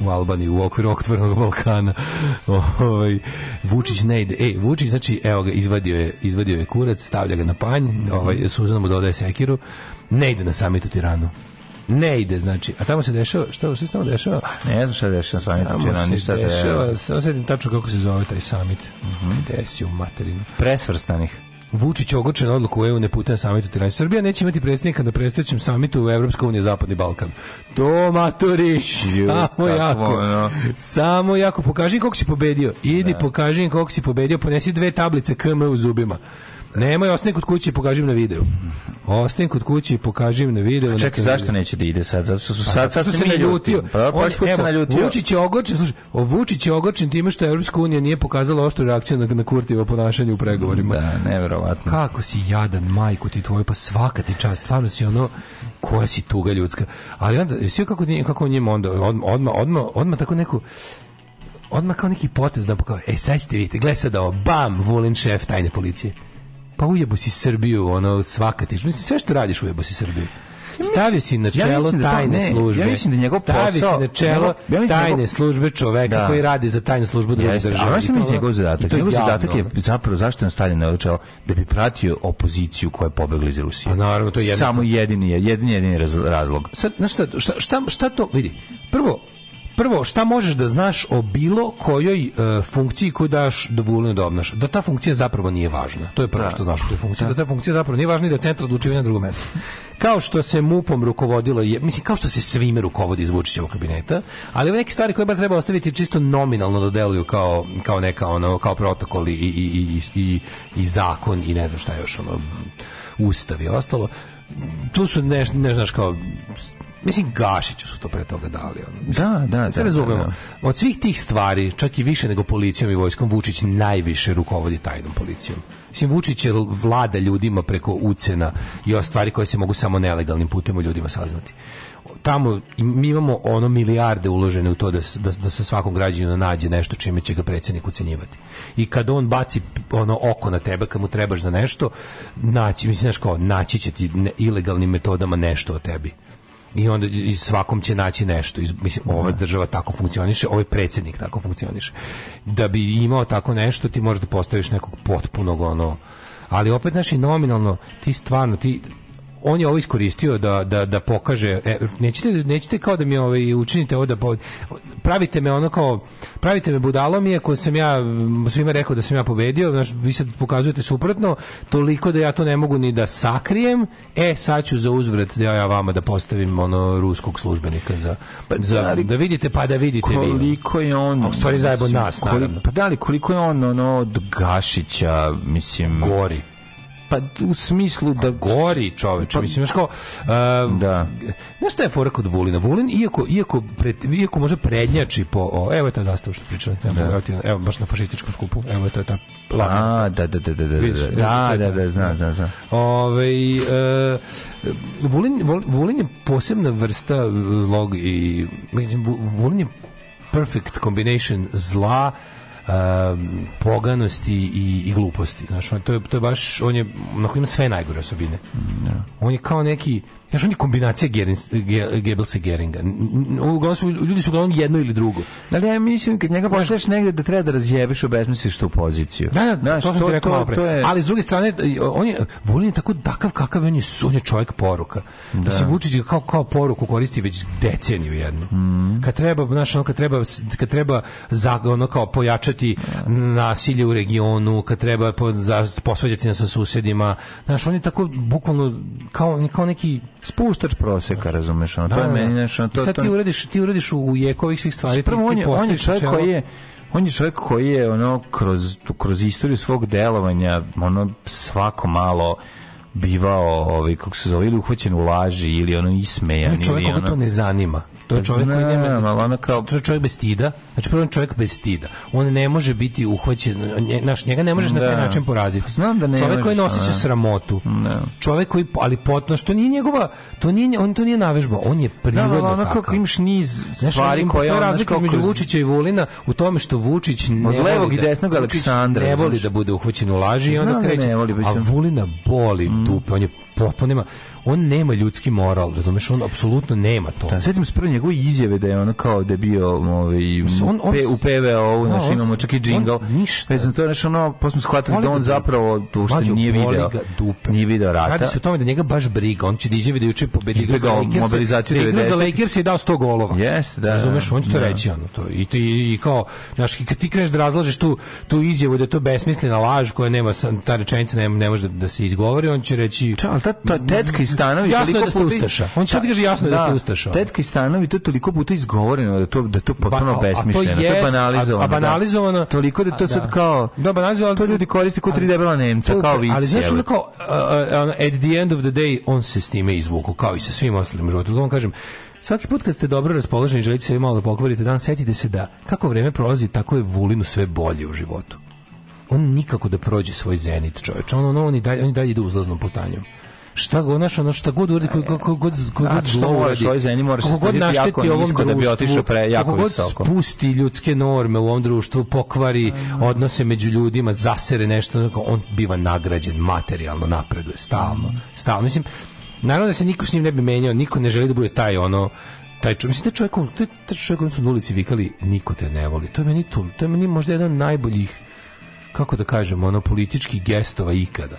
u Albaniji u okviru Oktvrnog Balkana. Ovaj Vučić ne ide. Ej, Vučić znači evo ga izvadio je, izvadio je kurac, stavlja ga na panj, ovaj Suzana mu dodaje sekiru. Ne ide na samit u Tiranu ne ide, znači. A tamo se dešava, šta se tamo dešava? Pa ne znam šta dešava sami tamo Tirana, ništa dešava. Dešava, sad tačno kako se zove taj samit. Mm -hmm. Gde si u materinu? Presvrstanih. Vučić ogorčen odluku u EU ne putem samitu 13. Srbija neće imati predstavnika na predstojećem samitu u Evropska unija Zapadni Balkan. To maturi, samo jako. Ono. Samo jako. Pokaži koliko si pobedio. Idi, da. pokaži im koliko si pobedio. Ponesi dve tablice KM u zubima. Nemoj, ostani kod kuće i pokažem na videu. Ostajem kod kuće i pokažem na video. A čekaj, zašto neće da ide sad? Zato što su pa sad, sad, sad se naljutio. Pa, pa, pa, se naljutio. Vučić je ogorčen, slušaj, Vučić je ogorčen time što Evropska unija nije pokazala oštru reakciju na, na Kurtivo ponašanje u pregovorima. Da, neverovatno. Kako si jadan, majku ti tvoju, pa svaka ti čast, stvarno si ono, koja si tuga ljudska. Ali onda, sve kako, kako njima onda, odma, odma, odmah, odmah tako neku, odma kao neki potez da pokao, e sad ćete vidjeti, gledaj sad ovo, bam, Vulin šef tajne policije pa ujebo si Srbiju, ono, svaka ti. Mislim, sve što radiš ujebo si Srbiju. Stavio si na čelo da ja tajne službe. Da ja mislim da njegov posao... Stavio si na čelo ja tajne službe čoveka da. koji radi za tajnu službu druge države. A vaš mi njegov zadatak? Njegov zadatak je zapravo zašto je on stavljen na čelo? Da bi pratio opoziciju koja je pobegla iz Rusije. A pa naravno, to je Samo jedini, jedini, jedini razlog. Sad, znaš šta, šta, šta, šta to, vidi, prvo, prvo, šta možeš da znaš o bilo kojoj uh, funkciji koju daš do vulne da, da obnaš? Da ta funkcija zapravo nije važna. To je prvo da. što znaš o toj funkciji. Da. da ta funkcija zapravo nije važna i da centar odlučuje na drugom mestu. Kao što se MUP-om rukovodilo, je, mislim, kao što se svime rukovodi iz Vučićevog kabineta, ali neke stvari koje bar treba ostaviti čisto nominalno da deluju kao, kao neka, ono, kao protokol i, i, i, i, i zakon i ne znam šta još, ono, ustav i ostalo. Tu su, ne, ne znaš, kao Mislim, Gašiću su to pre toga dali. Ono. Da, da, da. Se razumemo. Da, da. Od svih tih stvari, čak i više nego policijom i vojskom, Vučić najviše rukovodi tajnom policijom. Mislim, Vučić je vlada ljudima preko ucena i o stvari koje se mogu samo nelegalnim putem u ljudima saznati tamo mi imamo ono milijarde uložene u to da, da, da se svakom građaninu nađe nešto čime će ga predsjednik ucenjivati. I kad on baci ono oko na tebe kad mu trebaš za nešto, naći, mislim, znaš kao, naći će ti ne, ilegalnim metodama nešto o tebi i onda i svakom će naći nešto. Mislim, ova da. država tako funkcioniše, ovaj predsednik tako funkcioniše. Da bi imao tako nešto, ti možeš da postaviš nekog potpunog ono ali opet naši nominalno ti stvarno ti on je ovo iskoristio da, da, da pokaže e, nećete, nećete kao da mi ovaj, učinite ovo da po, pravite me ono kao pravite me budalom je ko sam ja svima rekao da sam ja pobedio znači, vi sad pokazujete suprotno toliko da ja to ne mogu ni da sakrijem e sad ću za uzvrat da ja vama da postavim ono ruskog službenika za, pa, za da, li, da, vidite pa da vidite koliko vi. je on u stvari zajebo nas koliko, naravno. pa da li koliko je on ono od Gašića mislim gori pa u smislu da... A gori čoveče pa, mislim, znaš kao... Uh, da. Znaš šta je fora kod Vulina? Vulin, iako, iako, pred, iako može prednjači po... O, evo je ta zastava što pričam, evo, da. evo, baš na fašističkom skupu, evo je ta, ta plakata. A, da, da, da, da, da, da, Vidiš, da, da, da, da, znam, znam, znam. Ove, uh, e, Vulin, Vulin je posebna vrsta zlog i... Vulin je perfect combination zla, Um, poganosti i, i gluposti. Znači, on, to, je, to je baš, on je, onako ima sve najgore osobine. Da. On je kao neki, Znaš, on je kombinacija Goebbelsa i Geringa. Ljudi su uglavnom jedno ili drugo. Da li ja mislim, kad njega pošleš negde da treba da razjebiš, obesmisliš tu poziciju. Da, da, Znaš, to sam ti rekao to, to je... Ali s druge strane, on je, Vulin je tako takav kakav on je, on je čovjek poruka. Da. Mislim, Vučić ga kao, kao poruku koristi već deceniju jednu. Mm. Kad treba, znaš, ono, kad treba, kad treba za, ono, kao pojačati da. nasilje u regionu, kad treba po, za, posvađati nas sa susjedima, znaš, on je tako bukvalno kao, kao neki spuštač proseka, razumeš, ono, to da, je da, da. meni nešto, to, I sad to... ti uradiš, ti uradiš u jekovih svih stvari, Spravo, ti, on, je, on je čovjek koji je, on je čovjek koji je ono kroz kroz istoriju svog delovanja ono svako malo bivao ovaj kako se zove ili uhvaćen u laži ili ono ismejan ovaj ili ono to ne zanima To je čovjek koji nema, ali ona kao... To je čovjek bez stida. Znači, prvo čovjek bez stida. On ne može biti uhvaćen, naš, njega ne možeš da. na taj da. način poraziti. Pa znam da ne Čovjek koji nosi sramotu. Da. Čovjek koji, ali potno, što nije njegova, to nije, on to nije navežba, on je prirodno Da, ono kako imaš niz stvari znaš, koje... Znaš, razlika između Vučića i Vulina u tome što Vučić ne Od levog i da- desnog Aleksandra. Ne voli da bude uhvaćen u laži i onda da kreće. A Vulina boli dupe, mm. on je potpuno on nema ljudski moral, razumeš, on apsolutno nema to. Da, setim se prvo njegove izjave da je ono kao da je bio ovaj, on, on, pe, u PVO, no, da, znači imamo čak i džingl. Ništa. Vezan, to je nešto ono, pa smo shvatili da on zapravo to uopšte nije video, nije video rata. Radi se o tome da njega baš briga, on će da izjavi da juče pobedi igra za Lakers, mobilizaciju 90. Da, za Lakers je dao 100 golova. Yes, da. Razumeš, on će to da. reći ono to. I, i, i kao, znaš, kad ti kreš da razlažeš tu, tu izjavu da je to besmislena laž koja nema, ta rečenica ne, ne može da, da se izgovori, on će reći... Ta, ta, ta tetka iz stanovi jasno je da ste ustaša. On će sad da, kaže jasno da, da ste ustaša. Tetka i stanovi to toliko puta izgovoreno da to da to potpuno besmisleno, to je banalizovano. A da. banalizovano toliko da to sad kao da banalizovano to ljudi koriste kod tri debela Nemca kao vi. Ali znaš ono at the end of the day on se s time izvuku kao i sa svim ostalim životom. On kažem Svaki put kad ste dobro raspoloženi, želite se malo da pokvarite dan, setite se da kako vreme prolazi, tako je Vulinu sve bolje u životu on nikako da prođe svoj zenit, čoveče. On, on, on, i dalje, on i dalje ide uzlaznom putanjom šta god naš ono šta god uradi e, kako god god god zlo uradi kako god našteti ovom da društvu kako god spusti ljudske norme u ovom društvu pokvari mm. odnose među ljudima zasere nešto on biva nagrađen materijalno napreduje stalno mm. stalno mislim Naravno da se niko s njim ne bi menjao, niko ne želi da bude taj ono taj čovjek, mislim da čovjek, taj čovjek su na ulici vikali, niko te ne voli. To je meni to, to je meni možda jedan najboljih kako da kažem, ono političkih gestova ikada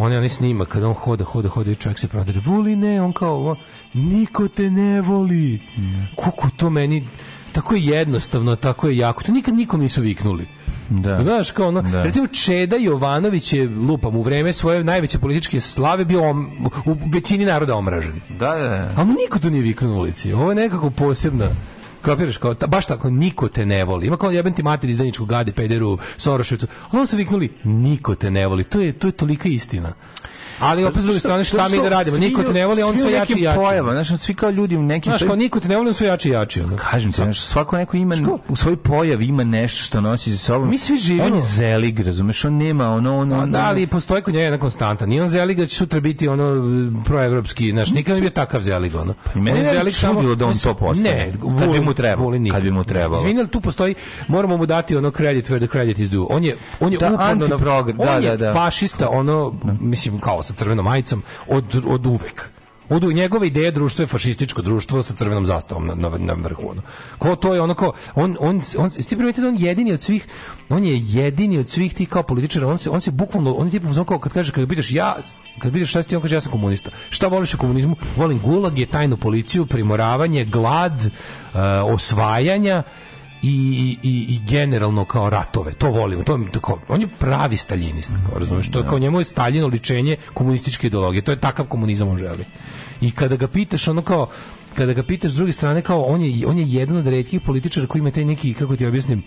on je onaj snima kada on hoda, hoda, hoda i čovjek se prodere. Voli ne, on kao ovo, niko te ne voli. Mm. Kako to meni, tako je jednostavno, tako je jako. To nikad nikom nisu viknuli. Da. Znaš, kao ono, da. recimo Čeda Jovanović je, lupam, u vreme svoje najveće političke slave bio om, u većini naroda omražen. Da, da, da. Ali niko to nije viknuo u ulici. Ovo je nekako posebna Kapiraš kao, ta, baš tako, niko te ne voli. Ima kao jebem ti mater izdaničku gade, pederu, Soroševcu. oni su viknuli, niko te ne voli. To je, to je tolika istina. Ali opet s strane šta mi da radimo? Niko te ne voli, on sve jači jači. Pojava, znači svi kao ljudi u nekim Znaš, kao niko te ne voli, on sve jači jači jači. Kažem ti, znači svako neko ima u svoj pojavi ima nešto što nosi sa sobom. Mi svi živimo. On je zelig, razumeš, on nema ono ono. Pa da, ali postoji kod njega jedna konstanta. Ni on zelig da će sutra biti ono proevropski, znači nikad ne bio takav zelig ono. Pa Mene je zelig samo da on to postane. Ne, kad bi mu trebalo, kad bi mu trebalo. Izvinite, tu postoji moramo mu dati ono credit where the credit is due. On je on je da, uporno na program. Da, da, da. Fašista, ono mislim kao sa crvenom majicom od, od uvek. Od njegove ideje društvo je fašističko društvo sa crvenom zastavom na, na, na vrhu. Ko to je ono ko, on, on, on, ste primetili da on jedini od svih, on je jedini od svih tih kao političara, on se, on se bukvalno, on je tipa uzon kao kad kaže, kad pitaš ja, kad pitaš šta si ti, on kaže ja sam komunista. Šta voliš u komunizmu? Volim gulag, je tajnu policiju, primoravanje, glad, uh, osvajanja, i, i, i generalno kao ratove. To volimo. To, tako, on je pravi staljinist. Kao, razumiješ? To je kao da. njemu je Staljino ličenje komunističke ideologije. To je takav komunizam on želi. I kada ga pitaš ono kao kada ga pitaš s druge strane kao on je on je jedan od retkih političara koji ima taj neki kako ti objasnim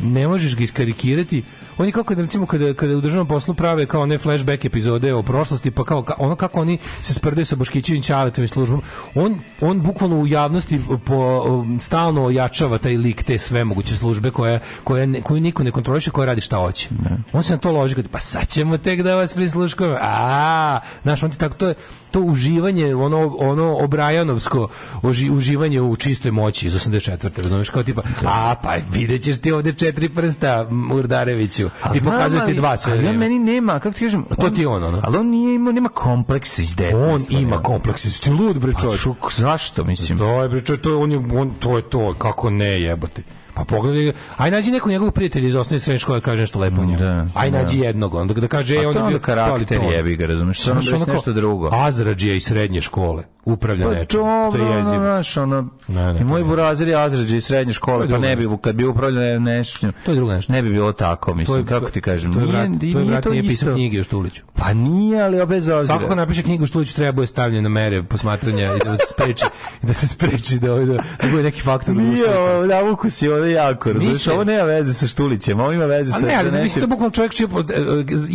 ne možeš ga iskarikirati oni kako da recimo kada kada u državnom poslu prave kao ne flashback epizode o prošlosti pa kao ono kako oni se sprdaju sa Boškićevim Ćaletom i službom on on bukvalno u javnosti po, um, stalno ojačava taj lik te sve moguće službe koje koje koju niko ne kontroliše koja radi šta hoće ne. on se na to loži kad pa sad ćemo tek da vas prisluškujemo a naš on ti tako to je to uživanje ono ono obrajanovsko oži, uživanje u čistoj moći iz 84. razumeš kao tipa da. a pa videćeš ti ovde četiri prsta Murdareviću i pokazuje ti dva sve ali meni nema kako ti kažem on, to ti on ono ali on nije ima nema kompleks iz detinjstva on ima kompleks iz ti lud bre pa čovjek pa, zašto mislim to je bre to on je on to je to kako ne jebote Pa pogledaj, aj nađi nekog njegovog prijatelja iz osnovne srednje škole da kaže nešto lepo o njemu. Da, aj da. nađi da. jednog, onda da kaže ej on je bio karakter jebi ga, razumeš, samo što nešto drugo. Azrađija iz srednje škole upravlja pa, nečim. To, je jezivo. Znaš, ono, ne, ne, I moj burazir je azrađe iz srednje škole, pa ne bi, kad bi upravljao nešto, to je drugo nešto. ne bi bilo tako, mislim, to je, kako ti kažem. To je brat, nije, to je brat nije, pisao knjige o Štuliću. Pa nije, ali obe zaozira. Svako ko napiše knjigu o Štuliću treba je da stavljen na mere posmatranja i da se spreči, da se spreči, da, da, da bude neki faktor. Nije, navuku si ove ovde jako, razumiješ, ovo nema veze sa Štulićem, ovo ima veze sa... A ne, ali da mislim, to bukvalno čovjek čije, e,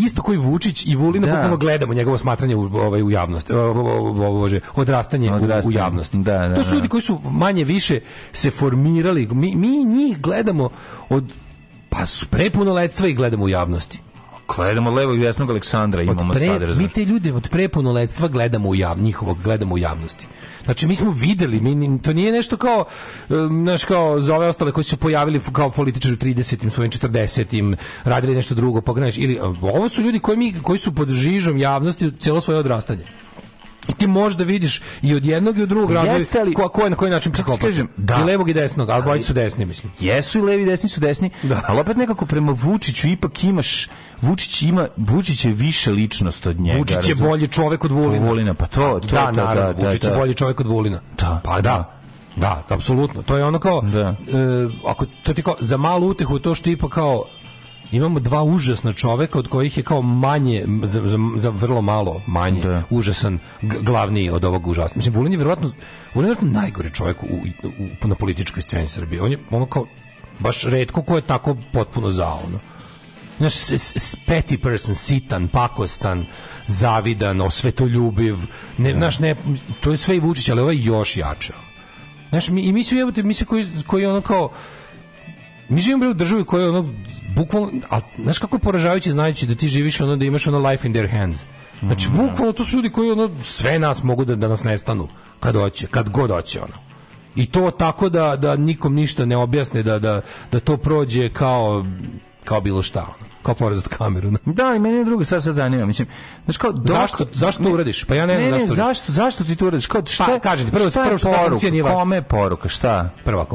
isto koji Vučić i Vulina, da. bukvalno gledamo njegovo smatranje u, ovaj, u javnosti, bože, odrastanje, odrastanje. U, u, javnosti. Da, da, to su da. ljudi koji su manje više se formirali, mi, mi njih gledamo od pa su prepuno ledstva i gledamo u javnosti gledamo dakle, od levog i desnog Aleksandra imamo od pre, sad, Mi te ljude od prepunoletstva gledamo u jav, njihovog gledamo u javnosti. Znači mi smo videli, mi, to nije nešto kao znaš kao za ove ostale koji su pojavili kao političari u 30-im, svojim 40-im, radili nešto drugo, pa ili ovo su ljudi koji mi koji su pod žižom javnosti celo svoje odrastanje. I ti možda vidiš i od jednog i od drugog razloga ko, ko je na koji način psihopata. Kažem, da. I levog i desnog, ali bojice su desni, mislim. Jesu i levi i desni su desni, da. ali opet nekako prema Vučiću ipak imaš Vučić ima Vučić je više ličnost od njega. Vučić je bolji čovjek od Vulina. Vulina, pa to, da, to, da, naravno, da, Vučić da, je da. bolji čovjek od Vulina. Da, pa da. Da, apsolutno. To je ono kao da. E, ako to ti kao za malu utehu to što ipak kao imamo dva užasna čoveka od kojih je kao manje za, za, za vrlo malo manje da. užasan glavni od ovog užasa. Mislim Vulin je verovatno Vulin je verovatno najgori čovjek u, u, na političkoj sceni Srbije. On je ono kao baš retko ko je tako potpuno zaono. Znaš, petty person, sitan, pakostan, zavidan, osvetoljubiv, ne, da. naš, ne, to je sve i Vučić, ali ovo ovaj je još jače. Znaš, mi, i mi svi, mi svi koji, koji ono kao, Mi živimo u državi koja je ono, bukvalno, a, znaš kako je poražavajuće znajući da ti živiš ono, da imaš ono life in their hands. Znači, mm, da. bukvalno to su ljudi koji ono, sve nas mogu da, da nas nestanu kad hoće, kad god hoće ono. I to tako da, da nikom ništa ne objasne, da, da, da to prođe kao, kao bilo šta ono kao porez od kameru. Da, i meni je drugo sad sad zanima, mislim. Znači kao dok, zašto zašto to uradiš? Pa ja ne, ne znam zašto. Ne, zašto zašto ti to uradiš? Kao pa, šta? Pa, kažem ti, prvo šta prvo poruka, poruka, nije kome poruka, šta? Prvo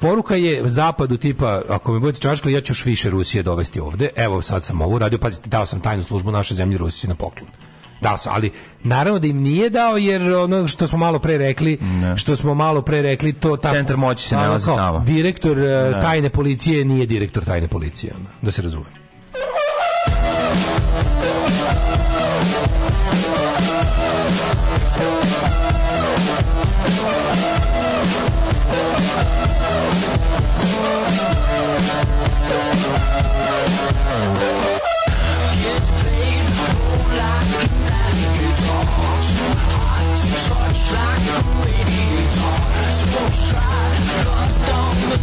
poruka je zapadu tipa ako me budete čačkali ja ću još više Rusije dovesti ovde. Evo sad sam ovo radio, pazite, dao sam tajnu službu naše zemlje Rusiji na poklon. Dao sam, ali naravno da im nije dao jer ono što smo malo pre rekli, ne. što smo malo pre rekli to ta centar moći se nalazi tamo. Direktor e, ne. tajne policije nije direktor tajne policije, da se razume.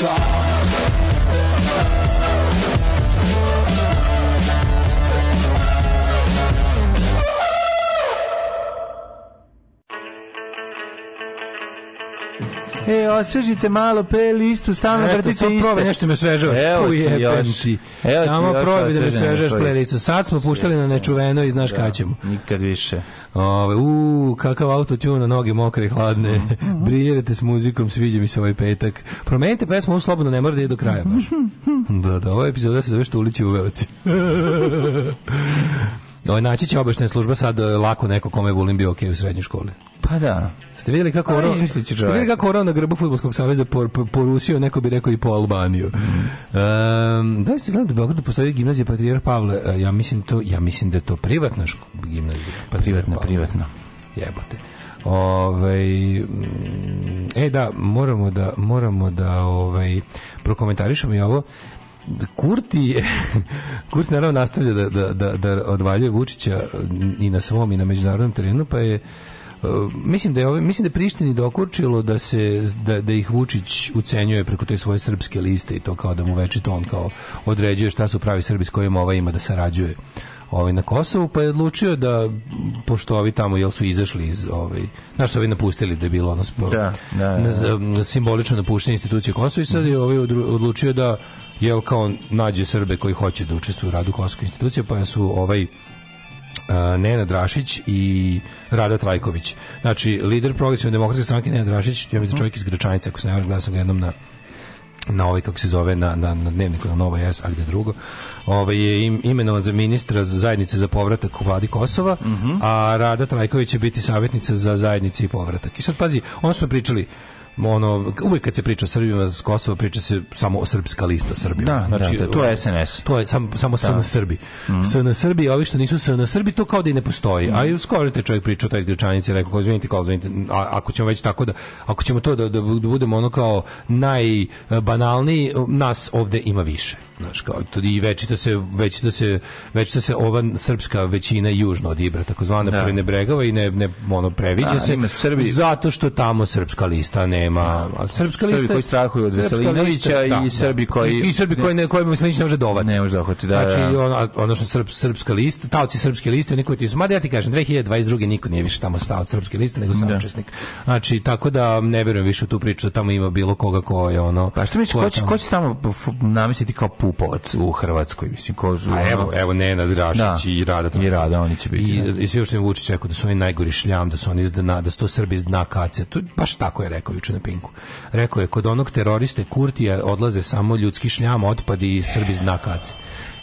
side E, osvežite malo P listu, stalno vrtite iste. Eto, probaj nešto me osvežavaš. Evo ti još. Evo samo probaj da me osvežavaš P listu. Sad smo puštali na nečuveno i znaš da, kada ćemo. Nikad više. Ove, u, kakav auto tuna, noge mokre i hladne. Mm -hmm. Briljirate s muzikom, sviđa mi se ovaj petak. Promenite pesmu, ovo slobodno ne mora da je do kraja baš. Mhm. da, da, ovo ovaj da se zove što ulići u velci. Da, ovaj naći će obaštena služba sad e, lako neko kome je Vulin bio okej okay u srednjoj školi. Pa da. Ste videli kako pa, orao? Ste videli kako orao na grbu fudbalskog saveza po, po, po Rusiju, neko bi rekao i po Albaniju. Mm. Um, da li ste znali da Beogradu postoji gimnazija Patrijar Pavle? E, ja mislim to, ja mislim da je to privatna škola, gimnazija. Privatna, Pavle. privatna. Jebote. Ovaj mm, e da moramo da moramo da ovaj prokomentarišemo i ovo Kurti, Kurti naravno nastavlja da, da, da, da odvaljuje Vučića eh, i na svom i na međunarodnom terenu, pa je eh, mislim da je ovaj, mislim da je Prištini dokurčilo da se da, da ih Vučić ucenjuje preko te svoje srpske liste i to kao da mu večito on kao određuje šta su pravi Srbi s kojima ova ima da sarađuje ovaj na Kosovu pa je odlučio da pošto ovi tamo jel su izašli iz ovaj naš su ovi napustili da je bilo ono da, da, da, simbolično napuštanje institucije Kosova i sad je ovaj odlučio da jel kao nađe Srbe koji hoće da učestvuju u radu Kosovske institucije, pa su ovaj Uh, Nenad Drašić i Rada Trajković. Znači, lider progresivne demokratske stranke Nenad Drašić, ja mislim mhm. čovjek iz Gračanice, ako se ne varam, gledao sam jednom na na ovaj kako se zove na na na dnevniku na Nova S a gde drugo. Ovaj je im, imenovan za ministra za zajednice za povratak u vladi Kosova, mm -hmm. a Rada Trajković će biti savjetnica za zajednice i povratak. I sad pazi, ono što pričali, ono, uvek kad se priča o Srbima s Kosova, priča se samo o srpska lista Srbima. Da, da znači, da, to je SNS. To je sam, samo da. Srbi. Mm -hmm. Srbi, ovi što nisu SN Srbi, to kao da i ne postoji. Mm -hmm. A skoro te čovjek pričao taj iz Grčanice, rekao, kao zvinite, kao zvinite, a, ako ćemo već tako da, ako ćemo to da, da, da budemo ono kao najbanalniji, e, nas ovde ima više. Znaš, kao, i da se, da se, da se ova srpska većina južno od Ibra, takozvana da. prenebregava i ne, ne ono, previđa da, se. Srbi. Zato što tamo srpska lista nema. Da, a srpska lista... koji strahuju od Veselinovića i da, da, Srbi koji... I, i Srbi koji ne, koji Veselinović ne može dovati. Da ne može dohvati, da. Znači, ono, ono odnosno srp, srpska lista, taoci srpske liste, niko ti su, ja ti kažem, 2022. niko nije više tamo stao od srpske liste, nego sam da. učesnik. Znači, tako da ne verujem više u tu priču, tamo ima bilo koga ko je ono... Pa što misliš, ko, ko, će, tamo namisliti kao pu Pupovac u Hrvatskoj, mislim, ko zna. A evo, evo Nena Drašić da. i Rada. I Rada, oni će biti. I, ne. Da. i sve što im Vučić rekao da su oni najgori šljam, da su oni iz dna, da su to Srbi iz dna kace. To baš tako je rekao juče na Pinku. Rekao je, kod onog teroriste Kurtija odlaze samo ljudski šljam, otpad i Srbi iz dna kace.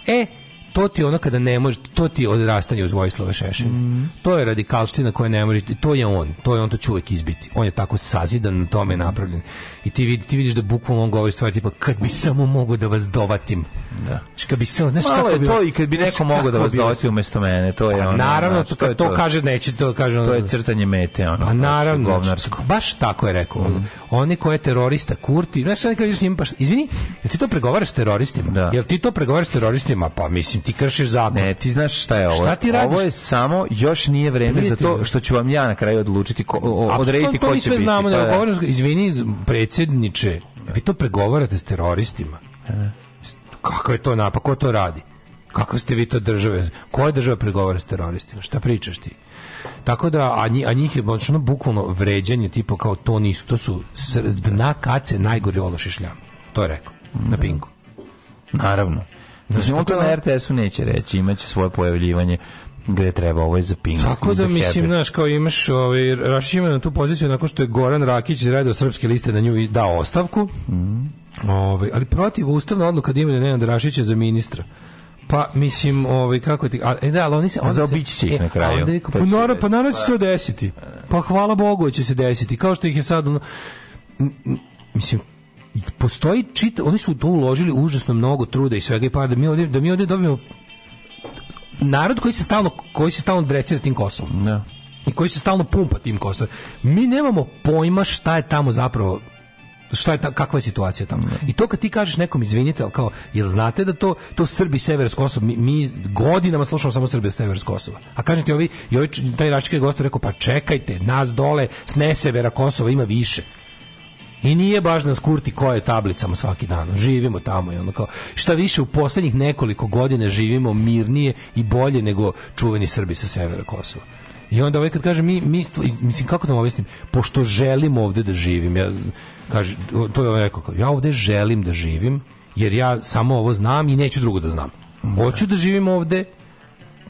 E, to ti ono kada ne može, to ti je odrastanje uz Vojislava Šešelja. Mm. To je radikalština koja ne može, to je on, to je on to će uvek izbiti. On je tako sazidan na tome napravljen. I ti, vidi, ti vidiš da bukvalno on govori stvari tipa kad bi samo mogao da vas dovatim. Da. Kad bi samo, znaš Malo kako je bi, to i kad bi neko mogao da vas dovati umesto mene, to je pa ono. Naravno, znači, to, to, to, kaže neće, to kaže ono. To je crtanje mete, ono. A pa naravno, govnarsko. baš tako je rekao. Mm. Oni ko je terorista Kurti, znaš, kad s njim, pa, izvini, jel ti to pregovaraš s teroristima? Da. Jel ti to pregovaraš s teroristima? Pa mislim ti kršiš zakon. Ne, ti znaš šta je ovo. Šta ti radiš? Ovo je samo još nije vreme za to što ću vam ja na kraju odlučiti ko, odrediti ko će biti. to mi sve znamo, pa da. ne, govorim, izvini predsjedniče, vi to pregovarate s teroristima. E. Kako je to napa, ko to radi? Kako ste vi to države? Koja država pregovara s teroristima? Šta pričaš ti? Tako da, a, njih, a njih je ono bukvalno vređanje, tipa kao to nisu, to su dna kace najgori ološi šljam. To je rekao, na mm. pinku. Naravno. Mislim, on to na da- RTS-u neće reći, imaće svoje pojavljivanje gde treba ovo je za ping. Tako da mislim, znaš, kao imaš ovaj, Rašić ima na tu poziciju nakon što je Goran Rakić izradio srpske liste na nju i dao ostavku. Mm. Ovaj, ali protiv ustavna odluka da imenuje Nenad Rašića za ministra. Pa mislim, ovaj kako ti, a e, da, ali oni se zaobići će ih e, na kraju. Onda, pa, pa naravno, pa da naravno će se to desiti. Pa hvala Bogu da će se desiti. Kao što ih je sad mislim postoji čita, oni su to uložili užasno mnogo truda i svega i para da mi ovde, da mi ovde dobijemo narod koji se stalno koji se stalno na tim kosom. Da. I koji se stalno pumpa tim kosom. Mi nemamo pojma šta je tamo zapravo šta je ta, kakva je situacija tamo. Da. I to kad ti kažeš nekom izvinite, al kao jel znate da to to Srbi sever Kosova, mi, mi godinama slušamo samo Srbi sever Kosova. A kažete ovi i ovi taj rački gost rekao pa čekajte, nas dole s ne severa Kosova ima više. I nije baš da nas kurti koje tablicama svaki dan. Živimo tamo i ono kao, šta više u poslednjih nekoliko godina živimo mirnije i bolje nego čuveni Srbi sa severa Kosova. I onda ovaj kad kaže mi, mi stvo, mislim kako da vam objasnim, pošto želim ovde da živim, ja, kaže, to je on rekao, kao, ja ovde želim da živim, jer ja samo ovo znam i neću drugo da znam. Hoću da živim ovde,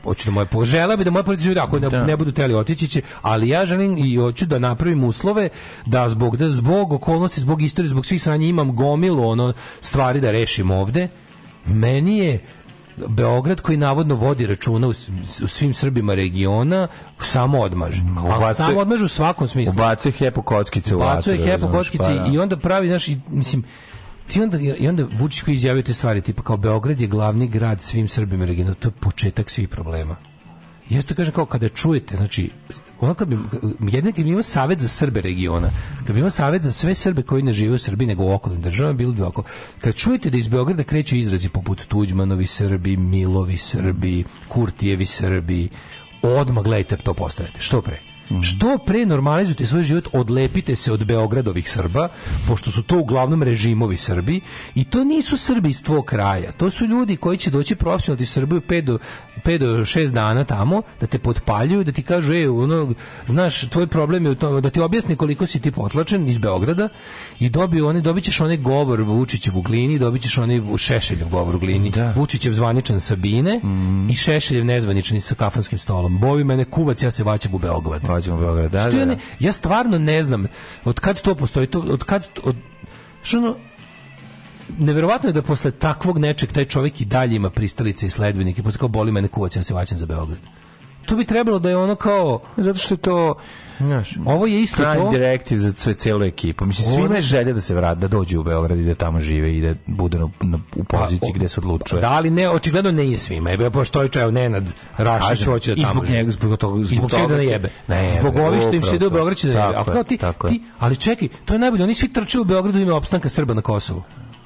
hoću da moje požela bi da moje porodice ako ne, da. ne budu teli otići će, ali ja želim i hoću da napravim uslove da zbog da zbog okolnosti, zbog istorije, zbog svih sanja imam gomilu ono stvari da rešim ovde. Meni je Beograd koji navodno vodi računa u, svim Srbima regiona samo odmaže. Ali samo odmaže u svakom smislu. Ubacuje hepo kockice u Ubacuje hepo kockice pa, da. i onda pravi, znaš, mislim, ti onda, i onda Vučić koji izjavio te stvari, tipa kao Beograd je glavni grad svim Srbima regionu, to je početak svih problema. Ja to kažem kao kada čujete, znači, ono kad bi, jedan kad bi imao savjet za Srbe regiona, kad bi imao savjet za sve Srbe koji ne žive u Srbiji, nego u okolnim državama, bilo bi ovako. Kad čujete da iz Beograda kreću izrazi poput Tuđmanovi Srbi, Milovi Srbi, Kurtijevi Srbi, odmah gledajte to postavite, što pre. Što pre normalizujete svoj život, odlepite se od Beogradovih Srba, pošto su to uglavnom režimovi Srbi, i to nisu Srbi iz tvog kraja. To su ljudi koji će doći profesionalno ti Srbiju 5 do, 6 dana tamo, da te potpaljuju, da ti kažu, e, ono, znaš, tvoj problem je u tome, da ti objasni koliko si ti potlačen iz Beograda i dobiju one, dobit ćeš onaj govor Vučićev u glini, dobit ćeš onaj Šešeljev govor u glini, da. Vučićev zvaničan Sabine mm. i Šešeljev nezvaničan sa kafanskim stolom. Bovi mene kuvac, ja se vaćam u Beograd dođemo u Beograd. Da, da, da. ja stvarno ne znam od kad to postoji, to, od kad... Od, što ono, neverovatno je da posle takvog nečeg taj čovjek i dalje ima pristalice i sledbenike, posle kao boli mene kuvac, ja se vaćam za Beograd tu bi trebalo da je ono kao... Zato što je to... Znaš, ovo je isto to. direktiv za sve celu ekipu. Mislim svima je želja da se vrate, da dođu u Beograd i da tamo žive i da bude na, na, u pa, poziciji gde se odlučuje. Da ali ne, očigledno ne je svima. Jebe je čaj Nenad Rašić hoće da tamo. Zbog njega, zbog tog zbog, da toga da jebe. Ne, zbog ovih što im se ide u Beograd da jebe. Tako, ti, tako ti, ali čekaj to je najbolje. Oni svi trče u Beogradu ime opstanka Srba na Kosovu.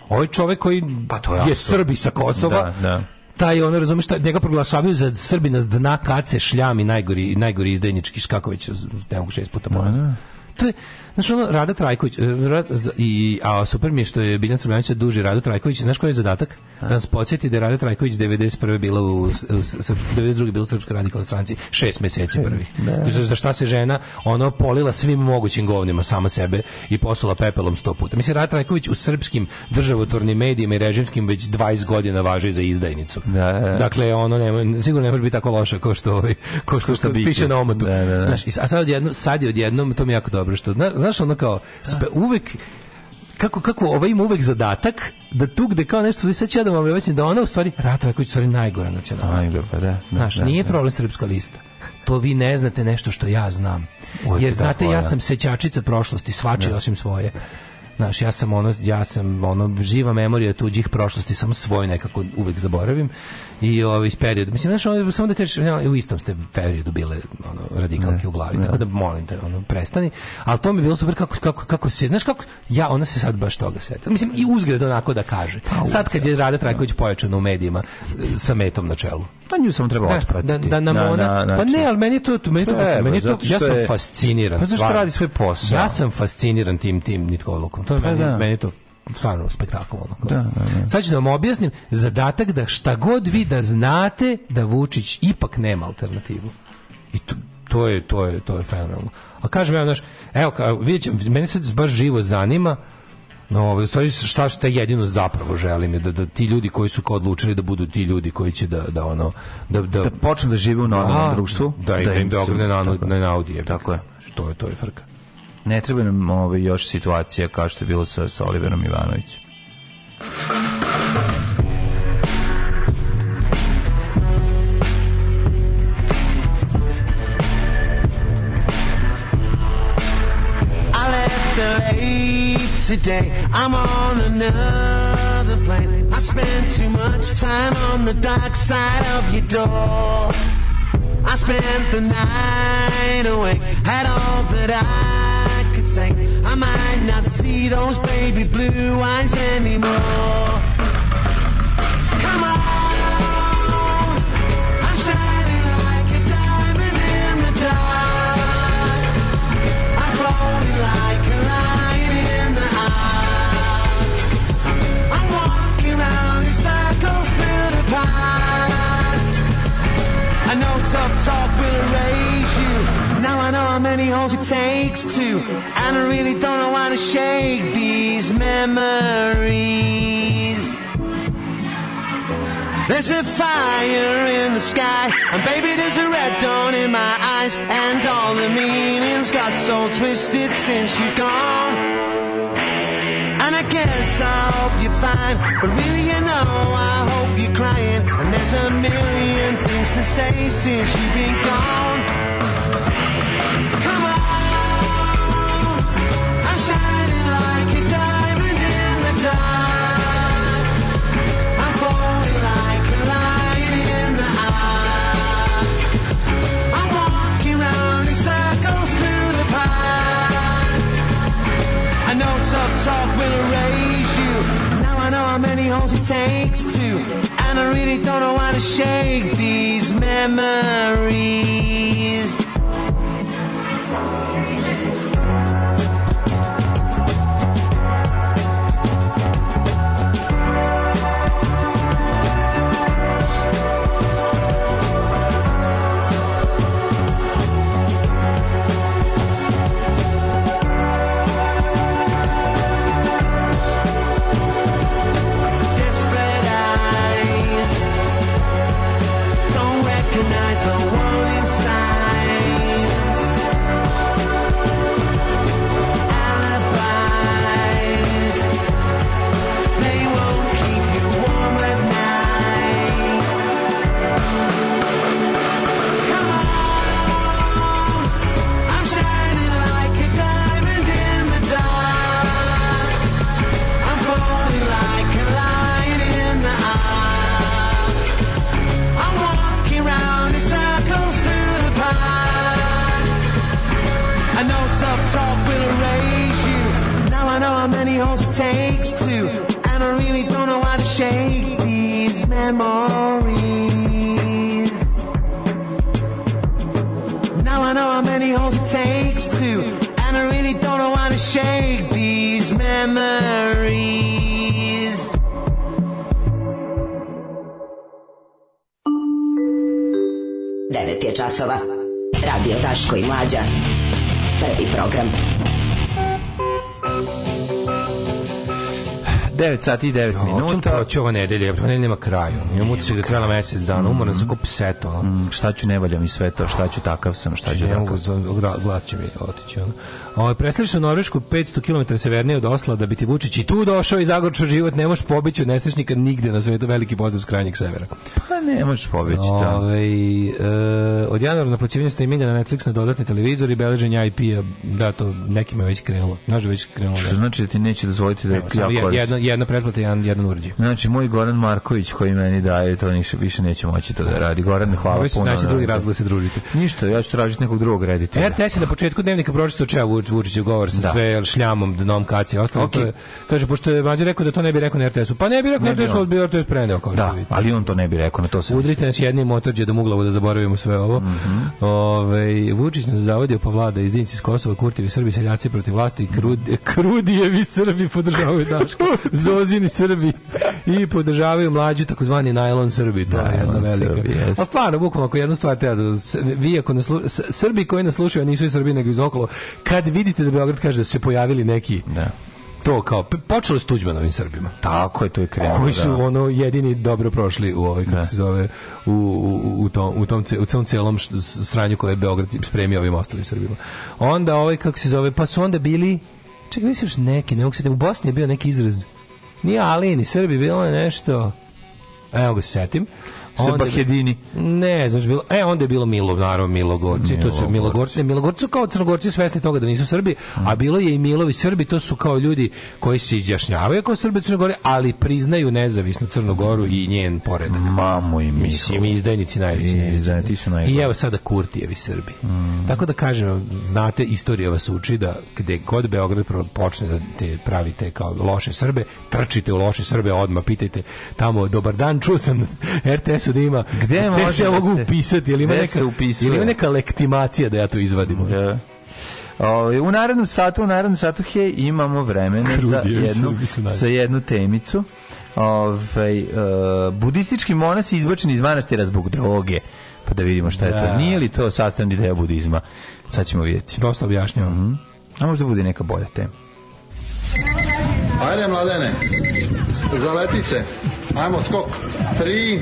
Ovaj čovek koji pa to je, je Srbi sa Kosova. Da, da taj ono razumije šta njega proglašavaju za Srbina s dna kace šljam i najgori najgori izdajnički Škaković ne mogu šest puta da, ponoviti. Da. To je Znaš, ono, Rada Trajković, e, rad, i, a super mi je što je Biljan Srbljanić duži Rada Trajković, znaš koji je zadatak? Da nas podsjeti da je Rada Trajković 91. bila u, u, u 92. bila u Srpskoj radikalnoj stranci, šest meseci prvih. Da. Za šta se žena, ono, polila svim mogućim govnima sama sebe i poslala pepelom sto puta. Mislim, Rada Trajković u srpskim državotvornim medijima i režimskim već 20 godina važi za izdajnicu. Da, da. da. Dakle, ono, ne, sigurno ne može biti tako loša ko što, ovaj, ko što, ko što, što piše na omotu. Da, da, da. Znaš, a sad odjednom, sad je odjednom, to mi je jako dobro, što, znaš, znaš, ono kao, spe, uvek, kako, kako ovaj ima uvek zadatak da tu gde kao nešto sad ću ja da vam objasnim da ona u stvari Rata Raković u stvari najgora nacionalnost. Najgora, pa da. da znaš, da, nije da. problem srpska lista. To vi ne znate nešto što ja znam. Uvijek Jer znate, ja sam sećačica prošlosti, svačije da. osim svoje. Znaš, ja sam ono, ja sam ono, živa memorija tuđih prošlosti, sam svoj nekako uvek zaboravim i ovaj iz perioda. Mislim znaš, ono, samo da kažeš ja, u istom ste periodu bile ono radikalke ne, da, u glavi. Ne. Da. Tako da molim te, ono prestani. Al to mi je bilo super kako kako kako se, znaš kako ja ona se sad baš toga seta. Mislim i uzgred onako da kaže. Pa sad kad je Rada da. Trajković pojačana u medijima sa metom na čelu. Pa nju sam trebao otpratiti. Da, da nam na, ona, na, na, pa ne, znači. ali meni to, meni to, Treba, pa meni to, ja sam je, fasciniran. Pa zašto radi svoj posao? Ja sam fasciniran tim, tim Nitko Lukom. To je pa meni, da. meni to stvarno spektakl. Onako. Da, da, da. Sad ću da vam objasnim zadatak da šta god vi da znate da Vučić ipak nema alternativu. I to, to je, to je, to je fenomenalno. A kažem ja, znaš, evo, ka, vidjet ću, mene se baš živo zanima No, Ovaj stvari šta šta jedino zapravo želim je da, da ti ljudi koji su kao odlučili da budu ti ljudi koji će da da ono da da, da počnu da žive u normalnom da, društvu, da, da im, da im, da ogne na, na, na Audi. Tako je. To je to je frka. Ne treba nam ovaj, još situacija kao što je bilo sa, sa Oliverom Ivanovićem. today. I'm on another plane. I spend too much time on the dark side of your door. I spent the night away, had all that I I might not see those baby blue eyes anymore. how many holes it takes to, and I really don't know how to shake these memories. There's a fire in the sky, and baby, there's a red dawn in my eyes, and all the meanings got so twisted since you gone. And I guess I hope you're fine, but really, you know, I hope you're crying. And there's a million things to say since you've been gone. will erase you. Now I know how many holes it takes to. And I really don't know how to shake these memories. memories. Devet je časova. Radio Taško i Mlađa. 9 sati i 9 minuta. Očem da proći ova nedelja, ova nema kraja. Imam utisak da trajala mesec dana, umoran da sa mm. kupi seto. Mm, šta ću, ne valja mi sve to, šta ću, takav sam, šta ću, znači, takav sam. Glas će mi otići. Ovo, ovaj, presliš u Norvešku 500 km severnije od Osla da bi ti Vučić i tu došao i zagorčao život, ne možeš pobići od nesrećnika nigde na svetu, veliki pozdrav s krajnjeg severa. Pa ne možeš pobići tamo. E, od januara naplaćivanje streaminga na Netflix na dodatni televizor i beleženje IP-a, da, to nekima već krenulo. Znaš da već krenulo. Što znači da ti neće dozvoliti da je jako... Jedna, jedna pretplata, jedan, jedan uređaj. Znači, moj Goran Marković koji meni daje, to niš, više neće moći to da radi. Goran, hvala Ovo puno. Znači, drugi razlog da se družite. Ništa, ja ću tražiti nekog drugog reditelja. RTS je na početku dnevnika pročito čeo Vučićev govor sa da. sve šljamom, dnom, kaci, ostalo. Okay. To je, kaže, pošto je Mađe rekao da to ne bi rekao na RTS-u. Pa ne bi rekao ne na RTS-u, on... bi RTS preneo. Kao da, ali on to ne bi rekao, na to se Udrite nas jednim motorđe do muglavu da zaboravimo sve ovo. Mm -hmm. Ove, Vučić nas zavodio pa vlada izdinci iz Kosova, Kurtivi, Srbi, seljaci protiv vlasti, krud, Krudijevi Srbi podržavaju Daška. misozini Srbi i podržavaju mlađi takozvani najlon Srbi. To je jedna velika. Srbi, A stvarno, bukvalno, ako jednu stvar treba da... Vi ako naslu, Srbi koji nas slušaju, nisu i Srbi, nego iz okolo, kad vidite da Beograd kaže da su se pojavili neki da to kao počelo s Tuđmanovim Srbima. Tako je to je krenulo. Koji su da. ono jedini dobro prošli u ovoj kako da. se zove u, u, u tom u tom u tom celom sranju koje je Beograd spremio ovim ostalim Srbima. Onda ovaj kako se zove pa su onda bili Čekaj, misliš neki, ne mogu se u Bosni je bio neki izraz Nije ali, Srbi, bilo je nešto... Evo ga se setim. Sebahedini. Ne, znaš, bilo, e, onda je bilo Milo, naravno, Milogorci, Milogorci. to su Milogorci, ne, Milogorci su kao crnogorci svesni toga da nisu Srbi, mm. a bilo je i Milovi Srbi, to su kao ljudi koji se izjašnjavaju kao Srbi Crnogore, ali priznaju nezavisnu Crnogoru i njen poredak. Mamo i mi. Mislim, izdajnici najveći. Izdajnici su najveći. I evo sada Kurtijevi Srbi. Mm. Tako da kažem, znate, istorija vas uči da gde god Beograd počne da te pravite kao loše Srbe, trčite u loše Srbe odmah, pitajte tamo, dobar dan, čuo sam RTS presuda ima, gde, može gde se ja da mogu upisati, ili ima, neka, ili ima neka lektimacija da ja to izvadim. Yeah. Da. O, ovaj, u narednom satu, u narednom satu he, imamo vremena za jednu, da za jednu temicu. Ovaj uh, budistički monas je izbačen iz manastira zbog droge. Pa da vidimo šta je to. Nije li to sastavni deo budizma? Sad ćemo vidjeti. Dosta objašnjamo. Mm -hmm. A možda bude neka bolja tema. Ajde, mladene. Zaleti se. Ajmo, skok. Tri,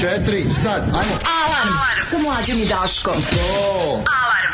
četiri, sad, ajmo. Alarm sa mlađom i Daškom. To. Alarm.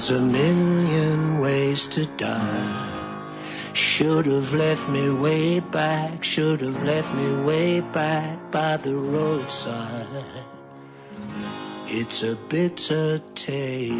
There's a million ways to die. Should have left me way back, should have left me way back by the roadside. It's a bitter taste.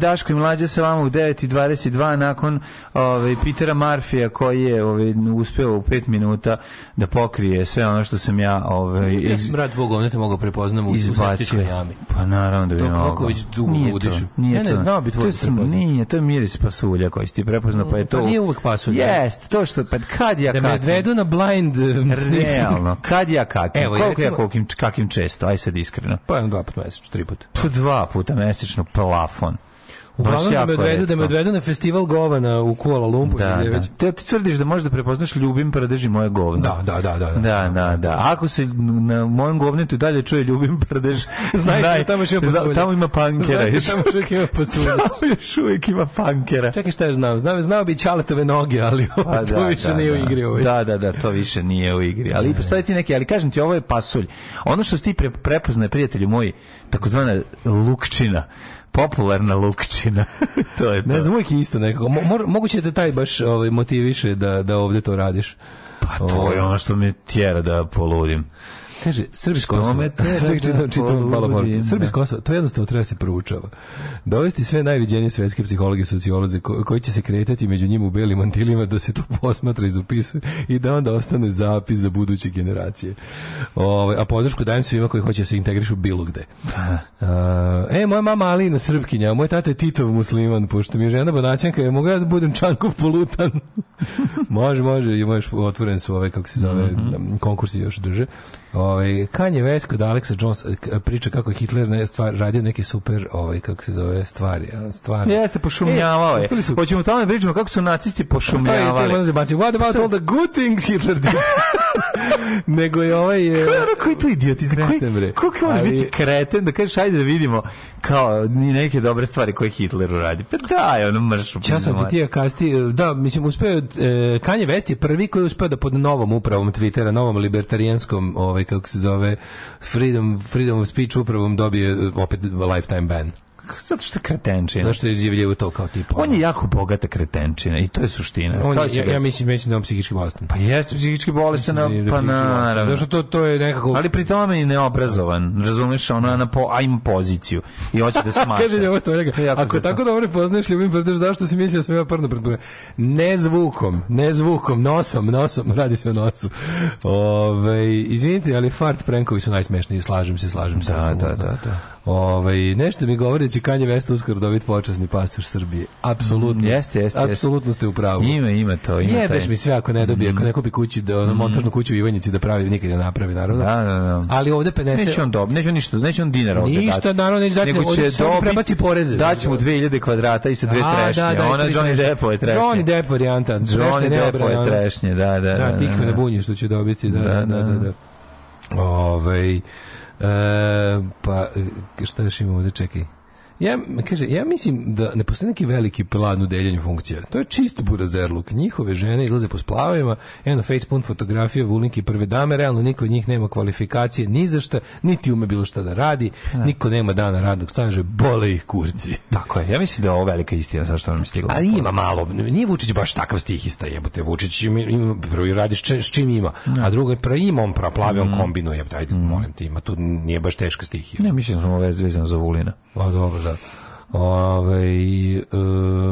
Daško i Mlađa sa vama u 9.22 nakon ove, ovaj, Pitera Marfija koji je ove, ovaj, uspeo u 5 minuta da pokrije sve ono što sam ja... Ove, ovaj, iz... Ja sam rad tvog ovdje te mogao prepoznam u septičkoj jami. Pa naravno da bi mogao. Dok Roković dugo nije To, nije ne, to. ne, znao bi tvoj sam, Nije, to je miris pasulja koji si ti prepoznao, pa je pa to... Pa nije uvek pasulja. Da. Jest, to što, pa kad ja kakim... Da me odvedu na blind eh, Realno, kad ja kakim, Evo, koliko recimo, ja kakim, kakim često, aj sad iskreno. Pa dva puta mesečno, tri puta. Pa dva puta mesečno, plafon. Uglavnom da me odvedu, da me odvedu na festival govana u Kuala Lumpur. Da, da. Te ti tvrdiš da možeš da prepoznaš ljubim prdeži moje govno. Da, da, da, da. Da, da, da. da. Ako se na mojem govnetu dalje čuje ljubim prdež, znaj, znaj tamo ima Tamo ima pankera. Znaj, tamo uvijek ima pasulja. tamo još uvijek ima pankera. Čekaj šta je znam, znao, znao bi čaletove noge, ali A, pa da, to više da, nije da. u igri. Ovaj. Da, da, da, to više nije u igri. Ali postoje ti neki, ali kažem ti, ovo je pasulj. Ono što ti prepoznaje, prijatelju moji, takozvana lukčina, popularna Lukčina. to je to. Ne znam, uvijek isto nekako. Mo, moguće da taj baš ovaj, motiviše da, da ovde to radiš. Pa to je ovaj. ono što me tjera da poludim. Kaže, Srbisko Kosova. Da čitam, čitam malo Srbisko Kosovo, to jednostavno treba da se proučava. Dovesti da sve najviđenije svetske psihologe i sociologe koji će se kretati među njim u belim mantilima da se to posmatra i zapisuje i da onda ostane zapis za buduće generacije. Ove, ovaj, a podršku dajem svima koji hoće da se integrišu bilo gde. e, moja mama Alina Srpkinja, moj tata je Titov musliman, pošto mi je žena banaćanka, ja mogu ja da budem čankov polutan. može, može, imaš možeš, otvoren su ove, kako se zove, mm -hmm. konkursi još drže. Ovaj Kanye West kod Alexa Jones eh, priča kako Hitler ne stvar radio neke super ovaj kako se zove stvari, stvari. Jeste pošumljavao je. E, su... Hoćemo tamo da pričamo kako su nacisti pa, pa, pošumljavali. To je baci. What about all the good things Hitler did? Nego je ovaj eh, je koji to idiot iz koji kako on ali... biti kreten da kažeš ajde da vidimo kao ni neke dobre stvari koje Hitler uradi. Pa da, on mršu. Ja pa sam ti kasti, da, mislim uspeo eh, Kanye West je prvi koji je uspeo da pod novom upravom Twittera, novom libertarijanskom ovaj ovaj kako se zove Freedom Freedom of Speech upravom dobije opet lifetime ban zato što je kretenčina. Zato što je izjavljivo to kao tipa. On je jako bogata kretenčina i to je suština. On je, ja, ja, mislim, mislim da on psihički bolestan. Pa jeste psihički bolestan, da da pa naravno. što to, to je nekako... Ali pri tome i neobrazovan, razumiješ, ona na po, ajmo poziciju i hoće da smaša. Kaže ovo to, ako zato. tako dobro poznaješ ljubim predaš, zašto si mislio da sam ja prno pretpostavljeno? Ne zvukom, ne zvukom, nosom, nosom, radi se o nosu. Ove, izvinite, ali fart prenkovi su najsmešniji, slažem se, slažem se. Da, da, da, da. Ovaj nešto mi govori da će Kanje West uskoro dobiti počasni pasoš Srbije. Apsolutno. Mm, jeste, jeste. Apsolutno ste u pravu. Ima, ima to, ima Jebeš taj. mi sve ako ne dobije, mm. ako ne kupi kući da ono, mm. montažnu kuću u Ivanjici da pravi nikad ne napravi naravno. Da, da, da. Ali ovde 50 Neće on dob, neće on ništa, neće on dinar ovde. Ništa dati. naravno neće dati, nego će dobiti, prebaci poreze. Daće mu 2000 kvadrata i sa dve da, trešnje. Da, da, Ona Johnny Depp je trešnje. Johnny Depp varijanta. Johnny Depp je trešnje, da, da. Da, da tikve da, ne bunje što će dobiti, da, da, da, da. Ovaj E, pa, e, šta još imamo da čekaj? Ja, kaže, ja mislim da ne postoji neki veliki plan u deljenju funkcija. To je čist burazerluk. Njihove žene izlaze po splavima, eno pun fotografija vulnike prve dame, realno niko od njih nema kvalifikacije ni za šta, niti ume bilo šta da radi, ne. Pa da. niko nema dana radnog staža, bole ih kurci. Tako je, ja mislim da je ovo velika istina, sa što nam stigla. Ali ima malo, nije Vučić baš takav stihista, jebote, Vučić ima, ima prvi radiš če, s čim ima, ne. Da. a drugo je pra, ima on praplavi, on mhm. kombinuje, ajde, mhm. molim te, ima tu nije baš teška stihija. Ne, mislim da smo vezano za Vulina. Pa dobro, toga. Da. Ove, uh,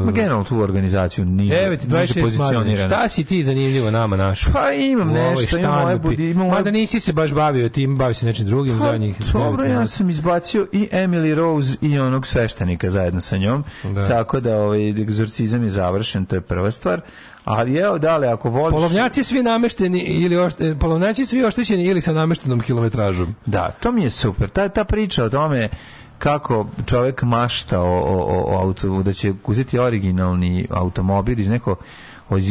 Ma generalno tu organizaciju nije, 9, 26 pozicionirana. Šta si ti zanimljivo nama našo? Pa imam nešto, imam moje budi, imam Mada nisi se baš bavio tim, bavi se nečim drugim pa, njih. Dobro, ja sam izbacio i Emily Rose i onog sveštenika zajedno sa njom. Da. Tako da ovaj egzorcizam je završen, to je prva stvar. Ali evo, dale, ako voliš... Polovnjaci svi namešteni ili ošte, polovnjaci svi oštećeni ili sa nameštenom kilometražom. Da, to mi je super. Ta, ta priča o tome kako čovjek mašta o, o, o o auto, da će uzeti originalni automobil iz neko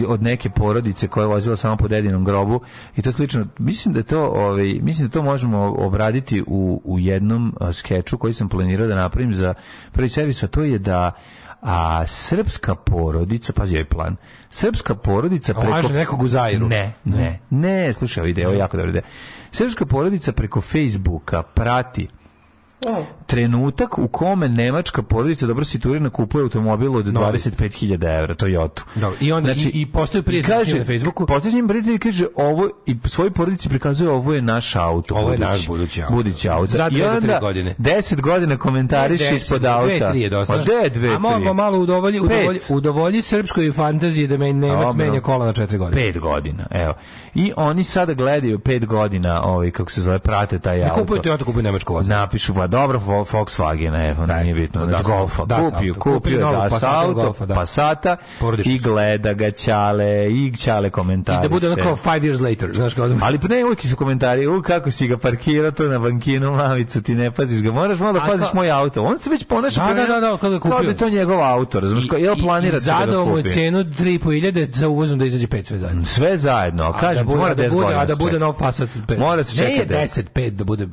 od neke porodice koja je vozila samo po dedinom grobu i to slično. Mislim da to, ovaj, mislim da to možemo obraditi u, u jednom skeču koji sam planirao da napravim za prvi servis, a to je da a srpska porodica, pazi ovaj plan, srpska porodica preko... Laže nekog u Zairu. Ne, ne, ne, slušaj ovaj jako dobro ide. Srpska porodica preko Facebooka prati Trenutak u kome nemačka porodica dobro situirana kupuje automobil od 25.000 evra, Toyota. Da, dobro. I onda znači, i, i postaju prijatelj na Facebooku. Postoje njim prijatelj i kaže ovo i svoj porodici prikazuje ovo je naš auto. Ovo budući, je naš budući auto. Budući auto. Za 2 godine. 10 godina komentariši ispod auta. 2 3 je dosta. Pa 2 2. A mogu malo udovolji, udovolji, udovolji srpskoj fantaziji da me Nemac menja kola na 4 godine. 5 godina, evo. I oni sada gledaju 5 godina, ovaj kako se zove, prate taj ne auto. Ne kupuju Toyota, kupuju nemačko vozilo. Napišu pa dobro, Volkswagen, evo, da, nije bitno. Da, da, da, Golfa, da, kupio, da, kupio, kupio da, Passat auto, Golfa, da. Passata i gleda ga Ćale, i Ćale komentari. I da bude ono kao five years later, znaš kao... Ali pa ne, uvijek su komentari, u kako si ga parkirao tu na bankinu, mamicu, ti ne paziš ga, moraš malo da paziš moj auto. On se već ponaša da, da, da, kako kupio. Kao da je to njegov auto, razumiješ, kao, jel planira da ga kupi? mu cenu 3.500 za uvozom da izađe pet sve zajedno. Sve zajedno, kaže, mora da bude, a da bude nov Passat 5. Mora se čekati. Ne je 10, 5 da bude.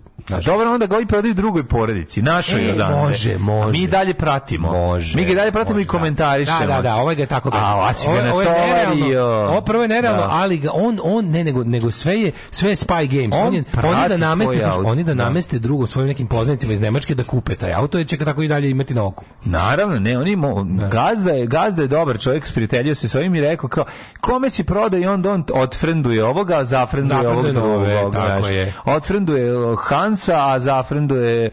Dobro, onda ga i prodaju drugoj drugoj porodici, našoj e, odande. Može, može. Mi dalje pratimo. Može. Mi ga dalje pratimo može, i da. komentarišemo. Da, da, da, ovaj ga tako bežite. A, a ovaj si ga ovo, ovo je nerealno, ovo prvo je nerealno, da. ali ga, on, on, ne, nego, nego sve je, sve je Spy Games. On, on je, oni da nameste, sluš, oni da, da nameste drugo svojim nekim poznanicima iz Nemačke da kupe taj auto, jer će ga tako i dalje imati na oku. Naravno, ne, oni, mo, da. gazda, je, gazda je dobar čovjek, spritelio se s ovim i rekao kao, kome si prodao i onda on otfrenduje ovoga, a zafrenduje, zafrenduje ovog drugog. E, tako je. Otfrenduje Hansa, a zafrenduje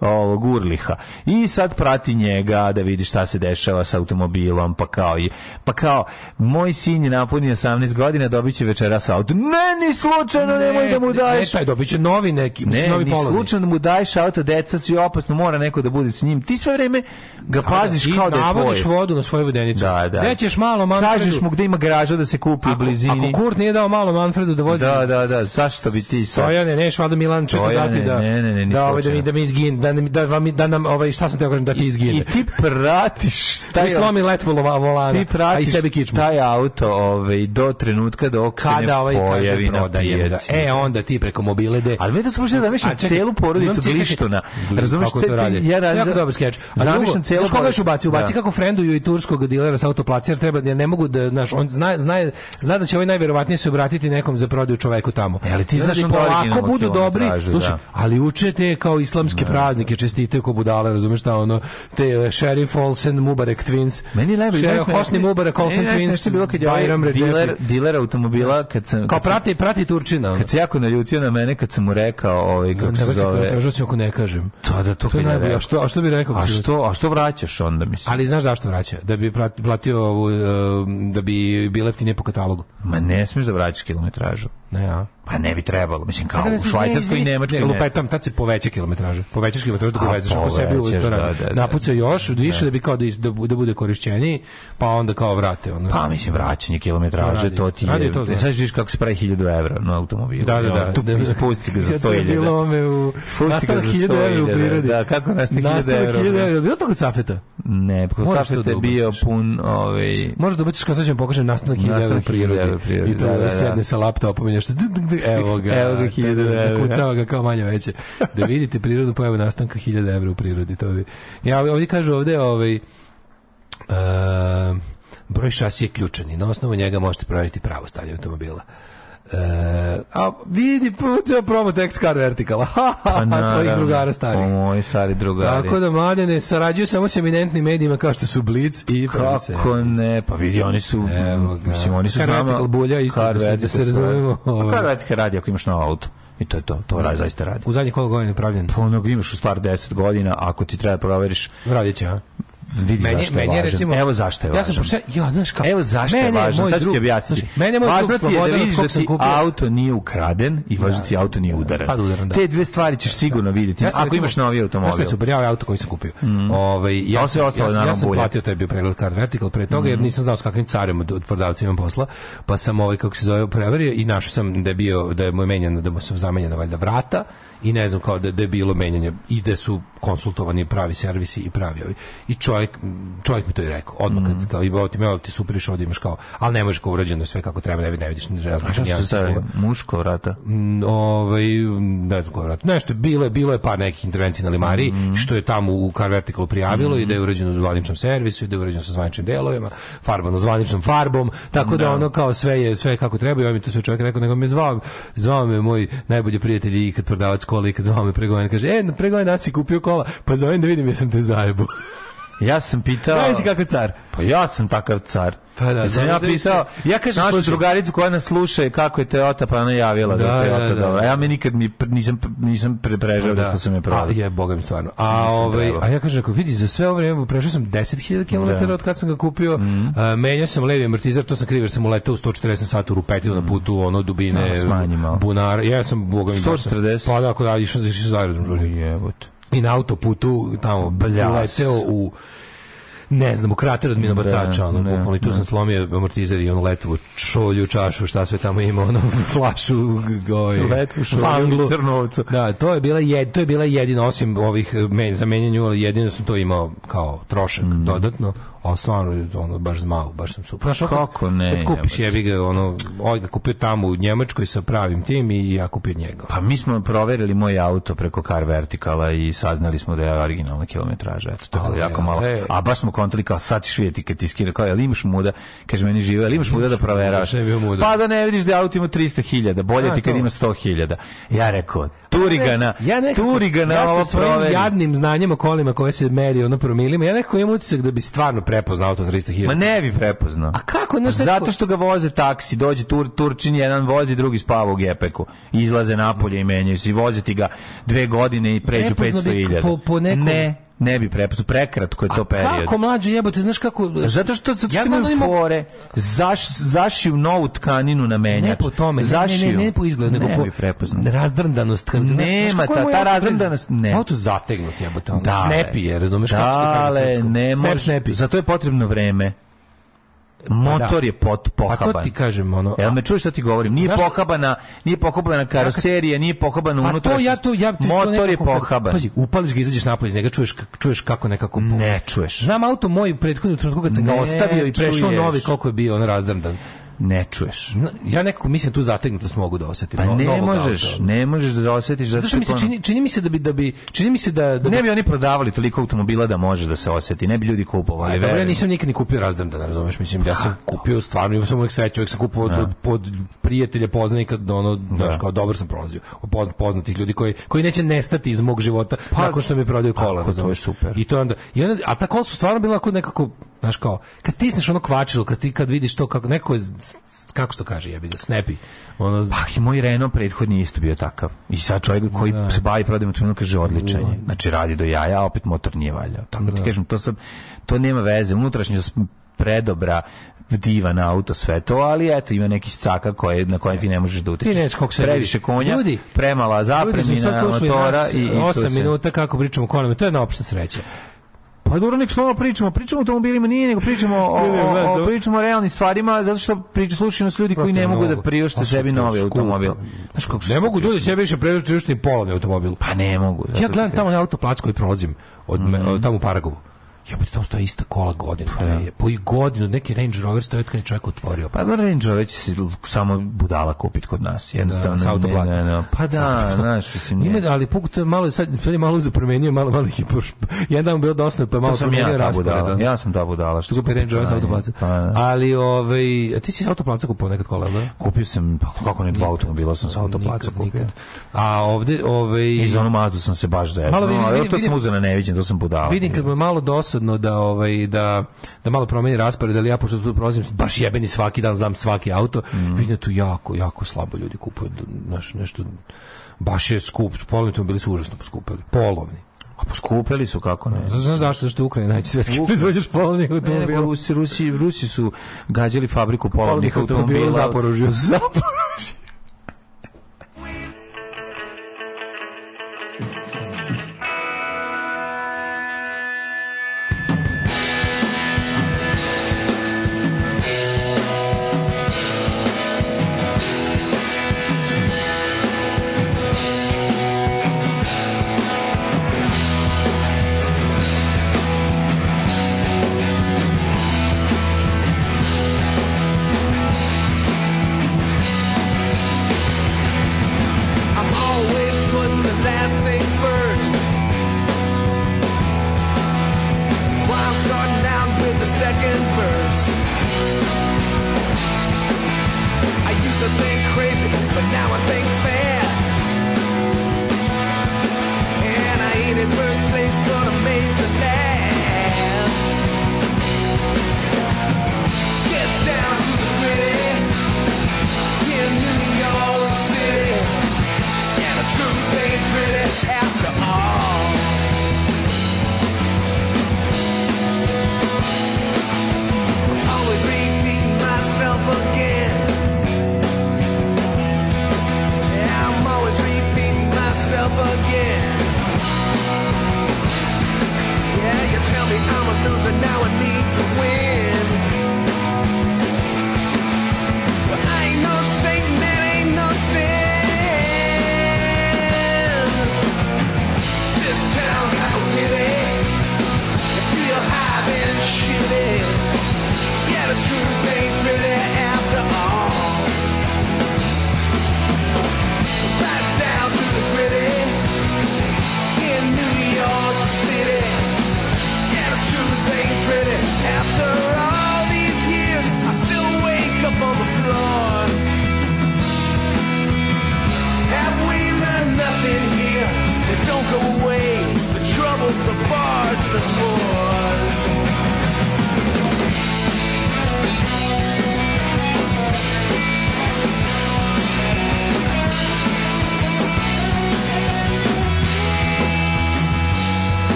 ovog Urliha. I sad prati njega da vidi šta se dešava sa automobilom, pa kao i pa kao moj sin je napunio 18 godina, dobiće večeras auto. Ne, ni slučajno ne, nemoj da mu daješ. Ne, taj dobiće novi neki, ne, novi Ne, ni slučajno da mu daješ auto, deca su i opasno, mora neko da bude s njim. Ti sve vreme ga Kada, paziš kao da je I navodiš vodu na svoju vodenicu. Da, da. Dećeš malo Manfredu. Kažeš mu gde ima garaža da se kupi ako, u blizini. Ako Kurt nije dao malo Manfredu da vozi. Da, da, da, zašto bi ti sad? Stojane, neš, valjda Milan čeka dati da. Ne, ne, ne, ne, da, ovaj da mi da mi izgin, da, da, vam, da nam, ovaj, šta sam te da kažem, da ti izgine. I, ti pratiš taj... Mi slomi volana, ti pratiš a i sebi kičmu. taj auto ovaj, do trenutka dok Kada se ne ovaj pojavi kaže, na pijaci. E, onda ti preko mobilede. Ali da mi to smo što zamišljam celu porodicu Glištona. Razumeš, kako to radi? Ja radim. Jako dobar skeč. Zamišljam celu porodicu. Koga još ubaci? Ubaci da. kako frenduju i turskog dilera sa autoplaca, jer treba, ne mogu da, znaš, on zna, zna, zna da će ovaj najverovatnije se obratiti nekom za prodaju čoveku tamo. E, ali ti znaš, znaš da budu dobri, slušaj, ali uče te kao islamske prazne praznike čestitaju ko budale, razumeš šta ono, te eh, Sheriff Olsen, Mubarak Twins. Meni je najbolje. Sheriff Hosni Mubarek Olsen meni Twins. Nešto bilo kad je Bayram ovaj dealer, dealer automobila, kad sam... Kad Kao prati, prati Turčina. Ono. Kad se jako naljutio na mene, kad sam mu rekao, ovaj, da, kako ne, se da, zove... Tražio sam ako ne kažem. To, da, da, to, to je najbolje. A što, a što bi rekao? A što, a što vraćaš onda, mislim? Ali znaš zašto vraća? Da bi platio, eh, da bi bile jeftinije po katalogu. Ma ne smeš da vraćaš kilometražu. Ne, a? Pa ne bi trebalo. Mislim, kao pa da u Švajcarskoj i Nemačkoj. Ne, lupetam, tad se poveća kilometraža. Povećaš kilometražu da povećaš ako sebi uvoz da, da, da, Napuca još, da. više da bi kao da, da, da, bude korišćeniji, pa onda kao vrate. Ono. Pa mislim, vraćanje kilometraže, to, ti je... To, znači. Sad vidiš kako se pravi 1000 evra na automobilu. Da, da, da. Tu da, spusti ga za 100 iljada. Bilo me u... Nastalo 1000 evra u prirodi. Da, kako nastalo 1000 evra. Nastalo 1000 evra. Bilo to kod Safeta? Ne, Kosašet da je bio pun... Ovaj... Možeš da ubeciš Kosašet, vam pokažem nastanak 1000 u prirodi. I to da, da, da, da. sedne sa laptopom i nešto... Evo ga, evo ga 1000 evra. Kucava ga kao manje veće. Da vidite prirodu pojavu nastanka 1000 evra u prirodi. To bi... Ja ovdje kažu ovdje... Ovaj, uh, broj šasije je ključan i na osnovu njega možete provjeriti pravo stanje automobila. E, a vidi ceo promo tekst kar vertikala. a ha, ha, tvojih drugara starih. Pa moji stari drugari. Tako da mladene sarađuju samo s eminentnim medijima kao što su Blitz i Kako ne, pa vidi oni su Evo ga. mislim oni su kar znamo. bulja isto kar da, da se da razumemo. Kar pa ovaj. vertikal radi ako imaš na auto. I to je to, to radi, zaista radi. U zadnjih koliko godina je pravljen? Pa onog imaš u star 10 godina, ako ti treba da proveriš. Radit će, a? Vidi meni, zašto meni je važan. Recimo, Evo zašto je važan. Ja sam pošten, ja, znaš kako. Evo zašto je važan, sad ću ti objasniti. Znaš, mene je moj važno ti je da vidiš da ti auto nije ukraden i važno ti da. auto nije udaran. Pa, da udaran da. Te dve stvari ćeš da, sigurno vidjeti. Ja ako imaš novi automobil. Znaš što je super, ja auto koji sam kupio. Mm. Ove, ovaj, ja, se ostalo ja, ja, ja sam platio, to je bio pregled kart Vertical pre toga, mm. jer mhm. nisam znao s kakvim carem od, od prodavca imam posla, pa sam ovaj, kako se zove, preverio i našao sam da je bio, da je mu menjeno, da mu sam zamenjena valjda vrata, i ne znam kao da, da je bilo menjanja i da su konsultovani pravi servisi i pravi ovi. I čovjek, čovjek mi to i rekao, odmah kad, mm -hmm. kao i ovo ti me ovo ti super ovdje imaš kao, ali ne možeš kao urađeno sve kako treba, ne, ne vidiš, ne razliš. A što se zove, muško vrata? Mm, ovaj, ne znam koja vrata. Nešto, bilo je, bilo je par nekih intervencija na Limariji, mm -hmm. što je tamo u Car Verticalu prijavilo mm -hmm. i da je mm. urađeno u zvaničnom servisu i da je urađeno sa zvaničnim delovima, farbano zvaničnom farbom, tako da, da ono kao sve je, sve kako treba i on ovaj mi to sve čovjek rekao, nego me zvao, zvao me moj najbolji prijatelj i kad prodavac kola i kad zvao me pregovojen, kaže, e, pregovojen, da si kupio kola, pa zovem da vidim ja sam te zajebu. Ja sam pitao... Ja si kako car. Pa ja sam takav car. Pa da, sam da, ja pitao, ja kažem našu drugaricu koja nas sluša kako je Toyota pa ona javila da, da Toyota da, da. Dobra. Ja mi nikad mi nisam nisam preprežao da. što sam je pravo. A pa, je bogam stvarno. A ovaj a ja kažem ako vidi za sve ovo vreme prešao sam 10.000 km da. od kad sam ga kupio. Mm -hmm. menjao sam levi amortizer, to sam kriv sam uletao u 140 sati u rupetinu mm -hmm. na mhm. putu ono dubine da, no, bunara. Ja sam bogam 140. Pa da, ako da išao za aerodrom. Pa jebote i na autoputu tamo Bljas. uleteo u ne znam, u krater od minobacača, da, ono, ne, bukvalno, i tu ne. sam slomio amortizer i ono letvu, čolju, čašu, šta sve tamo ima, ono, flašu, goj, ovaj, letvu, šolju, crnovca. Da, to je bila, jed, to je bila jedina, osim ovih, men, za menjanju, jedino sam to imao kao trošak mm. dodatno, on stvarno ono baš zmao, baš sam super. Znaš, Kako ne? Kad kupiš jebi ga, ono, ovaj ga kupio tamo u Njemačkoj sa pravim tim i ja kupio njega. Pa mi smo proverili moj auto preko Car Verticala i saznali smo da je originalna kilometraža. Eto, to je bilo jako malo. E. A baš smo kontali kao sad ćeš vidjeti kad ti skine, kao, jel imaš muda? Kaže, meni žive, jel imaš muda da proveraš? Da, pa da ne vidiš da auto ima 300.000, bolje ti kad ima 100.000. Ja rekao, pa Turigana, ja nekako, Turigana ja sa svojim jadnim znanjima kolima koje se meri ono promilima, ja nekako imam utisak da bi stvarno pre prepoznao auto 300.000. Ma ne bi prepoznao. A kako? Ne, Zato što ga voze taksi, dođe tur, Turčin, jedan vozi, drugi spava u gepeku. Izlaze napolje i menjaju se i voze ti ga dve godine i pređu 500.000. Ne, Po, po nekom, ne, ne bi prepucu, prekratko je to A period. kako mlađe jebote, znaš kako... Zato što, zato što ja znam da imam... fore, zaš, zašiju novu tkaninu na menjač. Ne po tome, zašiju. ne, ne, ne, ne po izgledu, nego po bi razdrndanost. Nema ta, ta, razdrndanost, ne. Auto to zategnut jebote, ono, da, snepi je, razumeš? Dale, kako ne, može, zato je potrebno vreme. Pa da. motor da. je pot pohaban. Pa to ti kažem ono. Jel me čuješ šta ti govorim? Nije znaš, pohabana, nije pohabana karoserija, nije pohabana unutra. Pa to ja to ja ti motor to je pohaban. Pazi, upališ ga izađeš napolje iz njega, čuješ čuješ kako nekako Ne čuješ. Znam auto moj prethodni trenutku kad sam ga ostavio i prešao novi koliko je bio on razdrmdan ne čuješ. Ja nekako mislim tu zategnutost mogu da osetim. Pa ne možeš, auto. ne možeš da osetiš da Zato mi se čini, čini mi se da bi da bi čini mi se da, da ne bi oni prodavali toliko automobila da može da se oseti, ne bi ljudi kupovali. E, dobro, ja nisam nikad ni kupio razdan da razumeš, mislim ja sam kupio stvarno, ja sam uvek sreću, uvek sam kupovao da. od, od prijatelja, poznanika, da ono, da. kao dobro sam prolazio. Pozna, poznatih ljudi koji koji neće nestati iz mog života pa, nakon što mi prodaju kola, razumeš, super. I to onda, i onda a ta kola su stvarno bila nekako, znaš kao, kad stisneš ono kvačilo, kad ti kad vidiš to kako neko je kako što kaže, ja bih ga snepi. Ono Pa i moj Renault prethodni isto bio takav. I sad čovjek koji da. se bavi prodajem automobila kaže odličan je. Znači radi do jaja, a opet motor nije valjao. Tako da. ti da. kažem, to sam to nema veze. Unutrašnje predobra divan auto sve to, ali eto ima neki scaka koje na koje ti ne možeš da utičeš. Ti se previše konja, ljudi, premala zapremina ljudi motora i, i 8 minuta kako pričamo o konome, to je na opšta sreća. Pa dobro, nek slova pričamo. Pričamo o automobilima, nije, nego pričamo o, o, o, pričamo o realnim stvarima, zato što priču slušaju nas ljudi koji ne mogu da priušte sebi novi automobil. Znaš kako ne mogu ljudi sebi više priušte ni polovni automobil. Pa ne mogu. Ja gledam tamo na autoplac koji prolazim od, mhm. tamo u Paragovu. Jebote, tamo stoje ista kola godinu. Pa, je, da. po i godinu neki Range Rover stoje otkad je čovjek otvorio. Pa da Range Rover će se samo budala kupiti kod nas. Jednostavno. Da, ne, ne, ne, pa da, znaš, mislim. Ima, ali pukut malo sad je malo uzu promenio, malo malo ih je Jedan dan bio dosta pa malo sam ja rasporeda. Da. Ja sam ta budala. Što kupi Range Rover sa autoplaca. Pa da. Ali ovaj a ti si sa autoplaca kupio nekad kola, da? Kupio sam pa kako ne dva automobila sam sa autoplaca kupio. A ovde ovaj iz onog Mazdu sam se baš da. Malo to sam uzeo na neviđen, to sam budala. Vidim kad me malo dosta dosadno da ovaj da da malo promeni raspored, ali ja pošto tu prolazim baš jebeni svaki dan znam svaki auto, mm. vidim da tu jako jako slabo ljudi kupuju naš nešto baš je skup, polovni bili su užasno poskupili, polovni. A poskupeli su kako ne? Znaš, znaš zašto što je Ukrajina najveći svetski proizvođač polovnih automobila? Rusi, Rusi, Rusi su gađali fabriku polovnih automobila u Zaporožju. Zaporožju.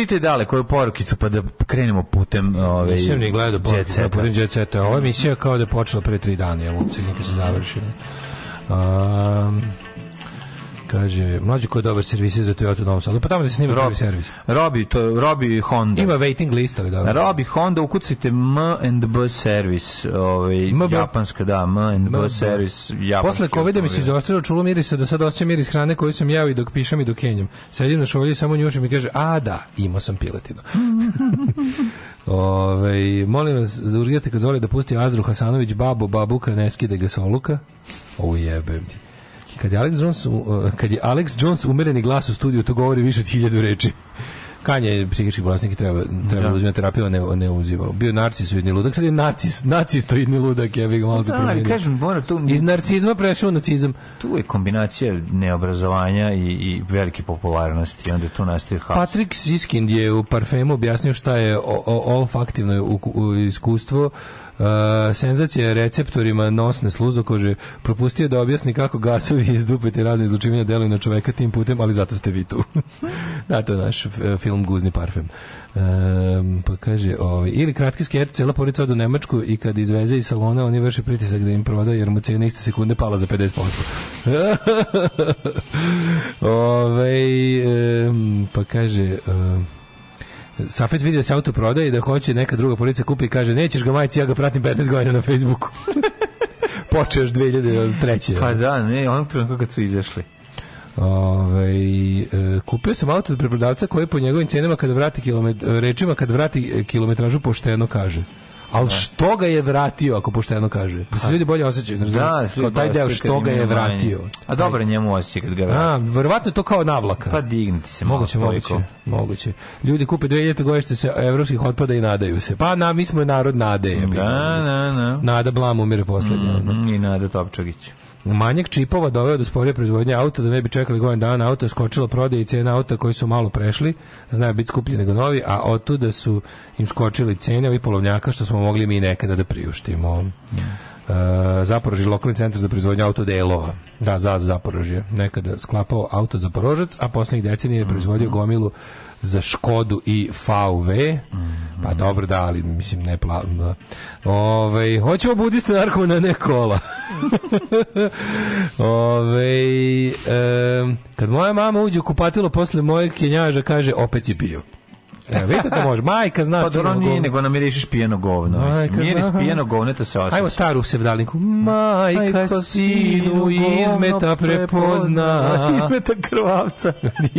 Čitaj dale koju porukicu pa da krenemo putem ove ovaj, Nisam ni gledao porukicu da putem jet seta. Ova emisija kao da je počela pre 3 dana, ja uopće nikad se završila. Um, kaže, mlađi ko je dobar servis za Toyota u Novom Sadu, pa tamo da se snima prvi servis. Robi, to, Robi Honda. Ima waiting list, ali da. Robi Honda, ukucite M and B service, ovaj, japanska, da, M and B service japanski. Posle COVID-a mi se izostrilo čulo mirisa da sad osećam miris hrane koju sam jao i dok pišem i dok kenjam. Sedim na šolji, samo njušim i kaže, a da, imao sam piletinu. Ove, ovaj, molim vas, zaurgijate kad zove da pusti Azru Hasanović, babo, babuka, ne skide ga soluka. Ovo jebem ti. Kad je Alex Jones, uh, kad je Alex Jones umereni glas u studiju, to govori više od hiljadu reči. Kanje je psihički bolesnik i treba, treba da. da uzima terapiju, ne, ne uzivao. Bio narcis narcisoidni ludak, sad je narcis, narcistoidni ludak, ja bih ga malo Da, kažem, mora tu... Iz narcizma prešao u nacizam. Tu je kombinacija neobrazovanja i, i velike popularnosti, onda tu nastaje haos. Patrick Siskind je u Parfemu objasnio šta je olfaktivno iskustvo Uh, senzacija receptorima nosne sluzokože propustio da objasni kako gasovi iz dupete razne izlučivanja deluju na čoveka tim putem, ali zato ste vi tu. da, to je naš eh, film Guzni parfem. Um, pa kaže, ovaj, ili kratki skeč, cela porica od u Nemačku i kad izveze iz salona, oni vrše pritisak da im proda, jer mu cijena iste sekunde pala za 50%. Ove, um, pa kaže... Um, Safet vidi da se auto prodaje i da hoće neka druga policija kupi i kaže nećeš ga majci, ja ga pratim 15 godina na Facebooku. Počeš 2003. Pa da, ne, onog trenutka kad su izašli. Ove, ovaj, e, kupio sam auto od preprodavca koji po njegovim cenama kad vrati kilomet, rečima kad vrati kilometražu pošteno kaže. Al da. što ga je vratio, ako pošteno kaže? Pa se ljudi bolje osjećaju, ne Da, kao taj deo što ga je vratio. A dobro njemu osjeća kad ga vrati. A, verovatno to kao navlaka. Pa dignuti se moguće, moguće, moguće. Ljudi kupe 2000 godište se evropskih otpada i nadaju se. Pa na, mi smo narod nade. Da, da, da. Nada Blam umire poslednje. Mm, I Nada Topčagić. Manjak čipova doveo do sporije proizvodnje auta, da ne bi čekali godin dana auta, skočilo prodaje i cena auta koji su malo prešli, znaju biti skuplji nego novi, a od otuda su im skočili cene ovih polovnjaka što smo mogli mi nekada da priuštimo. Uh, Zaporožje lokalni centar za proizvodnju autodelova. Da, za Zaporožje. Nekada sklapao auto Zaporožac, a poslednjih decenija je proizvodio mhm. gomilu za Škodu i VW. Mm Pa mhm. dobro da, ali mislim ne plan. Da. Ovaj hoćemo budiste na ne kola. Ove, ovaj, e, kad moja mama uđe u kupatilo posle mojeg kenjaža kaže opet je bio. Evo, vidite da može. Majka zna pa dobro nije, nego namirišiš pijeno govno. Majka Miris zna. pijeno govno, to se osjeća. Ajmo staru sevdalinku. Majka, Majka sinu izmeta prepozna. Izmeta krvavca.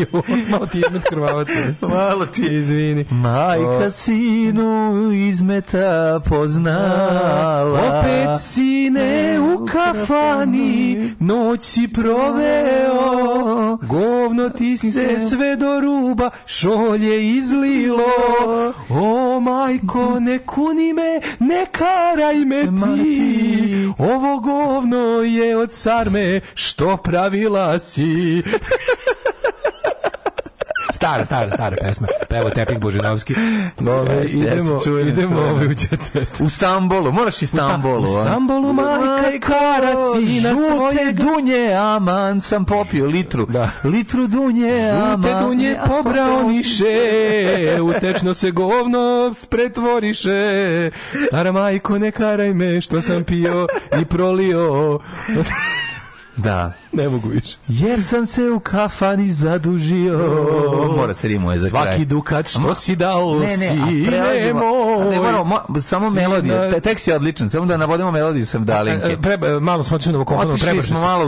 Malo ti izmet krvavaca. Malo ti izvini. Majka sinu izmeta poznala. Opet sine u kafani noć si proveo. Govno ti se sve do ruba šolje izli bilo O majko, ne kuni me, ne karaj me e, ti Ovo govno je od sarme, što pravila si Stara, stara, stara pesma. Evo Tepik Božinovski. No, yes, idemo, yes, čujem, idemo čujem. Ovaj u džetset. U Stambolu, moraš i Stambolu. U, Sta, u Stambolu, majka i kara sina svoje dunje, aman sam popio litru. Da. Litru dunje, aman. Žute dunje pobraoniše, utečno se govno spretvoriše. Stara majko, ne karaj me što sam pio i prolio. Da. Ne mogu više. Jer sam se u kafani zadužio. Mora se rimuje za Svaki kraj. Svaki dukat što Ma, si dao ne, ne, si ne moj. Ne moramo, samo melodija. tekst je odličan, samo da navodimo melodiju sam dalinke. Pre, malo smo otišli na vokomponom, prebrže smo. malo,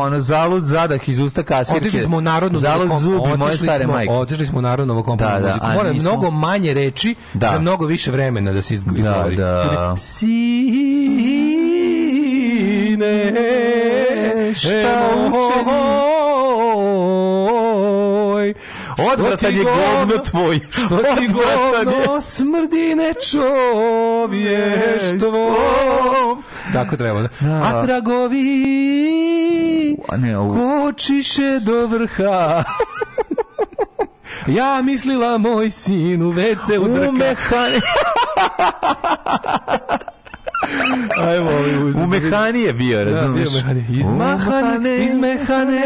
ono, zalud zadah iz usta kasirke. Otišli smo u narodnu zalud zubi, moje stare majke. Otišli smo u narodnu vokomponom. Da, da, Mora mnogo manje reči da. za mnogo više vremena da se izgovori. Da, da. Sine šta učeni. Odvratan je govno tvoj. Što ti govno smrdi nečovještvo. Tako treba. Da. da. A tragovi A ne, ovo. kočiše do vrha. Ja mislila moj sin u WC udrka. U mehani... Ajmo, u, u mehani je bio, razumiješ? Da, bio iz, mahane, iz mehane,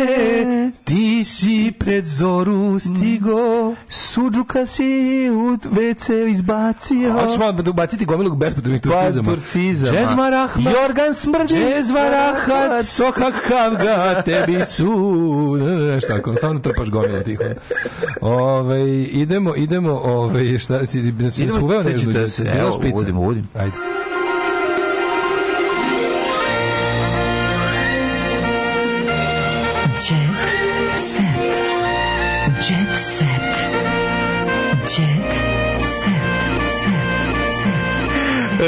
ti si pred zoru stigo, suđuka si u WC izbacio. Hoćeš malo da ubaciti gomilu bespotrebnih turcizama. Pa, turcizama. Džezma rahmat, Jorgan smrdi, džezma rahat, sokak kavga, tebi su... šta, tako, samo trpaš gomilu tiho. Ove, idemo, idemo, ove, šta, si, si, idemo, suveo nešto. Idemo, uvodimo, uvodimo. Ajde.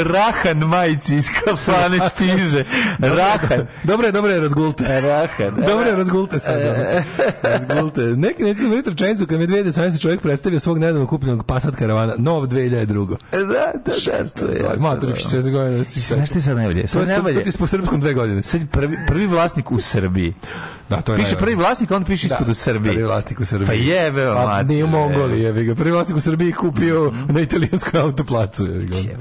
Rahan majci iz kafane stiže. Rahan. Dobro je, dobro je, razgulte. E, Rahan. E. Dobro je, razgulte sad. E. Razgulte. Neki neću sam vidjeti rečenicu kad medvede sam se čovjek predstavio svog nedavno kupljenog Passat karavana. Nov 2002. Da, da, da. Što je. Matori, da što je za godine. Znaš ti sad najbolje? Sad najbolje. To ti po srpskom dve godine. Sad prvi, prvi vlasnik u Srbiji. Da, to je Piše prvi vlasnik, on piše da, ispod u Srbiji. Prvi vlasnik u pa Srbiji. Pa jebe, mater. Nije u Mongoliji, jebe ga. Prvi vlasnik u Srbiji kupio mhm. na italijanskoj autoplacu. Jebe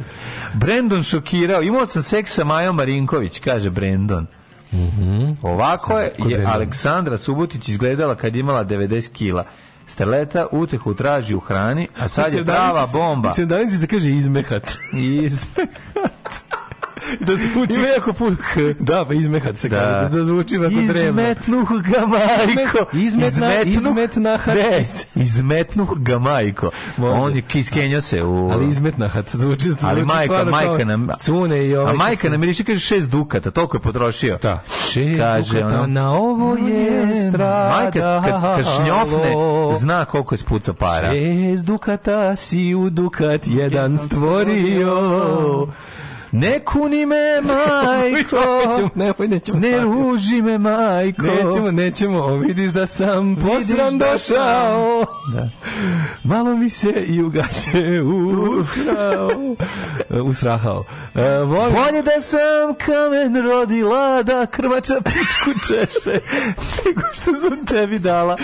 Brendon šokirao, imao sam seks sa Majom Marinković, kaže Brendon. Mm -hmm. Ovako je, je Aleksandra Subotić izgledala kad imala 90 kila. Starleta utehu traži u hrani, a sad je da prava bomba. Mislim, da se kaže izmehat. Izmehat. da zvuči ima jako puno Da, pa izmehat se da. Kada, da zvuči kako treba. Izmetnuh ga majko. izmet na hat. Ne, izmetnuh ga majko. On je kiskenja se u Ali izmetna hat zvuči zvuči. Ali majka, majka nam cune i ovaj. A majka nam riči kaže šest dukata, toliko je potrošio. Da. Šest kaže, dukata na ovo je strada. Majka kad kašnjofne zna koliko je spuca para. Šest dukata si u dukat jedan stvorio. Ne kuni me, majko. nećemo, nemoj, nećemo ne ruži me, majko. Nećemo, nećemo. Vidiš da sam posram da došao. Da. Malo mi se i ugaće usrao. usrahao. E, volim... Bolje da sam kamen rodila, da krvača pičku češe, nego što sam tebi dala.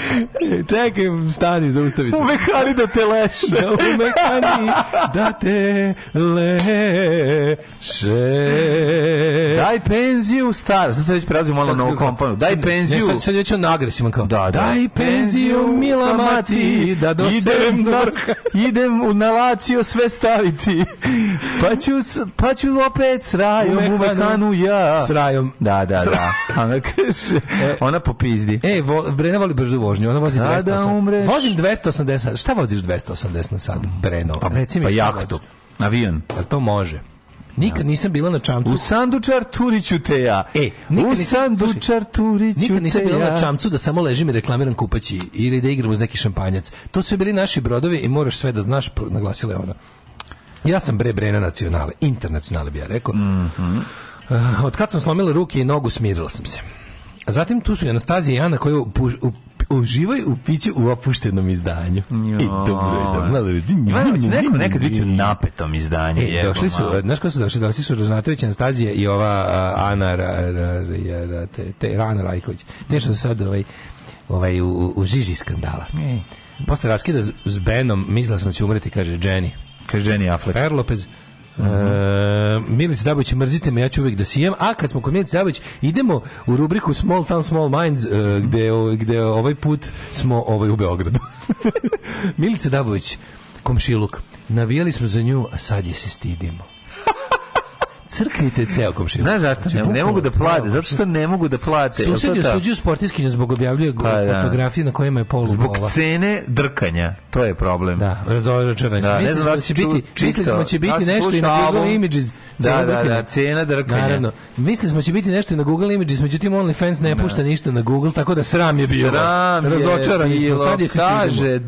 E, čekaj, stani, zaustavi se. U mehani da te leše. Da, mehani da te leše. Še... Daj penziju star. Sad se već prelazimo malo na novu kompaniju. Daj penziju. Ne, sad, sad već on agresivan kao. Da, da. Daj penziju, mila mati, da do idem, do idem u nalacio sve staviti. Pa ću, pa ću opet s rajom u mekanu ja. S rajom. Da, da, da. Ona kaže, e. ona popizdi. E, vo, Brena voli bržu vožnju. Ona vozi da, Da, umreš. Vozim 280. Šta voziš 280 na sat, Breno? Pa, reci mi pa jahtu. Avion. Jel to može? Nikad da. nisam bila na čamcu. U sandučar Turiću te ja. E, nikad u nisam, sandučar Turiću Nikad nisam bila ja. na čamcu da samo ležim i reklamiram kupaći ili da igram uz neki šampanjac. To su bili naši brodovi i moraš sve da znaš, naglasila je ona. Ja sam bre brena nacionale, internacionale bi ja rekao. Mm -hmm. Od kad sam slomila ruke i nogu, smirila sam se. A zatim tu su Anastazija i Ana koje upuž, uživaj u piću u opuštenom izdanju. I dobro je dobro. Gledajte, neko nekad biti u napetom izdanju. E, došli su, znaš ko su došli? Došli su Ražnatović, Anastazija i ova Ana te, te, Rana Rajković. Te što sad ovaj, ovaj, u, u žiži skandala. Posle raskida s Benom, mislila sam da će umreti, kaže Jenny. Kaže Jenny Affleck. Per Lopez. Uh e, Milice Dabović, mrzite me, ja ću uvijek da sijem. A kad smo kod Milica Dabović, idemo u rubriku Small Town, Small Minds, e, gde, gde ovaj put smo ovaj, u Beogradu. Milice Dabović, komšiluk. Navijali smo za nju, a sad je se stidimo crknite ceo komšinu. Znaš zašto? Znači, ne, ne, mogu da plate, zato što ne mogu da plate. Susedi je osuđio sportiskinju zbog objavljuje pa, da. fotografije na kojima je polu Zbog cene drkanja, to je problem. Da, razočarani da, ne znam da, da će biti, mislili smo da će biti nešto i na Google Images. Da, da, da, cena drkanja. Naravno. Mislili smo će biti nešto i na Google Images, međutim OnlyFans ne pušta ništa na Google, tako da sram je bio. Sram razočarani smo, sad je kaže,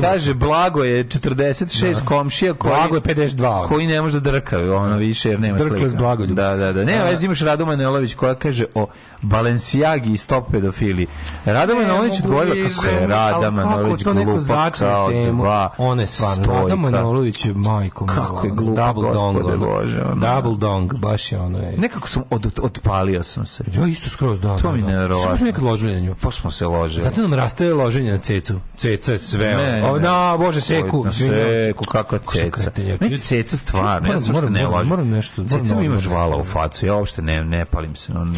kaže blago je 46 komšija koji blago je 52. Koji ne može da drka, ono više jer nema Drkles blagoljub. Da, da, da. Ne, a... već imaš Radu Manolović koja kaže o Balenciagi i stop pedofili. Rada Manolović odgovorila kako je Rada Manolović glupa kao temu, dva Ona je stvarno. Rada Manolović je majkom. Kako je glupa, Double dong, Bože. Ono. Double dong, baš je ono. Je. Nekako sam, od, otpalio sam se. Ja isto skroz, da. To da, mi da. ne Smo smo nekad ložili na nju. Pa smo se ložili. Zato nam rastaje loženje na cecu. Ceca je sve. Ne, o, da, Bože, seku. Seku, kako ceca. Ne, ceca stvarno. Ja sam se ne ložim. Moram nešto su normalno. ima žvala u facu, ja uopšte ne, ne palim se. On,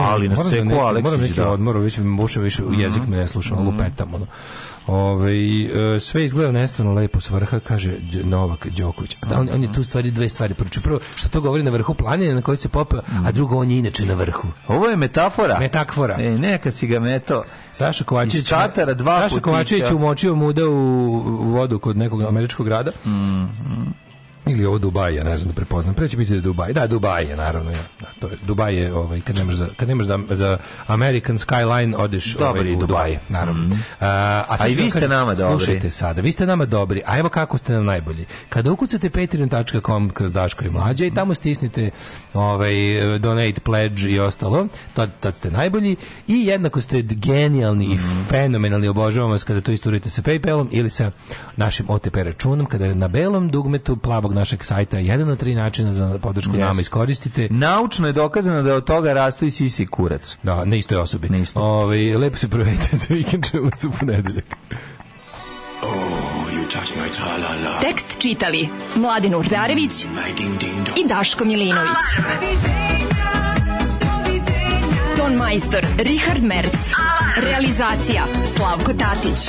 ali na seku Aleksić da. Moram neki odmor, već mi muša više, mhm. jezik mi ne sluša, mm. lupetam. Ono. Ove, e, sve izgleda nestvarno lepo s vrha, kaže Novak Đoković. Da, on, on je tu stvari dve stvari pročio. Prvo, što to govori na vrhu planine na kojoj se popeo, a mhm. drugo, on je inače na vrhu. Ovo je metafora. Metakfora. E, neka si ga meto. Saša Kovačić, Katara, dva Saša Kovačić umočio muda u vodu kod nekog američkog grada. Mm, mm ili ovo Dubaj, ja ne znam da prepoznam. Preće biti da Dubaj. Da, Dubaj je, naravno. Ja. Da, to je, Dubaj je, ovaj, kad nemaš za, kad nemaš da, za American Skyline, odeš ovaj, dobri ovaj, u Dubaj. Dubaj naravno. Mm -hmm. a, a, a i vi ste kad, nama dobri. Slušajte sada, vi ste nama dobri, a evo kako ste nam najbolji. Kada ukucate patreon.com kroz Daško i Mlađe i tamo stisnite ovaj, donate pledge i ostalo, tad, tad ste najbolji i jednako ste genijalni mm -hmm. i mhm. fenomenalni, obožavam vas kada to isturite sa Paypalom ili sa našim OTP računom, kada je na belom dugmetu plavog našeg sajta jedan od tri načina za podršku yes. nama iskoristite. Naučno je dokazano da od toga rastu i sisi kurac. Da, na istoj osobi. Na istoj. Ove, ovaj, lepo se provedite za vikend, čemu su ponedeljak. Oh, Tekst čitali Mladin Urdarević mm, i Daško Milinović. Ton majstor Richard Merc. Realizacija Slavko Tatić